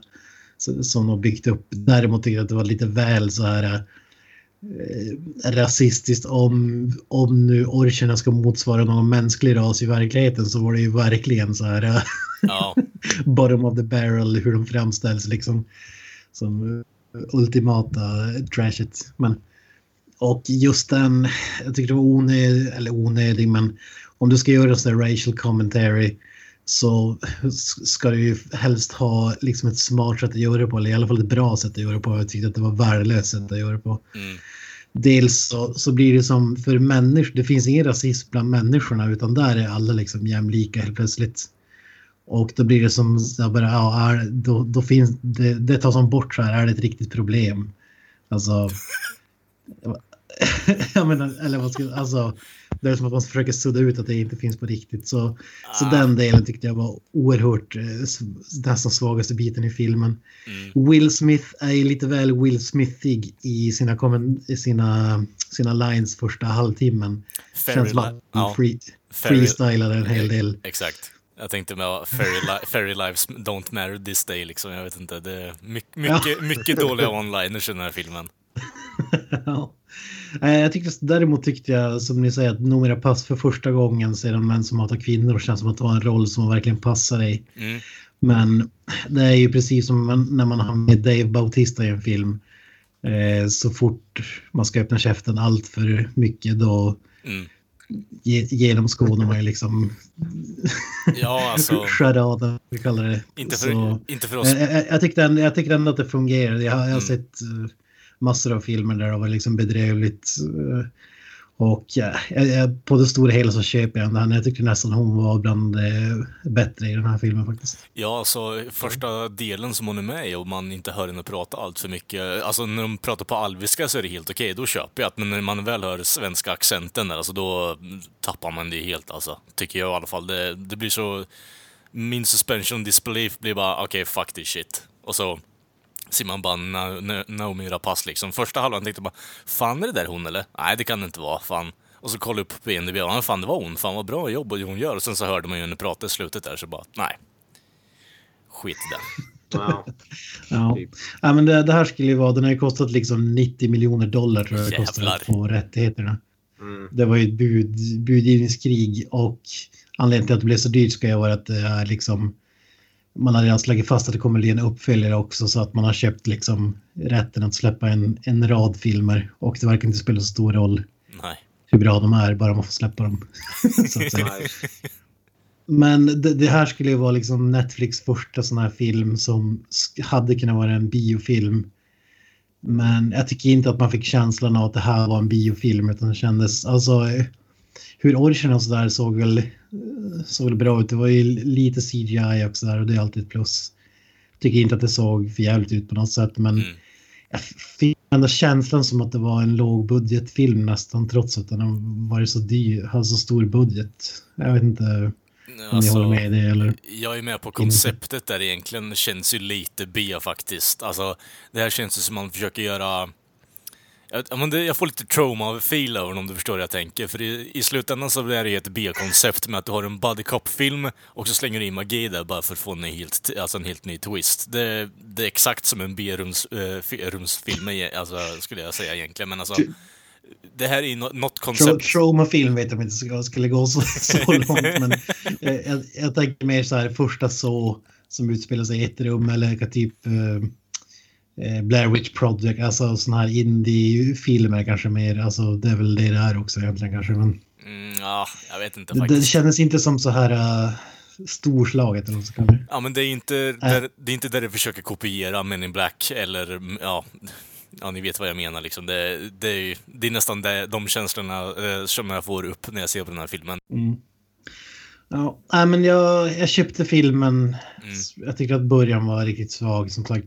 Speaker 3: som de byggt upp. Däremot tycker jag att det var lite väl så här eh, rasistiskt om, om nu orcherna ska motsvara någon mänsklig ras i verkligheten så var det ju verkligen så här eh,
Speaker 1: Ja,
Speaker 3: bottom of the barrel hur de framställs liksom som eh, ultimata trashet. Men, och just den, jag tycker det var onödig, eller onödig, men om du ska göra en sån där racial commentary så ska du ju helst ha liksom ett smart sätt att göra det på, eller i alla fall ett bra sätt att göra det på. Jag tyckte att det var värdelöst sätt att göra det på.
Speaker 1: mm.
Speaker 3: Dels så, så blir det som för människor, det finns ingen rasism bland människorna utan där är alla liksom jämlika helt plötsligt. Och då blir det som, så bara, ja, är, då, då finns det, det tas som bort så här, är det ett riktigt problem? Alltså, jag menar, eller vad ska, alltså, det är som att man försöker sudda ut att det inte finns på riktigt. Så, så den delen tyckte jag var oerhört, eh, nästan svagaste biten i filmen.
Speaker 1: Mm.
Speaker 3: Will Smith är lite väl Will Smithig i sina, sina, sina lines första halvtimmen.
Speaker 1: Fairy
Speaker 3: Känns som att han free, freestylade en hel del.
Speaker 1: Exakt. Jag tänkte med fairy, li fairy lives don't matter this day liksom. Jag vet inte. Det är mycket, mycket, mycket dåliga one-liners i den här filmen.
Speaker 3: Ja. Eh, Jag tyckte, däremot tyckte jag, som ni säger, att Noomi Pass för första gången sedan Män som hatar kvinnor känns som att det var en roll som verkligen passar dig.
Speaker 1: Mm.
Speaker 3: Men det är ju precis som man, när man har med Dave Bautista i en film. Eh, så fort man ska öppna käften allt för mycket då
Speaker 1: Mm.
Speaker 3: ge, genomskådar man ju liksom
Speaker 1: Ja, alltså.
Speaker 3: charada, vi kallar det.
Speaker 1: Inte
Speaker 3: Så-
Speaker 1: för, inte för oss.
Speaker 3: jag, jag, jag, tyckte ändå, jag tyckte ändå att det fungerade. Jag, har- jag har
Speaker 1: Mm.
Speaker 3: sett eh, massor av filmer där det var liksom bedrövligt. Eh, och eh, ja, på det stora hela så köper jag den. Jag tyckte nästan hon var bland det bättre i den här filmen faktiskt.
Speaker 1: Ja, alltså första delen som hon är med i och man inte hör henne prata allt för mycket. Alltså när de pratar på alviska så är det helt okej, då köper jag det. Men när man väl hör svenska accenten där, alltså då tappar man det helt alltså. Tycker jag i alla fall. Det, det blir så... Min suspension disbelief blir bara okej, fuck this shit. Och så ser man bara Na- Na- Naomi Rapace liksom. Första halvan tänkte bara, fan är det där hon eller? Nej, det kan det inte vara, fan. Och så kollade jag upp på IMDB, ja fan det var hon, fan vad bra jobb hon gör. Och sen så hörde man ju henne prata i slutet där, så bara, nej. Skit i det.
Speaker 2: Ja.
Speaker 3: Ja.
Speaker 2: Typ.
Speaker 3: Ja, men det, det här skulle ju vara, den har ju kostat liksom 90 miljoner dollar tror jag kostar
Speaker 1: Jävlar.
Speaker 3: att få rättigheterna.
Speaker 2: Mm.
Speaker 3: Det var ju ett bud, budgivningskrig och anledningen till att det blev så dyrt ska ju vara att det är liksom man har redan slagit fast att det kommer bli en uppföljare också så att man har köpt liksom rätten att släppa en, en rad filmer och det verkar inte spela så stor roll
Speaker 1: Nej.
Speaker 3: hur bra de är, bara man får släppa dem. så att säga. Men det, det, här skulle ju vara liksom Netflix första sån här film som hade kunnat vara en biofilm. Men jag tycker inte att man fick känslan av att det här var en biofilm utan det kändes, alltså hur orchen och sådär såg väl, såg väl bra ut. Det var ju lite CGI också där och det är alltid ett plus. Tycker inte att det såg för jävligt ut på något sätt men mm. jag fick ändå känslan som att det var en lågbudgetfilm nästan trots att den varit så dyr, har så stor budget. Jag vet inte alltså, det eller?
Speaker 1: Jag är med på konceptet där egentligen. Det känns ju lite B faktiskt. Alltså, det här känns ju som man försöker göra... Jag, men det, jag får lite trauma av feel över om du förstår hur jag tänker. För i, i slutändan så är det ju ett B-koncept med att du har en buddy cop-film och så slänger du in magi där bara för att få en helt, alltså en helt ny twist. Det, det är exakt som en B-rumsfilm, äh, alltså, skulle jag säga egentligen. Men alltså det här är något koncept.
Speaker 3: Trauma-film vet jag inte om jag skulle gå så, så långt. men jag, jag, tänker mer så här första så som utspelar sig i ett rum eller typ eh, Blair Witch Project, alltså sådana här indie-filmer kanske mer. Alltså det är väl det det är också egentligen kanske. Men
Speaker 1: mm, ja, jag vet inte
Speaker 3: faktiskt. Det, det kändes inte som så här uh, storslaget eller så kanske.
Speaker 1: Ja, men det är inte där, det är inte där det försöker kopiera Men in Black eller ja, ja, ni vet vad jag menar liksom. Det, det, är, det är nästan det, de känslorna eh, som jag får upp när jag ser på den här filmen.
Speaker 3: Mm. Ja, men jag, jag köpte filmen. Mm. Jag tyckte att början var riktigt svag. Som sagt,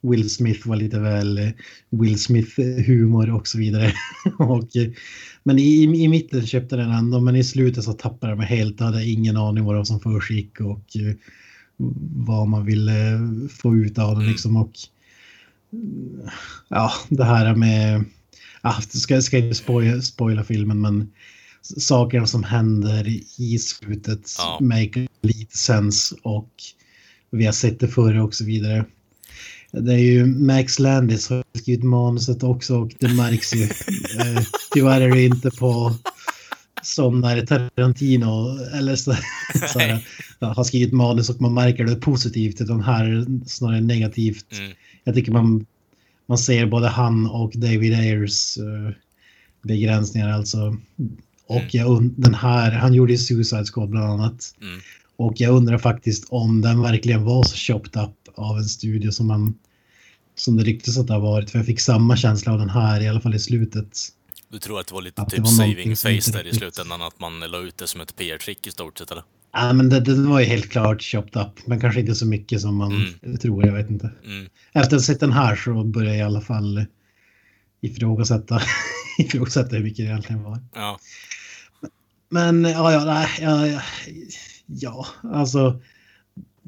Speaker 3: Will Smith var lite väl eh, Will Smith-humor och så vidare. och, eh, men i, i mitten köpte den ändå, men i slutet så tappade jag mig helt. Jag hade ingen aning vad som försiggick och vad man ville få ut av den. Liksom. Och, ja, det här med, ja, ska, ska inte spoila, spoila filmen, men sakerna som händer i slutet ja. make lite sens och vi har sett det förr och så vidare. Det är ju Max Landis som har skrivit manuset också och det märks ju. Eh, tyvärr är det inte på som när Tarantino eller så, så här, har skrivit manus och man märker det positivt utan här snarare negativt. Mm jag tycker man, man ser både han och David Ayers uh, begränsningar alltså. Och mm. jag, den här, han gjorde ju Suicide Squad bland annat. Mm. Och jag undrar faktiskt om den verkligen var så chopped up av en studio som man som det ryktas att det har varit. För jag fick samma känsla av den här, i alla fall i slutet.
Speaker 1: Du tror att det var lite att typ var saving face där i slutändan, att man la ut det som ett PR-trick i stort sett eller?
Speaker 3: Ja, men det, det, var ju helt klart chopped up, men kanske inte så mycket som man mm. tror, jag vet inte. Mm. Efter att ha sett den här så börjar jag i alla fall ifrågasätta, ifrågasätta hur mycket det egentligen var.
Speaker 1: Ja.
Speaker 3: Men ja, ja, ja, ja, ja, alltså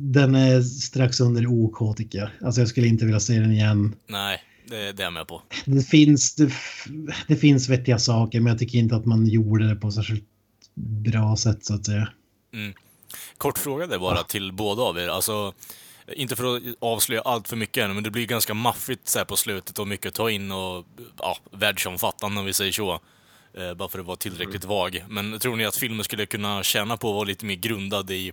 Speaker 3: den är strax under OK tycker jag. Alltså jag skulle inte vilja se den igen.
Speaker 1: Nej, det, det är jag med på.
Speaker 3: Det finns, det, det finns vettiga saker, men jag tycker inte att man gjorde det på särskilt bra sätt så att säga.
Speaker 1: Mm. Kort fråga där bara till båda av er. Alltså, inte för att avslöja allt för mycket ännu, men det blir ganska maffigt så på slutet och mycket att ta in och ja, världsomfattande om vi säger så. Eh, bara för att vara tillräckligt mm. vag. Men tror ni att filmen skulle kunna tjäna på att vara lite mer grundad i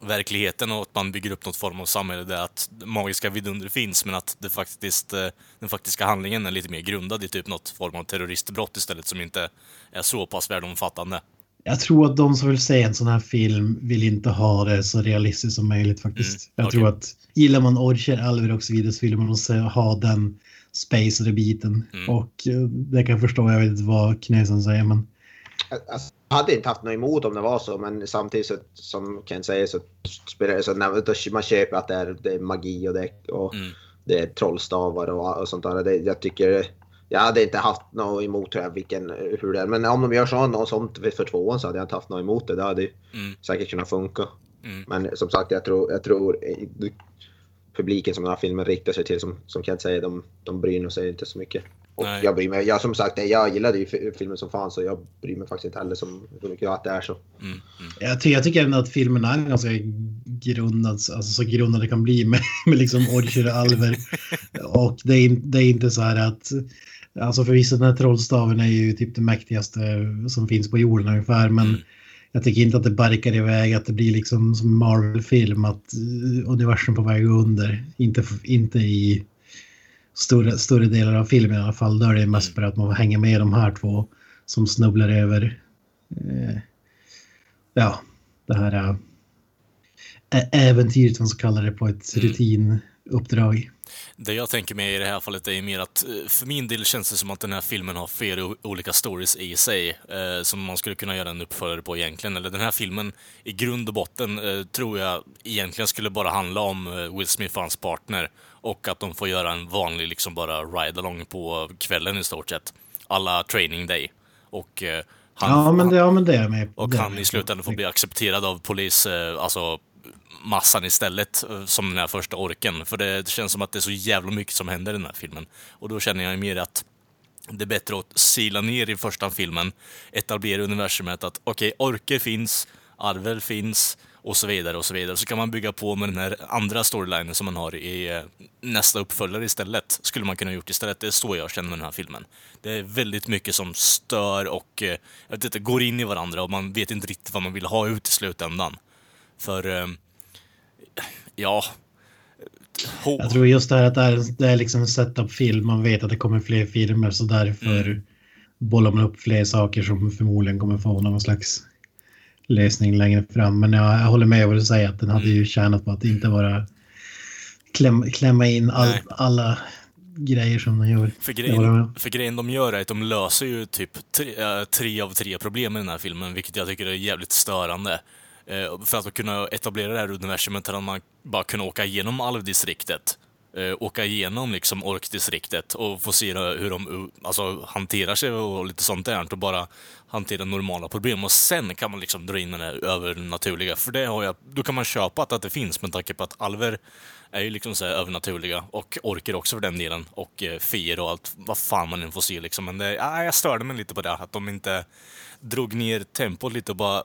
Speaker 1: verkligheten och att man bygger upp något form av samhälle där att magiska vidunder finns men att det faktiskt, eh, den faktiska handlingen är lite mer grundad i typ något form av terroristbrott istället som inte är så pass världomfattande
Speaker 3: jag tror att de som vill se en sån här film vill inte ha det så realistiskt som möjligt faktiskt. Mm, jag okay. tror att gillar man Orcher, Alver och så vidare så vill man ha den spacade biten. Mm. Och eh, det kan jag förstå, jag vet inte vad Knösen säger men...
Speaker 2: Alltså, hade inte haft något emot om det var så men samtidigt så, som Ken säger så spelar det så när man köper att det är, det är magi och det, och mm. det är trollstavar och, och sånt där. Det, jag tycker jag hade inte haft något emot jag, vilken, hur det är. Men om de gör så, något sånt för tvåan så hade jag inte haft något emot det. Det hade mm. säkert kunnat funka. Mm. Men som sagt, jag tror, jag tror publiken som den här filmen riktar sig till, som, som Kent säger, de, de bryr sig inte så mycket. Och Nej. jag bryr mig, jag som sagt, jag gillade ju filmen som fan så jag bryr mig faktiskt inte heller som hur mycket att det är så. Mm, mm.
Speaker 3: Jag, ty jag tycker ändå att filmen är ganska grundad, alltså så grundad det kan bli med, med liksom Orcher och Alver. och det är, det är inte så här att Alltså förvisso den här trollstaven är ju typ det mäktigaste som finns på jorden ungefär. Men mm. jag tycker inte att det barkar iväg, att det blir liksom som Marvel-film, att uh, universum på väg under. Inte, inte i större, större delar av filmen i alla fall. Då är det mest bara att man hänga med de här två som snubblar över eh, ja, det här eh, äventyret, man ska kalla det, på ett
Speaker 1: Mm.
Speaker 3: rutinuppdrag.
Speaker 1: Det jag tänker mig i det här fallet är mer att eh, för min del känns det som att den här filmen har flera olika stories i sig eh, som man skulle kunna göra en uppföljare på egentligen. Eller den här filmen i grund och botten eh, tror jag egentligen skulle bara handla om eh, Will Smith och hans partner och att de får göra en vanlig liksom bara ride-along på kvällen i stort sett. Alla training day. Och eh, han,
Speaker 3: ja, men det, ja, men det är med
Speaker 1: och
Speaker 3: är
Speaker 1: han
Speaker 3: med
Speaker 1: i slutändan får bli accepterad av polis, eh, alltså massan istället, eh, som den här första orken. För det, känns som att det är så jävla mycket som händer i den här filmen. Och då känner jag mer att det är bättre att sila ner i första filmen, etablera universumet att okej, orker finns, arvel finns och så vidare och så vidare. Så kan man bygga på med den här andra storylinen som man har i eh, nästa uppföljare istället. Skulle man kunna gjort istället. Det är så jag känner med den här filmen. Det är väldigt mycket som stör och eh, jag vet inte, går in i varandra och man vet inte riktigt vad man vill ha ut i slutändan. För, eh, ja... H-
Speaker 3: Jag tror just det här att det är, det är liksom en setup-film. Man vet att det kommer fler filmer så därför
Speaker 1: Mm.
Speaker 3: bollar man upp fler saker som förmodligen kommer få någon slags lösning längre fram. Men jag, jag håller med vad du säger att den hade
Speaker 1: Mm.
Speaker 3: ju tjänat på att inte bara kläm, klämma in all, alla grejer som den gör.
Speaker 1: För grejen, för grejen de gör är att de löser ju typ tre, äh, tre av tre problem i den här filmen, vilket jag tycker är jävligt störande. Eh, för att kunna etablera det här universumet hade man bara kunnat åka igenom alvdistriktet. Eh, åka igenom liksom orkdistriktet och få se hur de alltså, hanterar sig och lite sånt där och bara hantera normala problem. Och sen kan man liksom dra in den här övernaturliga, för det har jag, då kan man köpa att, att det finns med tanke på att alver är ju liksom så här övernaturliga och orker också för den delen och eh, fier och allt vad fan man än får se liksom. Men det, ja, jag störde mig lite på det, att de inte drog ner tempot lite och bara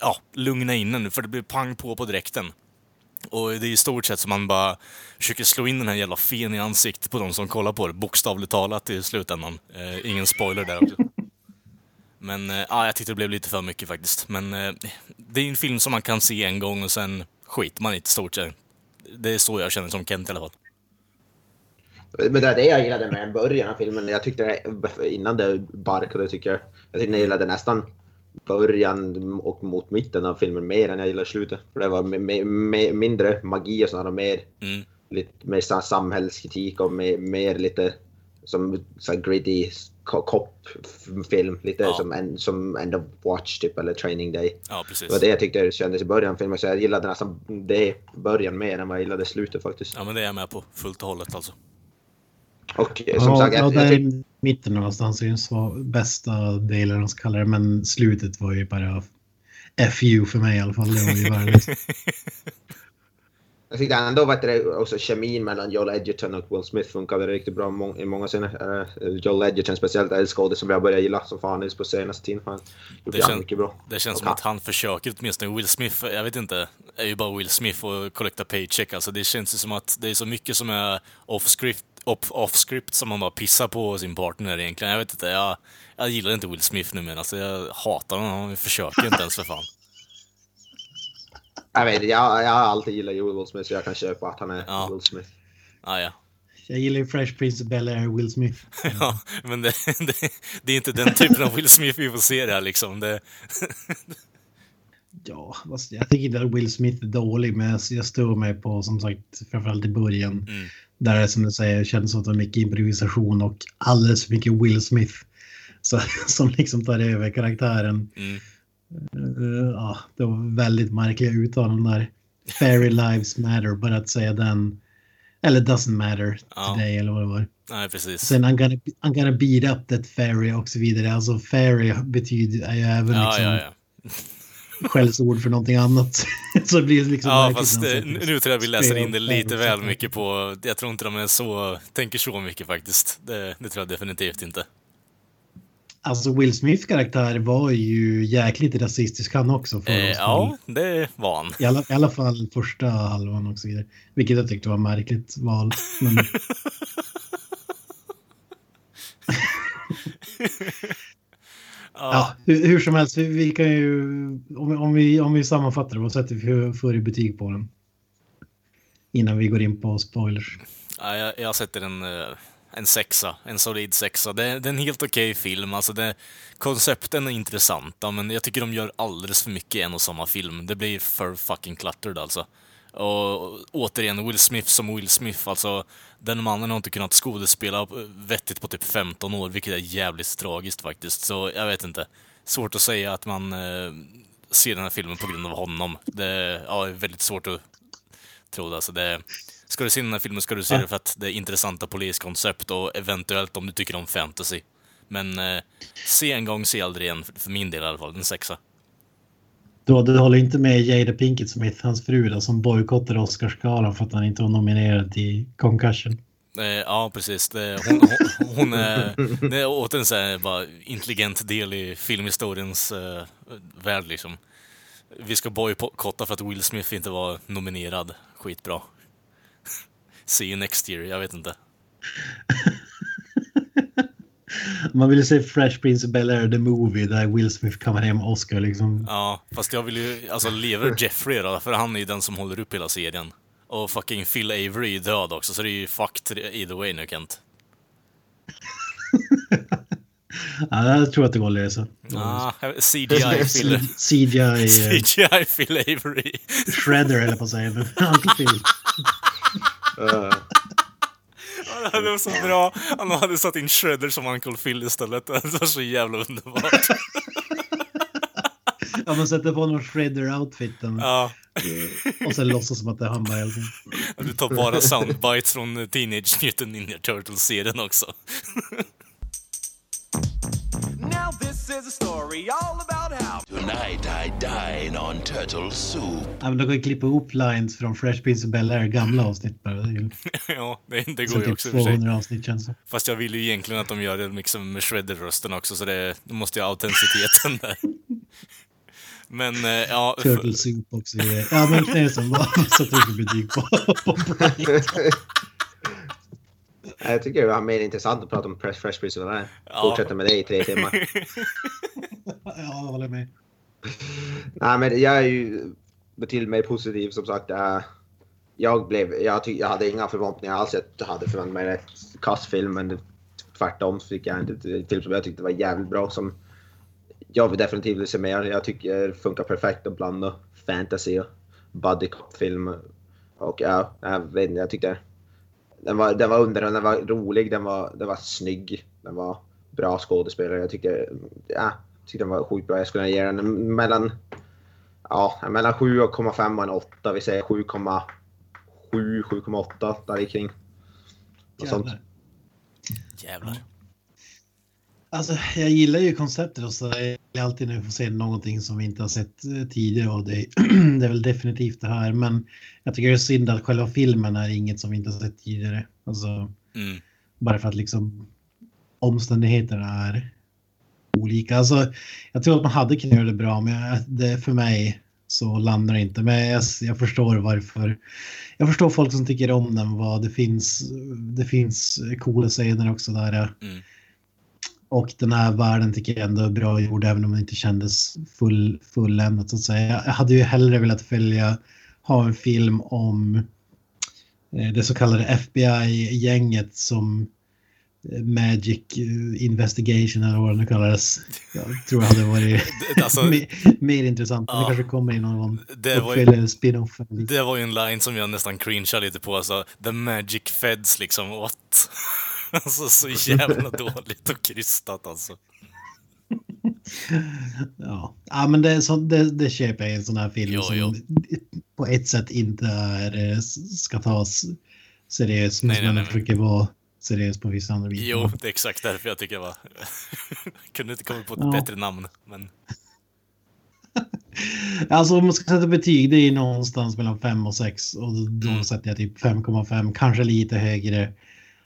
Speaker 1: ja, lugna in den för det blir pang på på direkten. Och det är i stort sett som man bara försöker slå in den här jävla fen i ansiktet på de som kollar på det, bokstavligt talat i slutändan. Eh, ingen spoiler där också. Men eh, ja, jag tyckte det blev lite för mycket faktiskt. Men eh, det är en film som man kan se en gång och sen skiter man i det i stort sett. Det är så jag känner som Kent i alla fall.
Speaker 2: Men det är det jag gillade med början av filmen. Jag tyckte innan det barkade tycker jag. Jag tyckte jag gillade nästan början och mot mitten av filmen mer än jag gillade slutet. För det var mindre magi och och mer,
Speaker 1: Mm.
Speaker 2: lite mer samhällskritik och mer, mer lite som så gritty cop-film. Lite
Speaker 1: Ja.
Speaker 2: som, en, som End of Watch typ eller Training Day.
Speaker 1: Ja, precis.
Speaker 2: Det var det jag tyckte det kändes i början av filmen. Så jag gillade nästan det början mer än vad jag gillade slutet faktiskt.
Speaker 1: Ja, men det är jag med på. Fullt och hållet alltså.
Speaker 2: Och eh, som
Speaker 3: Ja,
Speaker 2: sagt,
Speaker 3: ja,
Speaker 2: jag,
Speaker 3: där
Speaker 2: jag tyck-
Speaker 3: i mitten någonstans den sva- bästa delen, de ska kalla det. Men slutet var ju bara FU för mig i alla fall. Det var ju värdelöst.
Speaker 2: Jag tyckte ändå att det också kemin mellan Joel Edgerton och Will Smith funkade riktigt bra må- i många scener. Uh, Joel Edgerton speciellt är skådis som jag börjar gilla som fan på senaste tiden. Han
Speaker 1: Det, kän,
Speaker 2: mycket bra.
Speaker 1: det känns
Speaker 2: Och
Speaker 1: som
Speaker 2: han-
Speaker 1: att han försöker åtminstone. Will Smith, jag vet inte, är ju bara Will Smith och collecta paycheck. Alltså det känns ju som att det är så mycket som är off-script off, off-script som man bara pissar på sin partner egentligen. Jag vet inte, jag, jag gillar inte Will Smith nu men alltså jag hatar honom. Han försöker inte ens för fan.
Speaker 2: Jag vet inte, jag, jag har alltid gillat Will Smith så jag kan köpa att han är
Speaker 1: Ja.
Speaker 2: Will Smith.
Speaker 1: Ah, ja.
Speaker 3: Jag gillar ju Fresh Prince of Bel-Air, Will Smith.
Speaker 1: ja, men det, det, det är inte den typen av Will Smith vi får se där liksom. Det,
Speaker 3: Ja, fast jag tycker inte att Will Smith är dålig, men jag, stör mig på, som sagt, framförallt i början.
Speaker 1: Mm.
Speaker 3: Där det som du säger kändes som att det var mycket improvisation och alldeles för mycket Will Smith. Så, som liksom tar över karaktären.
Speaker 1: mm.
Speaker 3: Eh, ja, det var väldigt märkliga uttalanden där. Fairy lives matter, bara att säga den. Eller doesn't matter
Speaker 1: Ja.
Speaker 3: today eller vad det var.
Speaker 1: Nej, precis.
Speaker 3: Sen I'm gonna, I'm gonna beat up that fairy och så vidare. Alltså fairy betyder är ju även
Speaker 1: Ja,
Speaker 3: liksom
Speaker 1: ja, ja.
Speaker 3: Skällsord för någonting annat. så det blir liksom
Speaker 1: Ja, fast eh, nu tror jag vi läser in det lite väl mycket på... Jag tror inte de är så, tänker så mycket faktiskt. Det, det tror jag definitivt inte.
Speaker 3: Alltså Will Smiths karaktär var ju jäkligt rasistisk han också. För
Speaker 1: Eh, ja, det var han.
Speaker 3: I alla, I alla fall första halvan och så vidare. Vilket jag tyckte var märkligt val. Men... ja, hur, hur som helst, vi, kan ju... Om, vi- om, vi, om vi sammanfattar det, vad sätter vi för, för betyg på den? Innan vi går in på spoilers.
Speaker 1: Ja, jag, jag sätter en, eh, en sexa. En solid sexa. Det, det är en helt okej film. Alltså det, koncepten är intressanta, men jag tycker de gör alldeles för mycket i en och samma film. Det blir för fucking cluttered alltså. Och återigen, Will Smith som Will Smith, alltså den mannen har inte kunnat skådespela vettigt på typ 15 år, vilket är jävligt tragiskt faktiskt. Så jag vet inte. Svårt att säga att man eh, ser den här filmen på grund av honom. Det ja, är väldigt svårt att tro det. Alltså det. Ska du se den här filmen ska du se det för att det är intressanta poliskoncept och eventuellt om du tycker om fantasy. Men eh, se en gång, se aldrig igen, för min del i alla fall. En sexa.
Speaker 3: Du, du håller inte med Jada Pinkett Smith, hans fru, då, som bojkottade Oscarsgalan för att han inte var nominerad till Concussion.
Speaker 1: Eh, ja, precis. Hon, hon, hon är, det är återigen så här, bara intelligent del i filmhistoriens eh, värld liksom. Vi ska bojkotta för att Will Smith inte var nominerad. Skitbra. See you next year, jag vet inte.
Speaker 3: Man vill ju se Fresh Prince of Bel-Air, the movie, där Will Smith kommer hem Oscar liksom.
Speaker 1: Ja, fast jag vill ju, alltså lever Jeffrey då? För han är ju den som håller upp hela serien. Och fucking Phil Avery är död också, så det är ju fucked either way nu Kent.
Speaker 3: ja, jag tror att det går att lösa.
Speaker 1: Ah, CGI Phil.
Speaker 3: CGI.
Speaker 1: CGI Phil Avery.
Speaker 3: Shredder eller på att säga, men Uncle Phil.
Speaker 1: Det var så bra. Han hade satt in Shredder som Uncle Phil istället. Det var så jävla underbart.
Speaker 3: Ja, man sätter på någon Shredder-outfiten.
Speaker 1: Ja.
Speaker 3: Och sen låtsas som att det är han bara helt
Speaker 1: Du tar bara soundbites från Teenage Mutant Ninja Turtles-serien också.
Speaker 10: Now this is a story all
Speaker 11: Tonight I dine on turtle soup.
Speaker 3: Ja, men de kan ju klippa ihop lines från Fresh Prince of Bel-Air, gamla avsnitt bara.
Speaker 1: Ja, det, det
Speaker 3: så
Speaker 1: går ju
Speaker 3: typ
Speaker 1: också för sig.
Speaker 3: 200 avsnitt känns det
Speaker 1: Fast jag vill ju egentligen att de gör det liksom med Shredder-rösten också, så det, måste ju ha autenticiteten där. Men eh, ja...
Speaker 3: Turtle Soup också. Ja, men det är som vad sätter du betyg på, på?
Speaker 2: Jag tycker det var mer intressant att prata om Fresh Fresh Prince of Bel-Air.
Speaker 1: Ja.
Speaker 2: Fortsätta med det i tre timmar.
Speaker 3: Ja, jag håller med.
Speaker 2: Nej, men jag är ju betydligt mer positiv som sagt. Jag, blev, jag, ty, jag hade inga förväntningar alls. Jag hade förväntat mig en rätt kass film, men tvärtom så fick jag en film som jag tyckte var jävligt bra. Som jag vill definitivt se mer. Jag tycker det funkar perfekt att blanda fantasy och buddy cop-film. Och ja, jag vet inte, jag tyckte den var, den var underhållande, den var rolig, den var, den var snygg, den var bra skådespelare. Jag tycker, ja, tyckte den var sjukt bra. Jag skulle ge den mellan, ja, mellan 7,5 och en 8. Vi säger 7,7, 7,8 där kring. Och sånt.
Speaker 3: Jävlar.
Speaker 1: Jävlar.
Speaker 3: Alltså, jag gillar ju konceptet och så är det alltid när vi får se någonting som vi inte har sett eh, tidigare och det, det är väl definitivt det här. Men jag tycker det är synd att själva filmen är inget som vi inte har sett tidigare. Alltså,
Speaker 1: Mm.
Speaker 3: bara för att liksom omständigheterna är olika. Alltså, jag tror att man hade kunnat göra det bra, men det, för mig så landar det inte. Men jag, jag förstår varför. Jag förstår folk som tycker om den. Vad det finns. Det finns coola scener också där.
Speaker 1: Mm.
Speaker 3: Och den här världen tycker jag ändå är bra gjord, även om den inte kändes full, fulländat så att säga. Jag hade ju hellre velat följa, ha en film om eh, det så kallade FBI-gänget som Magic eh, Investigation eller vad det nu kallades. Jag tror det hade varit
Speaker 1: Det- alltså-
Speaker 3: mer, mer intressant. Det
Speaker 1: Ja.
Speaker 3: kanske kommer i någon
Speaker 1: Det var
Speaker 3: spin-off.
Speaker 1: Det var ju en line som jag nästan cringeade lite på, alltså the magic feds liksom, what? Alltså så jävla dåligt och krystat alltså.
Speaker 3: Ja, ja men det, så, det, det köper jag i en sån här film
Speaker 1: Jo,
Speaker 3: som
Speaker 1: jo.
Speaker 3: på ett sätt inte är, eh, ska tas seriöst, men
Speaker 1: Nej,
Speaker 3: som
Speaker 1: nej, nej.
Speaker 3: försöker vara seriös på vissa andra bitar.
Speaker 1: Jo, det är exakt därför jag tycker jag var... Kunde inte komma på ett
Speaker 3: Ja.
Speaker 1: bättre namn, men...
Speaker 3: Alltså om man ska sätta betyg, det är någonstans mellan 5 och 6 och då
Speaker 1: Mm.
Speaker 3: sätter jag typ 5,5, kanske lite högre.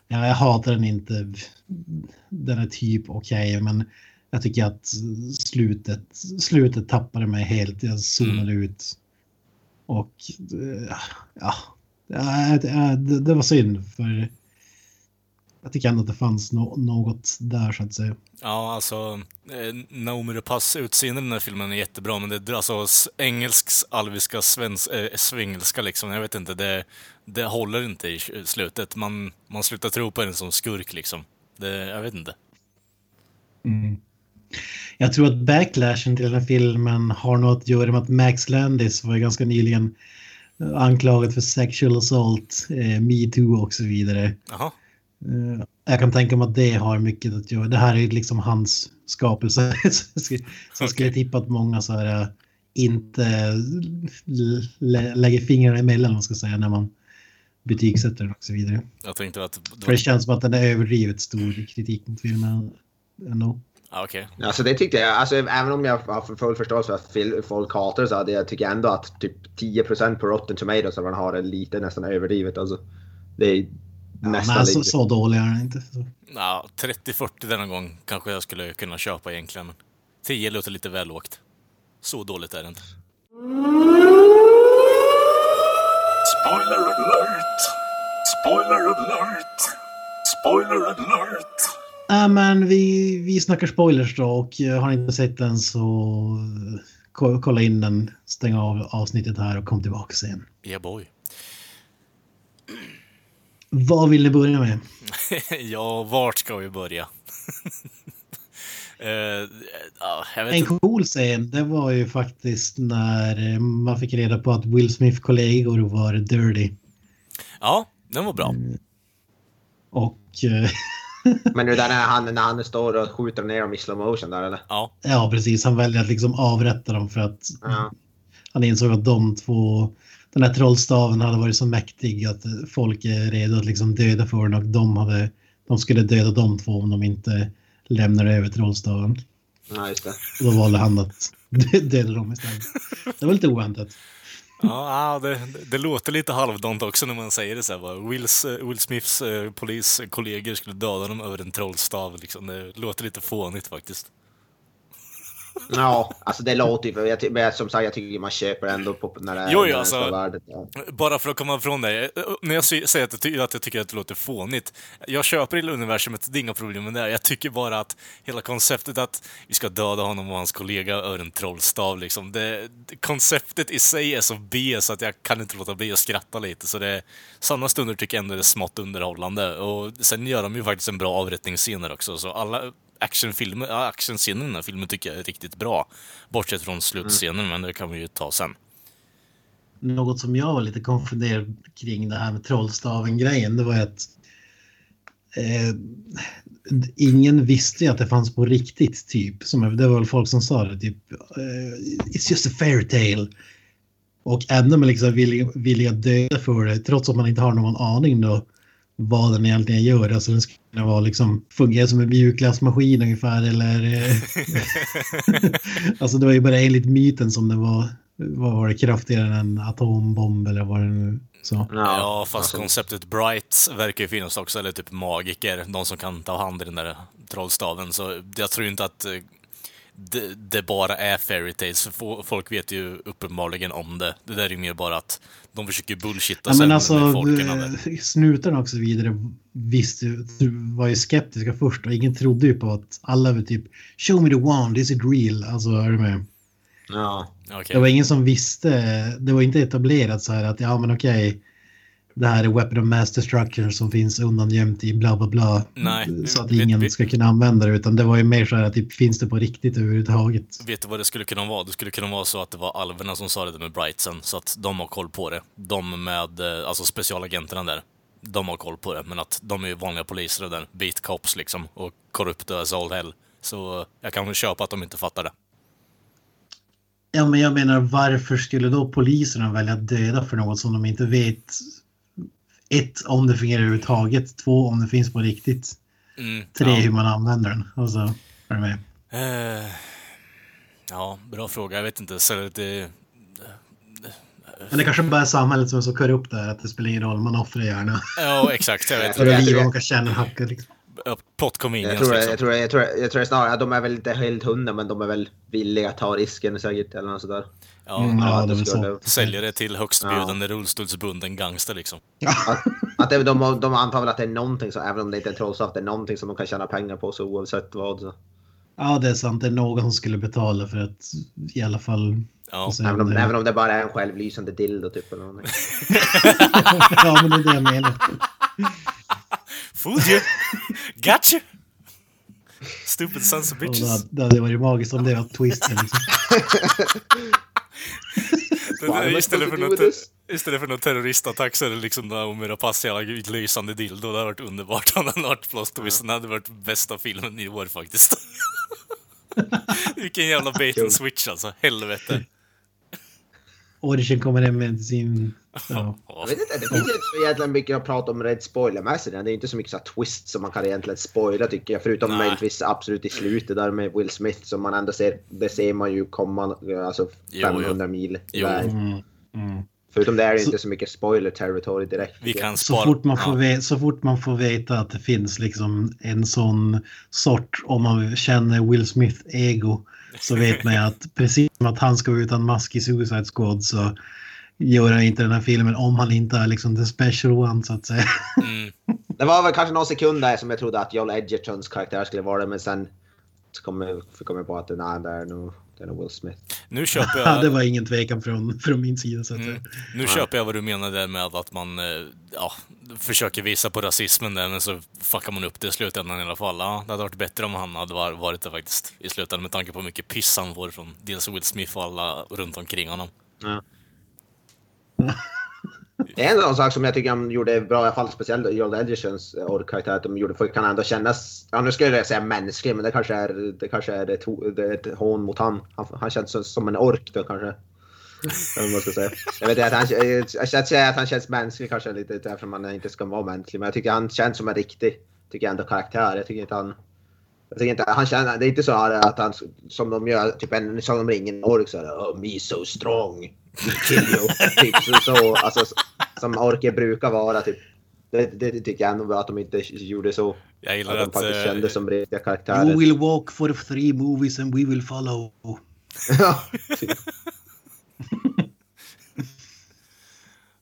Speaker 3: Ja, jag hatar den inte. Den är typ okej, men jag tycker att slutet, slutet tappade mig helt. Jag zonade
Speaker 1: Mm.
Speaker 3: ut. Och eh, ja, ja det, det, det var synd för jag tycker ändå att det fanns no något där så att säga.
Speaker 1: Ja, alltså eh, Naomi Rapace utseende i den här filmen är jättebra, men det är alltså engelsks, alviska, svens, äh, svengelska liksom. Jag vet inte, det, det håller inte i slutet. Man, man slutar tro på den som skurk liksom. Det, jag vet inte.
Speaker 3: Mm. Jag tror att backlashen till den här filmen har något att göra med att Max Landis var ganska nyligen eh, anklagad för sexual assault, eh, metoo och så vidare.
Speaker 1: Jaha.
Speaker 3: Eh, jag kan tänka mig att det har mycket att göra. Det här är ju liksom hans skapelse. så jag skulle- så jag tippa att många så här, eh, inte lä- lägger fingrarna emellan, man ska säga, när man betygsätter och så vidare.
Speaker 1: Jag tänkte att... Det
Speaker 3: För det känns som att den är överdrivet stor kritik mot filmen ändå.
Speaker 1: Ja, okej.
Speaker 2: Alltså det tyckte jag, alltså även om jag har full förståelse för att folk hatar så hade jag tycker ändå att typ 10% på Rotten Tomatoes som man har är lite nästan överdrivet. Alltså, det är nästan
Speaker 3: Men så,
Speaker 2: lite...
Speaker 3: så dålig är den inte.
Speaker 1: Ja, 30-40 denna gång kanske jag skulle kunna köpa egentligen. Men 10 låter lite väl lågt. Så dåligt är det inte.
Speaker 12: Spoiler alert! Spoiler alert! Spoiler alert!
Speaker 3: Ja, men vi, vi snackar spoilers då och eh, har ni inte sett den så eh, ko- kolla in den, stäng av avsnittet här och kom tillbaka sen.
Speaker 1: Yeah boy.
Speaker 3: Vad vill ni börja med?
Speaker 1: ja, vart ska vi börja? Ja, jag vet
Speaker 3: En
Speaker 1: inte.
Speaker 3: cool scen, det var ju faktiskt när eh, man fick reda på att Will Smith kollegor var dirty.
Speaker 1: Ja, den var bra.
Speaker 3: Och eh,
Speaker 2: Men nu där när han, när han står och skjuter ner dem i slow motion där eller?
Speaker 1: Ja.
Speaker 3: ja, precis, han väljer att liksom avrätta dem för att
Speaker 2: Ja.
Speaker 3: han insåg att de två, den här trollstaven hade varit så mäktig att folk är redo att liksom döda för den och de, hade, de skulle döda de två om de inte lämnade över trollstaven.
Speaker 2: Ja, just det.
Speaker 3: Och då valde han att döda dem istället. Det var lite oväntat.
Speaker 1: Ja, det, det låter lite halvdant också när man säger det så här. bara, Wills, eh, Will Smiths eh, poliskollegor skulle döda dem över en trollstav. Liksom. Det låter lite fånigt faktiskt.
Speaker 2: Ja, alltså det låter ju... Jag, men som sagt, jag tycker man köper ändå på när det
Speaker 1: Jo, jo,
Speaker 2: det
Speaker 1: alltså-
Speaker 2: värdet. Ja.
Speaker 1: Bara för att komma ifrån det. eh, När jag säger att jag, ty- att jag tycker att det låter fånigt. Jag köper hela universumet, det är inga problem med det. Jag tycker bara att hela konceptet att vi ska döda honom och hans kollega över en trollstav, liksom. Det, konceptet i sig är så B så att jag kan inte låta bli att skratta lite. Så det, sådana stunder tycker jag ändå är smått underhållande. Och sen gör de ju faktiskt en bra avrättningsscener också. Så alla actionfilmen, ja, i den här filmen tycker jag är riktigt bra. Bortsett från slutscenen, men det kan vi ju ta sen.
Speaker 3: Något som jag var lite konfunderad kring det här med trollstaven-grejen, det var ju att eh, ingen visste ju att det fanns på riktigt, typ. Som, det var väl folk som sa det, typ eh, It's just a fairy tale. Och ändå med liksom villiga, villiga döda för det, trots att man inte har någon aning då vad den egentligen gör. Alltså den skulle vara liksom, fungera som en mjukglassmaskin ungefär eller... eh, alltså det var ju bara enligt myten som det var, vad var det, kraftigare än en atombomb eller vad det nu sa.
Speaker 1: Ja, fast konceptet Bright verkar ju finnas också, eller typ magiker, de som kan ta hand i den där trollstaven. Så jag tror inte att eh, det, det bara är fairy tales, folk vet ju uppenbarligen om det. Det där är ju mer bara att de försöker bullshitta
Speaker 3: Ja, men alltså, snutarna och så vidare visste, var ju skeptiska först och ingen trodde ju på att alla var typ Show me the wand, is it real? Alltså, är du med?
Speaker 2: Ja.
Speaker 1: Okej.
Speaker 3: Det var ingen som visste, det var inte etablerat så här att ja men okej, det här är weapon of mass destruction som finns undangömt i bla bla bla.
Speaker 1: Nej,
Speaker 3: Så att ingen
Speaker 1: vet-
Speaker 3: ska kunna använda det utan det var ju mer så här att typ, finns det på riktigt överhuvudtaget?
Speaker 1: Vet du vad det skulle kunna vara? Det skulle kunna vara så att det var alverna som sa det med Brightsen, så att de har koll på det. De med, eh, alltså specialagenterna där, de har koll på det, men att de är ju vanliga poliser där, beat cops liksom, och korrupta as all hell. Så eh, jag kan väl köpa att de inte fattar det.
Speaker 3: Ja men jag menar varför skulle då poliserna välja att döda för något som de inte vet ett om det fungerar överhuvudtaget, två om det finns på riktigt,
Speaker 1: Mm,
Speaker 3: tre
Speaker 1: ja.
Speaker 3: hur man använder den. Alltså, är du med?
Speaker 1: Eh, ja, bra fråga. Jag vet inte. Så det,
Speaker 3: Men det kanske bara är samhället som är så korrupt där att det spelar ingen roll, man offrar gärna.
Speaker 1: ja, exakt. Jag vet
Speaker 3: För att liva en hacka liksom.
Speaker 1: Plot convenience
Speaker 2: Jag tror,
Speaker 1: liksom.
Speaker 2: jag, tror, jag, tror, jag tror snarare att de är väl inte helt hundra men de är väl villiga att ta risken säkert eller något sådär.
Speaker 1: Ja,
Speaker 3: Mm, ja,
Speaker 2: att
Speaker 3: det
Speaker 2: skulle-
Speaker 3: så.
Speaker 1: Säljer det till
Speaker 2: Ja.
Speaker 1: högstbjudande rullstolsbunden gangster liksom.
Speaker 2: Att det, de, de antar väl att det är någonting, så, även om det inte är trollstav, det är någonting som de kan tjäna pengar på så oavsett vad. Så.
Speaker 3: Ja, det är sant. Det är någon som skulle betala för att i alla fall...
Speaker 1: Ja.
Speaker 2: Även, om,
Speaker 3: det.
Speaker 2: även om det bara är en självlysande dildo typ eller någonting.
Speaker 3: ja, men det är det jag menar.
Speaker 1: Fooled you! Gotcha! Stupid sons of bitches.
Speaker 3: hade- Det hade varit magiskt om det var twisten. Liksom.
Speaker 2: Why
Speaker 1: istället, för något, istället för någon terroristattack så är det liksom Naomi Rapace jävla lysande dildo. Det hade varit underbart om den varit plot twist. Det hade varit bästa filmen i år faktiskt. Vilken jävla bait and switch alltså. Helvete.
Speaker 3: Orchen kommer hem med sin... Ja.
Speaker 2: Jag vet inte, det finns inte så egentligen mycket att prata om rätt spoilermässigt. Det är inte så mycket så här twist som man kan egentligen spoila tycker jag. Förutom möjligtvis absolut i slutet där med Will Smith som man ändå ser. Det ser man ju komma alltså
Speaker 1: Jo,
Speaker 2: 500 mil
Speaker 1: Jo.
Speaker 2: iväg.
Speaker 3: Mm, mm.
Speaker 2: Förutom det är det
Speaker 3: Så-
Speaker 2: inte så mycket spoiler territory direkt.
Speaker 1: Vi kan
Speaker 3: Så fort, man får
Speaker 1: ja.
Speaker 3: ve- så fort man får veta att det finns liksom en sån sort, om man känner Will Smith ego, så vet man ju att precis som att han ska vara utan mask i Suicide Squad så gör han inte den här filmen om han inte är liksom the special one så att säga.
Speaker 1: Mm.
Speaker 2: Det var väl kanske någon sekund där som jag trodde att Joel Edgertons karaktär skulle vara det men sen så kom jag, kom jag på att nej, det är nog, det är nog Will Smith.
Speaker 1: Nu köper
Speaker 3: Ja, det
Speaker 1: jag...
Speaker 3: var ingen tvekan från, från min sida så att.
Speaker 1: Mm. Nu köper jag vad du menar där med att man eh, ja, försöker visa på rasismen där, men så fuckar man upp det i slutändan i alla fall. Ja, det hade varit bättre om han hade var- varit det faktiskt i slutändan med tanke på hur mycket piss han får från dels Will Smith och alla runt omkring honom.
Speaker 2: Ja. Det är en sak som jag tycker de gjorde bra, i alla fall speciellt Joel Edgertons eh, orkkaraktär, att de gjorde, för kan ändå kännas, ja nu skulle jag säga mänsklig, men det kanske är, det kanske är ett, det är ett hån mot han. Han, han känns som, en ork då kanske. Eller man ska säga. Jag vet inte, att han, jag, jag säger att han känns mänsklig kanske lite därför man inte ska vara mänsklig, men jag tycker han känns som en riktig, tycker jag ändå karaktär. Jag tycker inte han jag tycker inte, han känner, det är inte så att han, som de gör, typ en, som de ringer en ork så här, oh, me so strong, kill you. typ så, så alltså, som orker brukar vara typ. Det, det, det tycker jag ändå att de inte gjorde så.
Speaker 1: Jag gillar
Speaker 2: Att de faktiskt
Speaker 1: eh,
Speaker 2: kändes som riktiga karaktärer.
Speaker 3: You will walk for three movies and we will follow.
Speaker 2: Ja,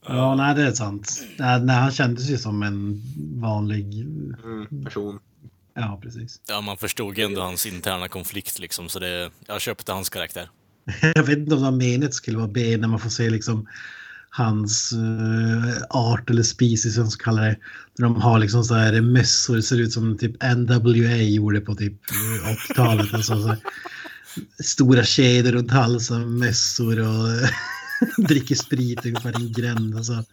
Speaker 3: Ja, nej det är sant. Nej, nej, han kändes ju som en vanlig...
Speaker 2: mm, person.
Speaker 3: Ja, precis.
Speaker 1: Ja, man förstod ju ändå hans interna konflikt liksom, så det... Jag köpte hans karaktär.
Speaker 3: Jag vet inte om det var meningen skulle vara B när man får se liksom hans eh, art eller species som man ska kalla det. När de har liksom så här mössor, det ser ut som typ NWA gjorde på typ eh, 80-talet. Alltså, så här, stora kedjor runt halsen, mössor och dricker sprit ungefär i en gränd. Alltså,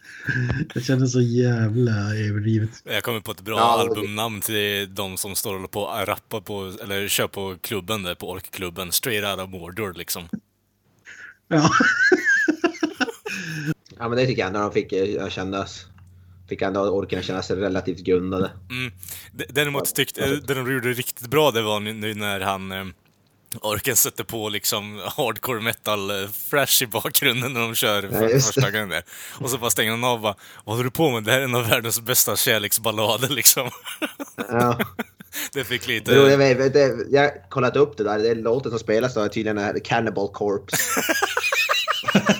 Speaker 3: jag känner så jävla överdrivet.
Speaker 1: Jag kommer på ett bra
Speaker 2: Ja, det-
Speaker 1: albumnamn till de som står och på rappar på, eller kör på klubben där, på Orkklubben. Straight out of Mordor liksom.
Speaker 3: Ja.
Speaker 2: Ja men det tycker jag ändå de fick eh, kännas. Fick ändå orken kännas relativt grundade.
Speaker 1: Mm. Däremot tyckte det de gjorde riktigt bra det var nu, när han eh, Orken sätter på liksom hardcore metal eh, fresh i bakgrunden när de kör
Speaker 2: Ja,
Speaker 1: för
Speaker 2: just
Speaker 1: första gången där. Och så bara stänger han av och bara Vad håller du på med? Det här är en av världens bästa kärleksballader liksom.
Speaker 2: Ja.
Speaker 1: det fick
Speaker 2: Jo, jag,
Speaker 1: lite...
Speaker 2: vet, det- jag har kollat upp det där. Det är låten som spelas då är tydligen Cannibal Corpse.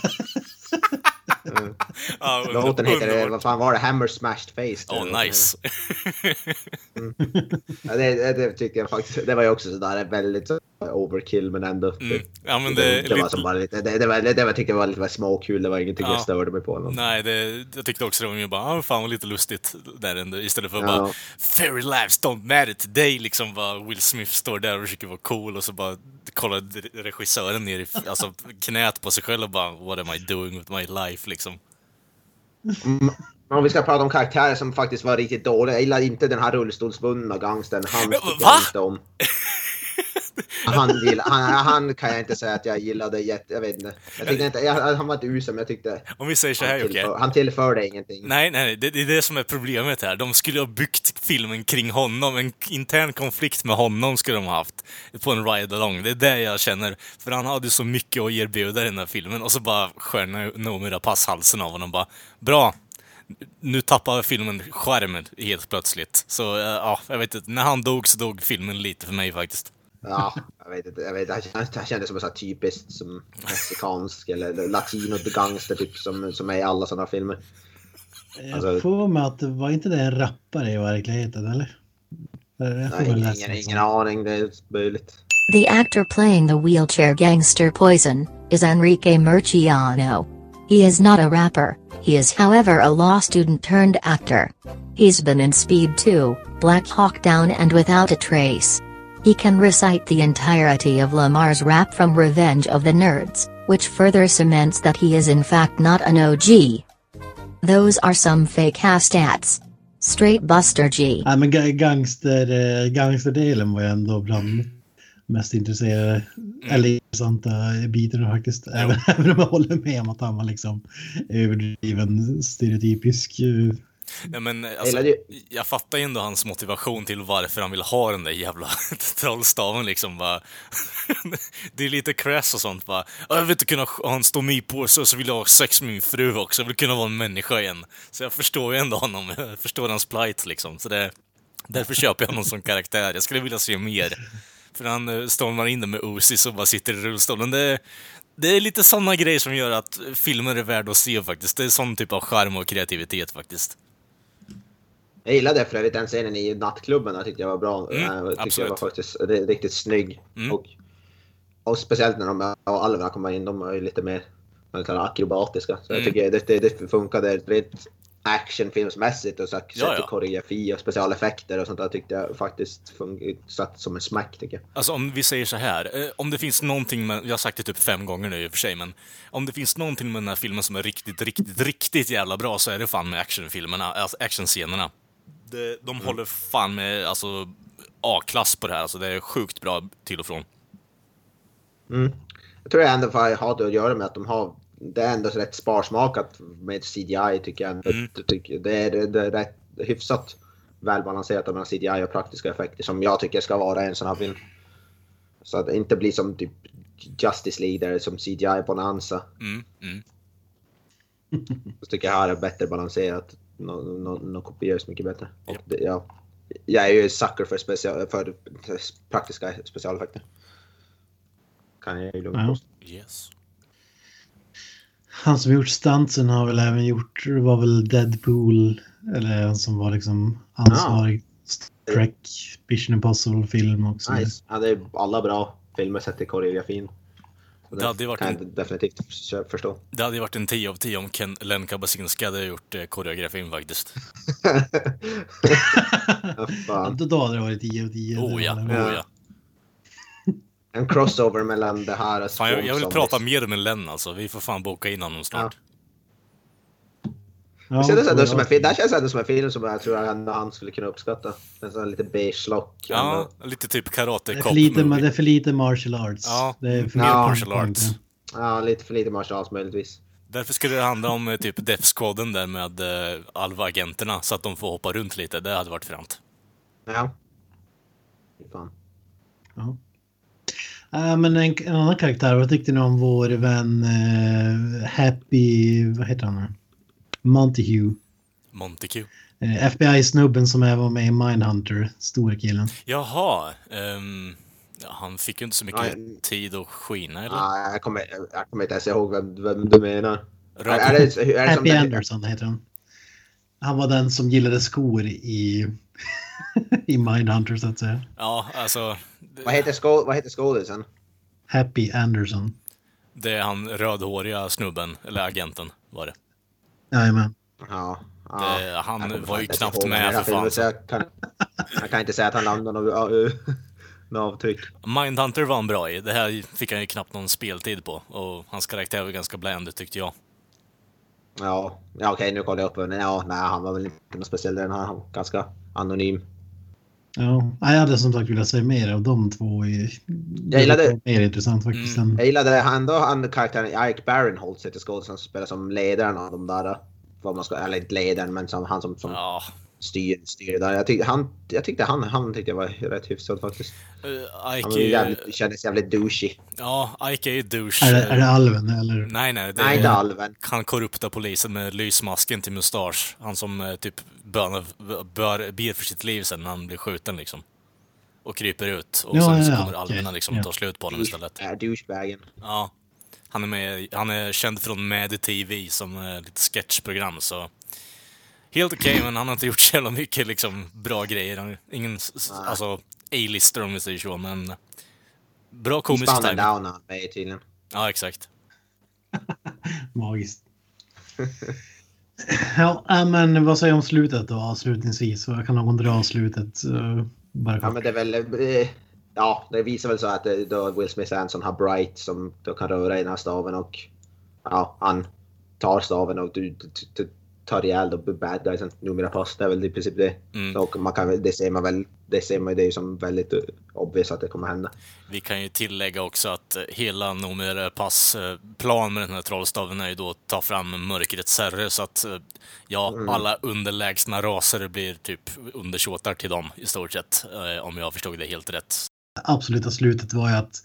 Speaker 1: Under-
Speaker 2: Låten heter, vad fan var det? Hammer Smashed Face.
Speaker 1: Åh, oh, nice.
Speaker 2: Ja, det, det, tyckte jag faktiskt. Det var ju också sådär väldigt overkill men ändå.
Speaker 1: Mm. Ja, men
Speaker 2: det,
Speaker 1: det,
Speaker 2: det, var som bara lite, det, det, var, det, var, tyckte jag var lite småkul. Det var ingenting
Speaker 1: Ja.
Speaker 2: jag störde mig på.
Speaker 1: Nej, det, jag tyckte också det var ju bara, ah, fan vad lite lustigt där ändå. Istället för att
Speaker 2: Ja.
Speaker 1: bara, fairy lives don't matter today, liksom bara Will Smith står där och försöker vara cool och så bara kollar regissören ner i alltså, knät på sig själv och bara, what am I doing with my life, liksom.
Speaker 2: Mm. Men om vi ska prata om karaktärer som faktiskt var riktigt dåliga. Jag gillar inte den här rullstolsbundna gangstern. Han tycker
Speaker 1: va?
Speaker 2: jag inte om. Han, gillar, han, han kan jag inte säga att jag gillade jätte... Jag vet inte. Jag tyckte inte jag, han var inte usel men jag tyckte...
Speaker 1: Om vi säger så här,
Speaker 2: Han,
Speaker 1: okej.
Speaker 2: tillför, han tillförde ingenting.
Speaker 1: Nej, nej, det, det är det som är problemet här. De skulle ha byggt filmen kring honom. En intern konflikt med honom skulle de ha haft på en ride-along. Det är det jag känner. För han hade så mycket att erbjuda i den här filmen och så bara skär Noomi Rapace halsen av honom. Bara, bra, nu tappar filmen skärmen helt plötsligt. Så eh, ja, jag vet inte. När han dog så dog filmen lite för mig faktiskt.
Speaker 2: Ja, jag vet inte. Jag vet, han, han, han kändes som en sån här typiskt som mexikansk eller latino gangster typ som, som är i alla sådana filmer.
Speaker 3: Jag
Speaker 2: Alltså-
Speaker 3: får mig att det var inte det en rappare i verkligheten, eller? Jag får
Speaker 2: Nej,
Speaker 3: väl
Speaker 2: ingen, ingen aning, det är möjligt.
Speaker 13: The actor playing the wheelchair gangster Poison is Enrique Murciano. He is not a rapper, he is however a law student turned actor. He's been in Speed 2, Black Hawk Down and Without a Trace. He can recite the entirety of Lamar's rap from Revenge of the Nerds, which further cements that he is in fact not an OG. Those are some fake ass stats. Straight Buster G.
Speaker 3: Nej, men ga- gangster, eh, gangsterdelen var jag ändå bland mest intresserade, eller intressanta bitarna faktiskt. Även, även om jag håller med om att han var liksom överdriven, stereotypisk.
Speaker 1: Ja, men, alltså, jag fattar ju ändå hans motivation till varför han vill ha den där jävla trollstaven liksom. Bara. det är lite crass och sånt bara. "Ja, Jag vill inte kunna ha en stomipåse och så vill jag ha sex med min fru också. Jag vill kunna vara en människa igen. Så jag förstår ju ändå honom. Jag förstår hans plight liksom. Så det, därför köper jag honom som karaktär. Jag skulle vilja se mer. För han eh, stormar in där med Osis och bara sitter i rullstolen. Det, det är lite sådana grejer som gör att filmer är värda att se faktiskt. Det är sån typ av charm och kreativitet faktiskt.
Speaker 2: Jag gillade för övrigt den scenen i nattklubben, jag tyckte jag var bra.
Speaker 1: Mm,
Speaker 2: jag tyckte
Speaker 1: absolut.
Speaker 2: jag var faktiskt ri- riktigt snygg.
Speaker 1: Mm.
Speaker 2: Och, och speciellt när de och alverna kommer in, de är ju lite mer man kallar akrobatiska. Så
Speaker 1: Mm.
Speaker 2: jag tycker det, det, det funkade rent actionfilmsmässigt och så,
Speaker 1: Ja,
Speaker 2: sett i
Speaker 1: ja.
Speaker 2: koreografi och specialeffekter och sånt där tyckte jag faktiskt satt som en smack tycker jag.
Speaker 1: Alltså om vi säger så här, eh, om det finns någonting med, jag har sagt det typ fem gånger nu i och för sig, men om det finns någonting med den här filmen som är riktigt, riktigt, riktigt jävla bra så är det fan med actionfilmerna, alltså actionscenerna. Det, de håller fan med, alltså, A-klass på det här, alltså det är sjukt bra till och från.
Speaker 2: Mm. Jag tror ändå får ha det att göra med att de har det är ändå rätt sparsmakat med CGI tycker jag.
Speaker 1: Mm.
Speaker 2: Jag Det, är, det är rätt hyfsat välbalanserat mellan CGI och praktiska effekter som jag tycker ska vara en sån här film. Så att det inte blir som typ Justice League där som CGI Bonanza.
Speaker 1: Mm, mm.
Speaker 2: Så tycker jag här är bättre balanserat. Nå no, no, kopieras mycket bättre. Och det, ja, jag är ju sucker för, special, för praktiska specialeffekter. Kan jag ju lugnt
Speaker 3: Ja.
Speaker 1: Yes.
Speaker 3: Han som gjort stuntsen har väl även gjort, det var väl Deadpool, eller han som var liksom ansvarig. Star Trek, Mission Impossible-film också.
Speaker 2: Nice. Ja, det är alla bra filmer sett i koreografin. Så
Speaker 1: Det hade ju varit
Speaker 2: kan
Speaker 1: en-
Speaker 2: jag definitivt för- förstå.
Speaker 1: Det hade ju varit en 10 av 10 om Ken, Len Kabasinski hade gjort eh, koreografin faktiskt.
Speaker 2: Ja, fan.
Speaker 3: Då, hade det varit 10 av 10.
Speaker 1: Oh ja, oh ja.
Speaker 2: En crossover mellan det här och
Speaker 1: Fan, jag, jag vill prata mer med Len alltså. Vi får fan boka in honom snart.
Speaker 3: Ja,
Speaker 2: Det kändes ändå
Speaker 3: ja.
Speaker 2: som en film, det här känns ändå som en film som jag tror att han skulle kunna uppskatta. En sån här lite beige lock.
Speaker 1: Ja, lite typ karate
Speaker 3: Det är, lite, det är för lite martial arts.
Speaker 1: Ja,
Speaker 3: det är för
Speaker 1: mer
Speaker 3: lite
Speaker 1: martial arts.
Speaker 2: Ja, lite för lite martial arts möjligtvis.
Speaker 1: Därför skulle det handla om eh, typ Death Squaden där med eh, Alva-agenterna så att de får hoppa runt lite. Det hade varit fränt.
Speaker 2: Ja. Fan.
Speaker 3: Ja. Äh, men en, en annan karaktär, vad tyckte ni om vår vän eh, Happy, vad heter han? nu? Montague.
Speaker 1: Montague.
Speaker 3: Eh, FBI-snubben som även var med i Mindhunter, stora killen.
Speaker 1: Jaha, ja, han fick ju inte så mycket
Speaker 2: Nej.
Speaker 1: tid att skina eller?
Speaker 2: Ja, jag, kommer, jag kommer inte ens ihåg vem, vem du menar. Är, är det, är det
Speaker 3: Happy Anderson heter han. Han var den som gillade skor i, i Mindhunter så att säga.
Speaker 1: Ja, alltså.
Speaker 2: Vad heter, skå, vad heter skådisen?
Speaker 3: Happy Anderson.
Speaker 1: Det är han rödhåriga snubben, eller agenten var det.
Speaker 3: Jajamän.
Speaker 2: Ja.
Speaker 1: Det- han var ju knappt med, för fan.
Speaker 2: filmen, så Jag kan, jag kan inte säga att han lämnade något uh, något avtryck.
Speaker 1: Mindhunter var han bra i. Det här fick han ju knappt någon speltid på. Och hans karaktär var ganska bland tyckte jag.
Speaker 2: Ja, ja okej nu kollar jag upp honom. Ja, nej han var väl inte något speciell den här. Han var ganska anonym.
Speaker 3: Ja, jag hade som sagt velat se mer av de två. I,
Speaker 2: Jag gillade-
Speaker 3: Mer intressant faktiskt. än-
Speaker 2: Jag gillade ändå han karaktären Ike Barinholtz heter skådisen som spelar som ledaren av de där. Vad man ska, eller inte ledaren men som, han som, som
Speaker 1: Ja.
Speaker 2: styr, styr där. Jag, tyck, han, jag tyckte han, han tyckte jag var rätt hyfsad faktiskt.
Speaker 1: Uh,
Speaker 2: Han
Speaker 1: Ike ju-
Speaker 2: jävligt, kändes jävligt douchey.
Speaker 1: Ja, Ike är ju douche.
Speaker 3: Är det, är det alven eller?
Speaker 1: Nej, nej. Det
Speaker 2: Nej, inte alven.
Speaker 1: han korrupta polisen med lysmasken till mustasch. Han som eh, typ bönar, bör, ber för sitt liv sen när han blir skjuten liksom. Och kryper ut. Och
Speaker 3: Ja,
Speaker 1: sen
Speaker 3: ja,
Speaker 1: så
Speaker 3: ja,
Speaker 1: kommer
Speaker 3: okej.
Speaker 1: alverna liksom
Speaker 3: Ja.
Speaker 1: ta slut på honom istället.
Speaker 2: Är douchebagen.
Speaker 1: Ja. Han är, med, han är känd från Mad TV som är lite sketchprogram så... helt okej, men han har inte gjort så jävla mycket liksom, bra grejer. Han, ingen s- alltså, A-lister om vi säger så, men bra komisk
Speaker 2: Spann
Speaker 1: timing.
Speaker 2: down med tydligen.
Speaker 1: Ja, exakt.
Speaker 3: Magiskt. Ja, äh, men vad säger du om slutet då avslutningsvis? Vad Kan någon dra slutet? eh, Bara
Speaker 2: Ja, men det är väl... eh, Ja, det visar väl så att det, då Will Smith Anderson har Bright som då kan röra i den här staven och ja, han tar staven och du, du, du tar ihjäl de bad guysen numera pass. Det är väl i princip det.
Speaker 1: Mm.
Speaker 2: Och man kan, det ser man väl, det ser man det är ju som väldigt eh, obvious att det kommer hända.
Speaker 1: Vi kan ju tillägga också att eh, hela Noomi Pass eh, plan med den här trollstaven är ju då att ta fram mörkrets herre så att ja,
Speaker 2: Mm.
Speaker 1: alla underlägsna raser blir typ undersåtar till dem i stort sett, om jag förstod det helt rätt.
Speaker 3: Absoluta slutet var ju att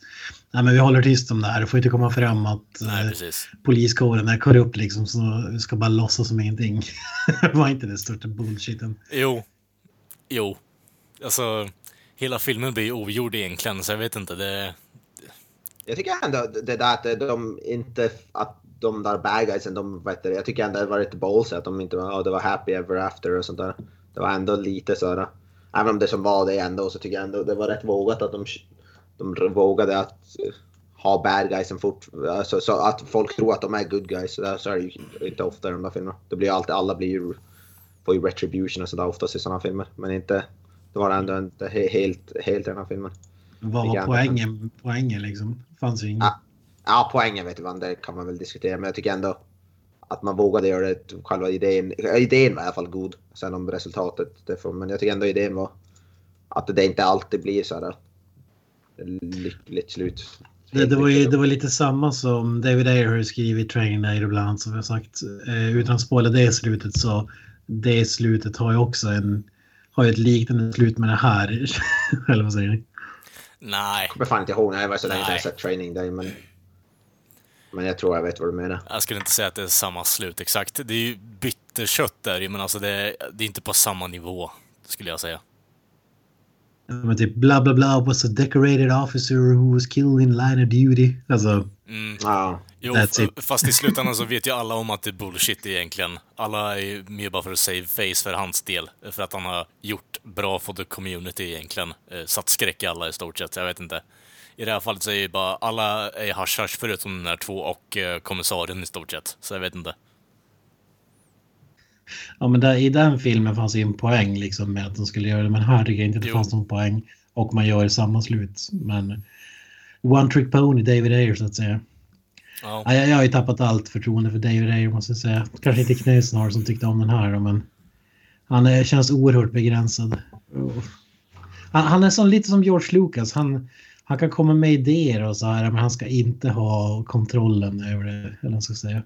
Speaker 3: nej, men vi håller tyst om det här. Det får inte komma fram att
Speaker 1: Nej,
Speaker 3: eh, poliskåren är korrupt liksom. Så vi ska bara låtsas som ingenting. var inte det största bullshiten?
Speaker 1: Jo. Jo. Alltså, hela filmen blir ogjord egentligen, så jag vet inte. Det...
Speaker 2: Jag tycker ändå det där att de inte, att de där bad guysen, de vet det, jag tycker ändå det var lite ballsy att de inte var, ja, det var happy ever after och sånt där. Det var ändå lite sådär, även om det som var det ändå så tycker jag ändå det var rätt vågat att de, de vågade att eh, ha bad guysen fort, alltså, så att folk tror att de är good guys. Så, där, så är det ju inte ofta i de där filmerna. Det blir alltid, alla blir ju, får ju retribution och sådär oftast i sådana filmer. Men inte, det var ändå inte he- helt, helt i den här filmen.
Speaker 3: Vad var poängen? Poängen liksom? Fanns ju ingen.
Speaker 2: Ja, ja, poängen vet man, det kan man väl diskutera. Men jag tycker ändå att man vågade göra det. Själva idén, idén var i alla fall god. Sen om resultatet, det får, men jag tycker ändå idén var att det inte alltid blir så här lyckligt slut.
Speaker 3: Det, det, var ju, det var lite samma som David Ayer skrivit i Training Day ibland som jag sagt. Eh, utan att spoila det slutet så det slutet har ju också en har ju ett liknande slut med det här. Eller vad säger ni?
Speaker 1: Nej.
Speaker 2: Jag kommer fan inte ihåg, nej, det var så länge sedan jag sett Training Day. Men, men jag tror jag vet vad du menar.
Speaker 1: Jag skulle inte säga att det är samma slut exakt. Det är ju bitterkött där men alltså det är, det är inte på samma nivå, skulle jag säga.
Speaker 3: Men typ bla bla bla was a decorated officer who was killed in line of duty. Alltså,
Speaker 1: Mm.
Speaker 2: Ja.
Speaker 1: Jo, fast i slutändan så vet ju alla om att det är bullshit egentligen. Alla är med bara för att save face för hans del. För att han har gjort bra för the community egentligen. Eh, Satt skräck i alla i stort sett, jag vet inte. I det här fallet så är ju bara alla är hasch förutom den där två och eh, kommissarien i stort sett. Så jag vet inte.
Speaker 3: ja men där, i den filmen fanns ju en poäng liksom med att de skulle göra det. Men här tycker jag inte att det
Speaker 1: Jo.
Speaker 3: fanns någon poäng. Och man gör samma slut. Men One Trick Pony, David Ayer så att säga.
Speaker 1: Ja.
Speaker 3: Ja, jag, jag har ju tappat allt förtroende för David Ayer måste jag säga. Kanske inte Knösen har som tyckte om den här men han är, känns oerhört begränsad. Och- Han, han är som, lite som George Lucas. Han, han kan komma med idéer och så här, men han ska inte ha kontrollen över det. Eller vad man ska säga.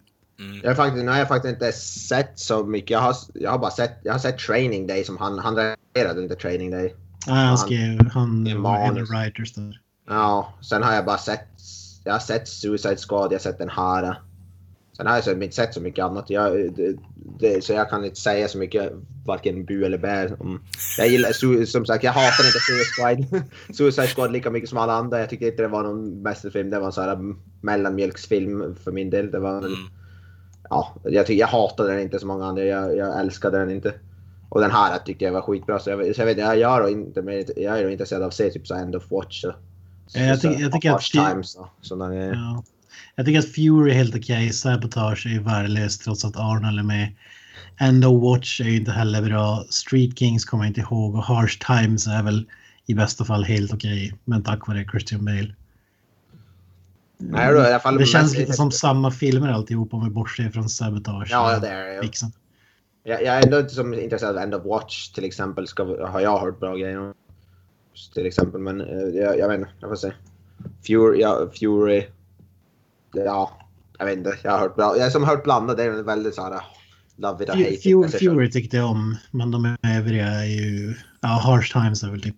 Speaker 2: Jag har faktiskt, nu har jag faktiskt inte sett så mycket. Jag har, jag har bara sett, jag har sett Training Day som han, han regisserade inte Training Day.
Speaker 3: Nej, han skrev, han var en writers där.
Speaker 2: Ja, sen har jag bara sett, jag har sett Suicide Squad, jag har sett den här. Sen har jag så inte sett så mycket annat. Jag, det, det, så jag kan inte säga så mycket, varken bu eller bä. Jag gillar, som sagt, jag hatar inte Suicide Squad. Suicide Squad lika mycket som alla andra. Jag tycker inte det var någon mästerfilm. Det var en sån här mellanmjölksfilm för min del. Det var en, ja, jag, tycker, jag hatade den inte som många andra. Jag, jag älskade den inte. Och den här tyckte jag var skitbra. Så jag, så jag vet jag, jag, är inte jag är intresserad av att se typ så End of Watch. Så,
Speaker 3: Ja, jag tycker- jag tycker att-
Speaker 2: Harsh Times och sådana grejer.
Speaker 3: Ja. Jag tycker att Fury är helt okej. Sabotage är ju värdelöst trots att Arnold är med. End of Watch är ju inte heller bra. Street Kings kommer jag inte ihåg och Harsh Times är väl i bästa fall helt okej. Men tack vare Christian Bale.
Speaker 2: Nej, då, i alla fall
Speaker 3: det känns lite som samma filmer alltihop om vi bortser från Sabotage.
Speaker 2: Ja, det är det. Jag, jag är ändå inte som intresserad av End of Watch till exempel. Ska, har jag hört bra grejer om. Till exempel, men eh, jag, jag vet inte. Jag får se. Fury, ja, Fury. Ja, jag vet inte. Jag har hört. Jag har som hört blandat. Det är väldigt så här. Love it or hate
Speaker 3: Fu-
Speaker 2: it.
Speaker 3: Fury tyckte jag om, men de övriga är ju... Ja, Harsh Times är väl typ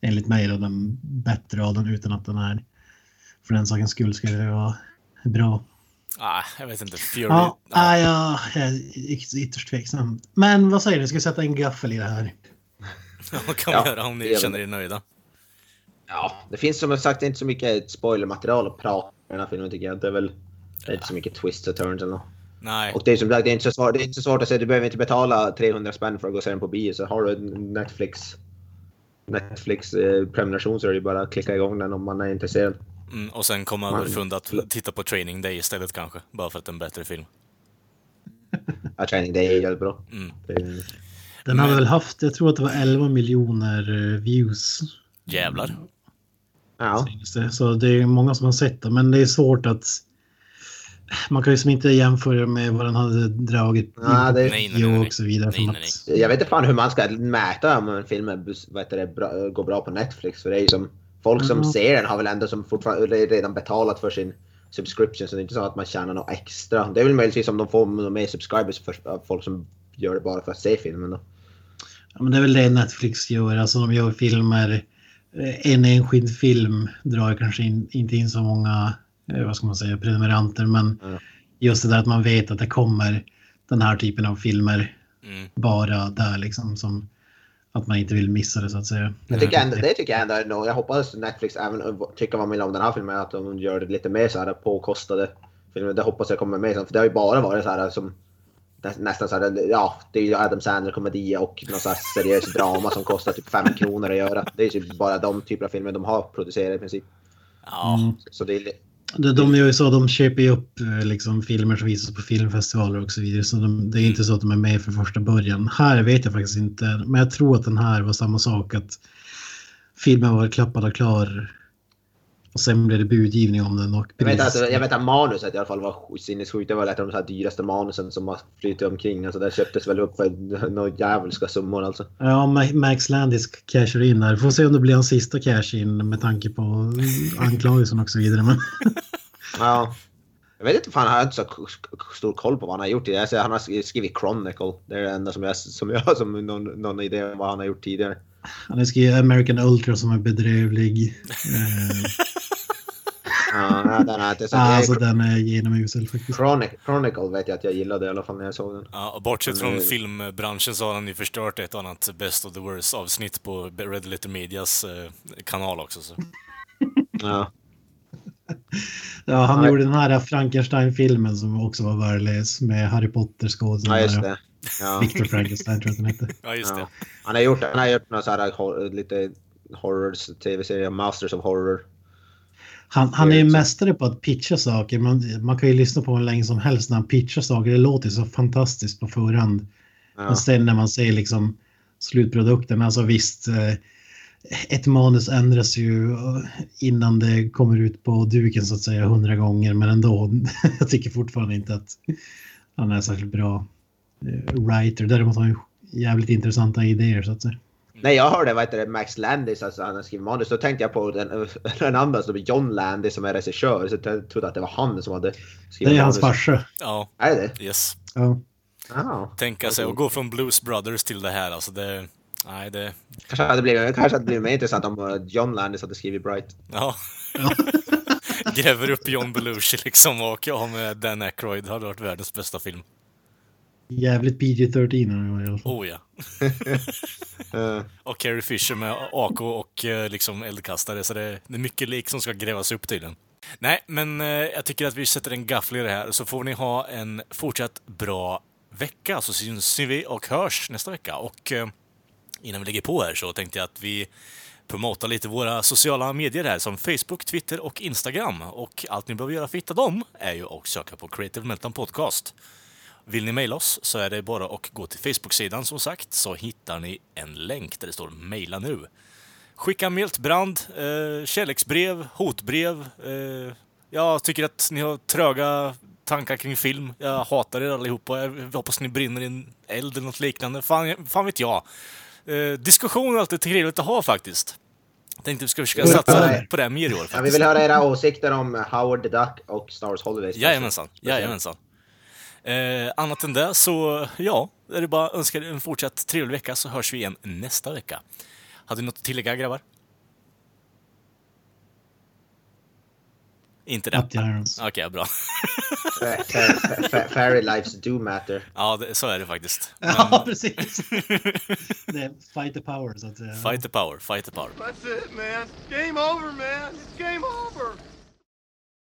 Speaker 3: enligt mig då den bättre av dem utan att den är för den sakens skull skulle det vara bra.
Speaker 1: Ah, jag vet inte. Fury.
Speaker 3: Ja, ah, ja, jag är ytterst tveksam. Men vad säger du, ska vi sätta en gaffel i det här?
Speaker 1: Vad kan
Speaker 2: Ja,
Speaker 1: vi göra om ni känner er nöjda?
Speaker 2: Ja, det finns som sagt inte så mycket spoilermaterial att prata om i den här filmen tycker jag. Det är väl det är inte så mycket twists och turns eller något.
Speaker 1: Nej.
Speaker 2: Och det är som sagt, det är inte så svårt, det är inte så svårt att säga, du behöver inte betala 300 spänn för att gå och se den på bio. Så har du Netflix, Netflix eh, prenumeration så är det bara att klicka igång den om man är intresserad.
Speaker 1: Mm, och sen komma
Speaker 2: Man-
Speaker 1: underfund att titta på Training Day istället kanske. Bara för att det är en bättre film.
Speaker 2: Ja, Training Day är jävligt bra.
Speaker 1: Mm.
Speaker 3: Den har
Speaker 1: Men-
Speaker 3: väl haft, jag tror att det var 11 miljoner eh, views.
Speaker 1: Jävlar.
Speaker 2: Ja.
Speaker 3: Så det är många som har sett det, men det är svårt att... Man kan ju som inte jämföra med vad den hade dragit
Speaker 2: Ja, det-
Speaker 1: Nej, nej, nej, nej.
Speaker 3: och så vidare.
Speaker 1: Nej, nej,
Speaker 3: att-
Speaker 2: Jag vet inte fan hur man ska mäta om en film är, vad heter det, bra, går bra på Netflix. För det är ju som, folk som
Speaker 3: Mm.
Speaker 2: ser den har väl ändå som fortfarande redan betalat för sin subscription. Så det är inte så att man tjänar något extra. Det är väl möjligtvis om de får mer subscribers för av folk som gör det bara för att se filmen då.
Speaker 3: Ja, men det är väl det Netflix gör, alltså de gör filmer. Eh, En enskild film drar kanske in, inte in så många, eh, vad ska man säga, prenumeranter, men
Speaker 2: Mm.
Speaker 3: just det där att man vet att det kommer den här typen av filmer
Speaker 1: Mm.
Speaker 3: bara där liksom som att man inte vill missa det så att säga.
Speaker 2: Jag tycker ändå, det tycker jag ändå är nog. Jag hoppas Netflix även tycker vad man vill om den här filmen. Att de gör det lite mer så här påkostade filmer. Det hoppas jag kommer med. För det har ju bara varit så här som nästan så här, ja, det är ju Adam Sandler komedi och någon så här seriös drama som kostar typ 5 kronor att göra. Det är typ bara de typer av filmer de har producerat i princip.
Speaker 1: Ja.
Speaker 3: Mm.
Speaker 2: Så det är,
Speaker 3: De, de gör ju så, de köper ju upp eh, liksom, filmer som visas på filmfestivaler och så vidare. Så de, det är inte så att de är med från första början. Här vet jag faktiskt inte, men jag tror att den här var samma sak. Att filmen var klappad och klar. Och sen blev det budgivning om den och
Speaker 2: jag, vet att, jag vet att manuset i alla fall var sj- sinnessjukt. Det var ett av de så här dyraste manusen som har flyttit omkring. Alltså det köptes väl upp för några djävulska summor alltså.
Speaker 3: Ja, Ma- Max Landis cashar in här. Får se om det blir hans sista cash in med tanke på anklagelsen och så vidare. Men
Speaker 2: Ja. Jag vet inte, fan, jag har inte så stor koll på vad han har gjort. Ser, han har sk- skrivit Chronicle. Det är det enda som jag, som jag har som någon, någon idé om vad han har gjort tidigare.
Speaker 3: han har skrivit American Ultra som är bedrövlig.
Speaker 2: Ja, den är inte så.
Speaker 3: alltså den är genomusel faktiskt.
Speaker 2: Chronic, Chronicle vet jag att jag gillade i alla fall när jag såg den.
Speaker 1: Ja, och bortsett från
Speaker 2: eh,
Speaker 1: filmbranschen så har han ju förstört ett annat Best of the Worst avsnitt på Red Letter Medias eh, kanal också. Så.
Speaker 2: Ja.
Speaker 3: Ja, han
Speaker 2: Nej.
Speaker 3: gjorde den här Frankenstein-filmen som också var värdelös med Harry Potter
Speaker 2: ja, just det. Ja.
Speaker 3: Victor Frankenstein tror jag att den hette.
Speaker 1: Ja, just det.
Speaker 2: Ja. Han har gjort, han har gjort några så här lite horrors tv-serier, Masters of Horror.
Speaker 3: Han, han är ju mästare på att pitcha saker. Man, man kan ju lyssna på honom länge som helst när han pitchar saker. Det låter så fantastiskt på förhand.
Speaker 2: Ja.
Speaker 3: Men sen när man ser liksom slutprodukten, alltså visst, eh, ett manus ändras ju eh, innan det kommer ut på duken så att säga hundra gånger, men ändå. jag tycker fortfarande inte att han är särskilt bra eh, writer. Däremot har han jävligt intressanta idéer så att säga.
Speaker 2: Nej, jag hörde vad heter det, Max Landis, alltså han har skrivit manus. Då tänkte jag på den, den andra, som är John Landis som är regissör. Så jag trodde att det var han som hade
Speaker 3: Det
Speaker 2: skrivit
Speaker 3: är hans
Speaker 2: manus.
Speaker 3: farsa.
Speaker 1: Ja,
Speaker 2: Är det det?
Speaker 1: yes.
Speaker 3: Ja.
Speaker 2: Ja.
Speaker 1: Tänka sig att gå från Blues Brothers till det här, alltså det... Nej, det...
Speaker 2: Kanske hade blivit, kanske hade blivit mer intressant om eh, John Landis hade skrivit Bright.
Speaker 1: Ja. Gräver upp John Belushi liksom och har med Dan Aykroyd. Det hade varit världens bästa film.
Speaker 3: Jävligt PG-13 har han i alla fall.
Speaker 1: Oh ja. Och Carrie Fisher med AK och eh, liksom eldkastare, så det, det är mycket lik som ska grävas upp tydligen. Nej, men eh, jag tycker att vi sätter en gaffel i det här, så får ni ha en fortsatt bra vecka, så syns vi och hörs nästa vecka. Och eh, innan vi lägger på här så tänkte jag att vi promotar lite våra sociala medier här som Facebook, Twitter och Instagram. Och allt ni behöver göra för att hitta dem är ju att söka på Creative Meltdown Podcast. Vill ni mejla oss så är det bara att gå till Facebook-sidan som sagt så hittar ni en länk där det står mejla nu. Skicka mjältbrand, eh, kärleksbrev, hotbrev. Eh, jag tycker att ni har tröga tankar kring film. Jag hatar er allihopa. Jag hoppas ni brinner i en eld eller något liknande. Fan, fan vet jag. Eh, diskussion är alltid trevligt att ha faktiskt. Tänkte vi ska försöka satsa på det mer i år faktiskt.
Speaker 2: ja, vi vill höra era åsikter om Howard the Duck och Star Wars Holidays.
Speaker 1: Jajamensan, jajamensan. Eh, annat än det så, ja, är det bara att önska en fortsatt trevlig vecka så hörs vi igen nästa vecka. Hade ni något att tillägga grabbar? Inte det? Okej, bra.
Speaker 2: Fa- fa- Fairy lives do matter.
Speaker 1: ja, det, så är det faktiskt.
Speaker 3: Ja, precis. Det är fight the power så att säga.
Speaker 1: Fight the power, fight the power.
Speaker 10: That's it, man. Game over, man. It's game over.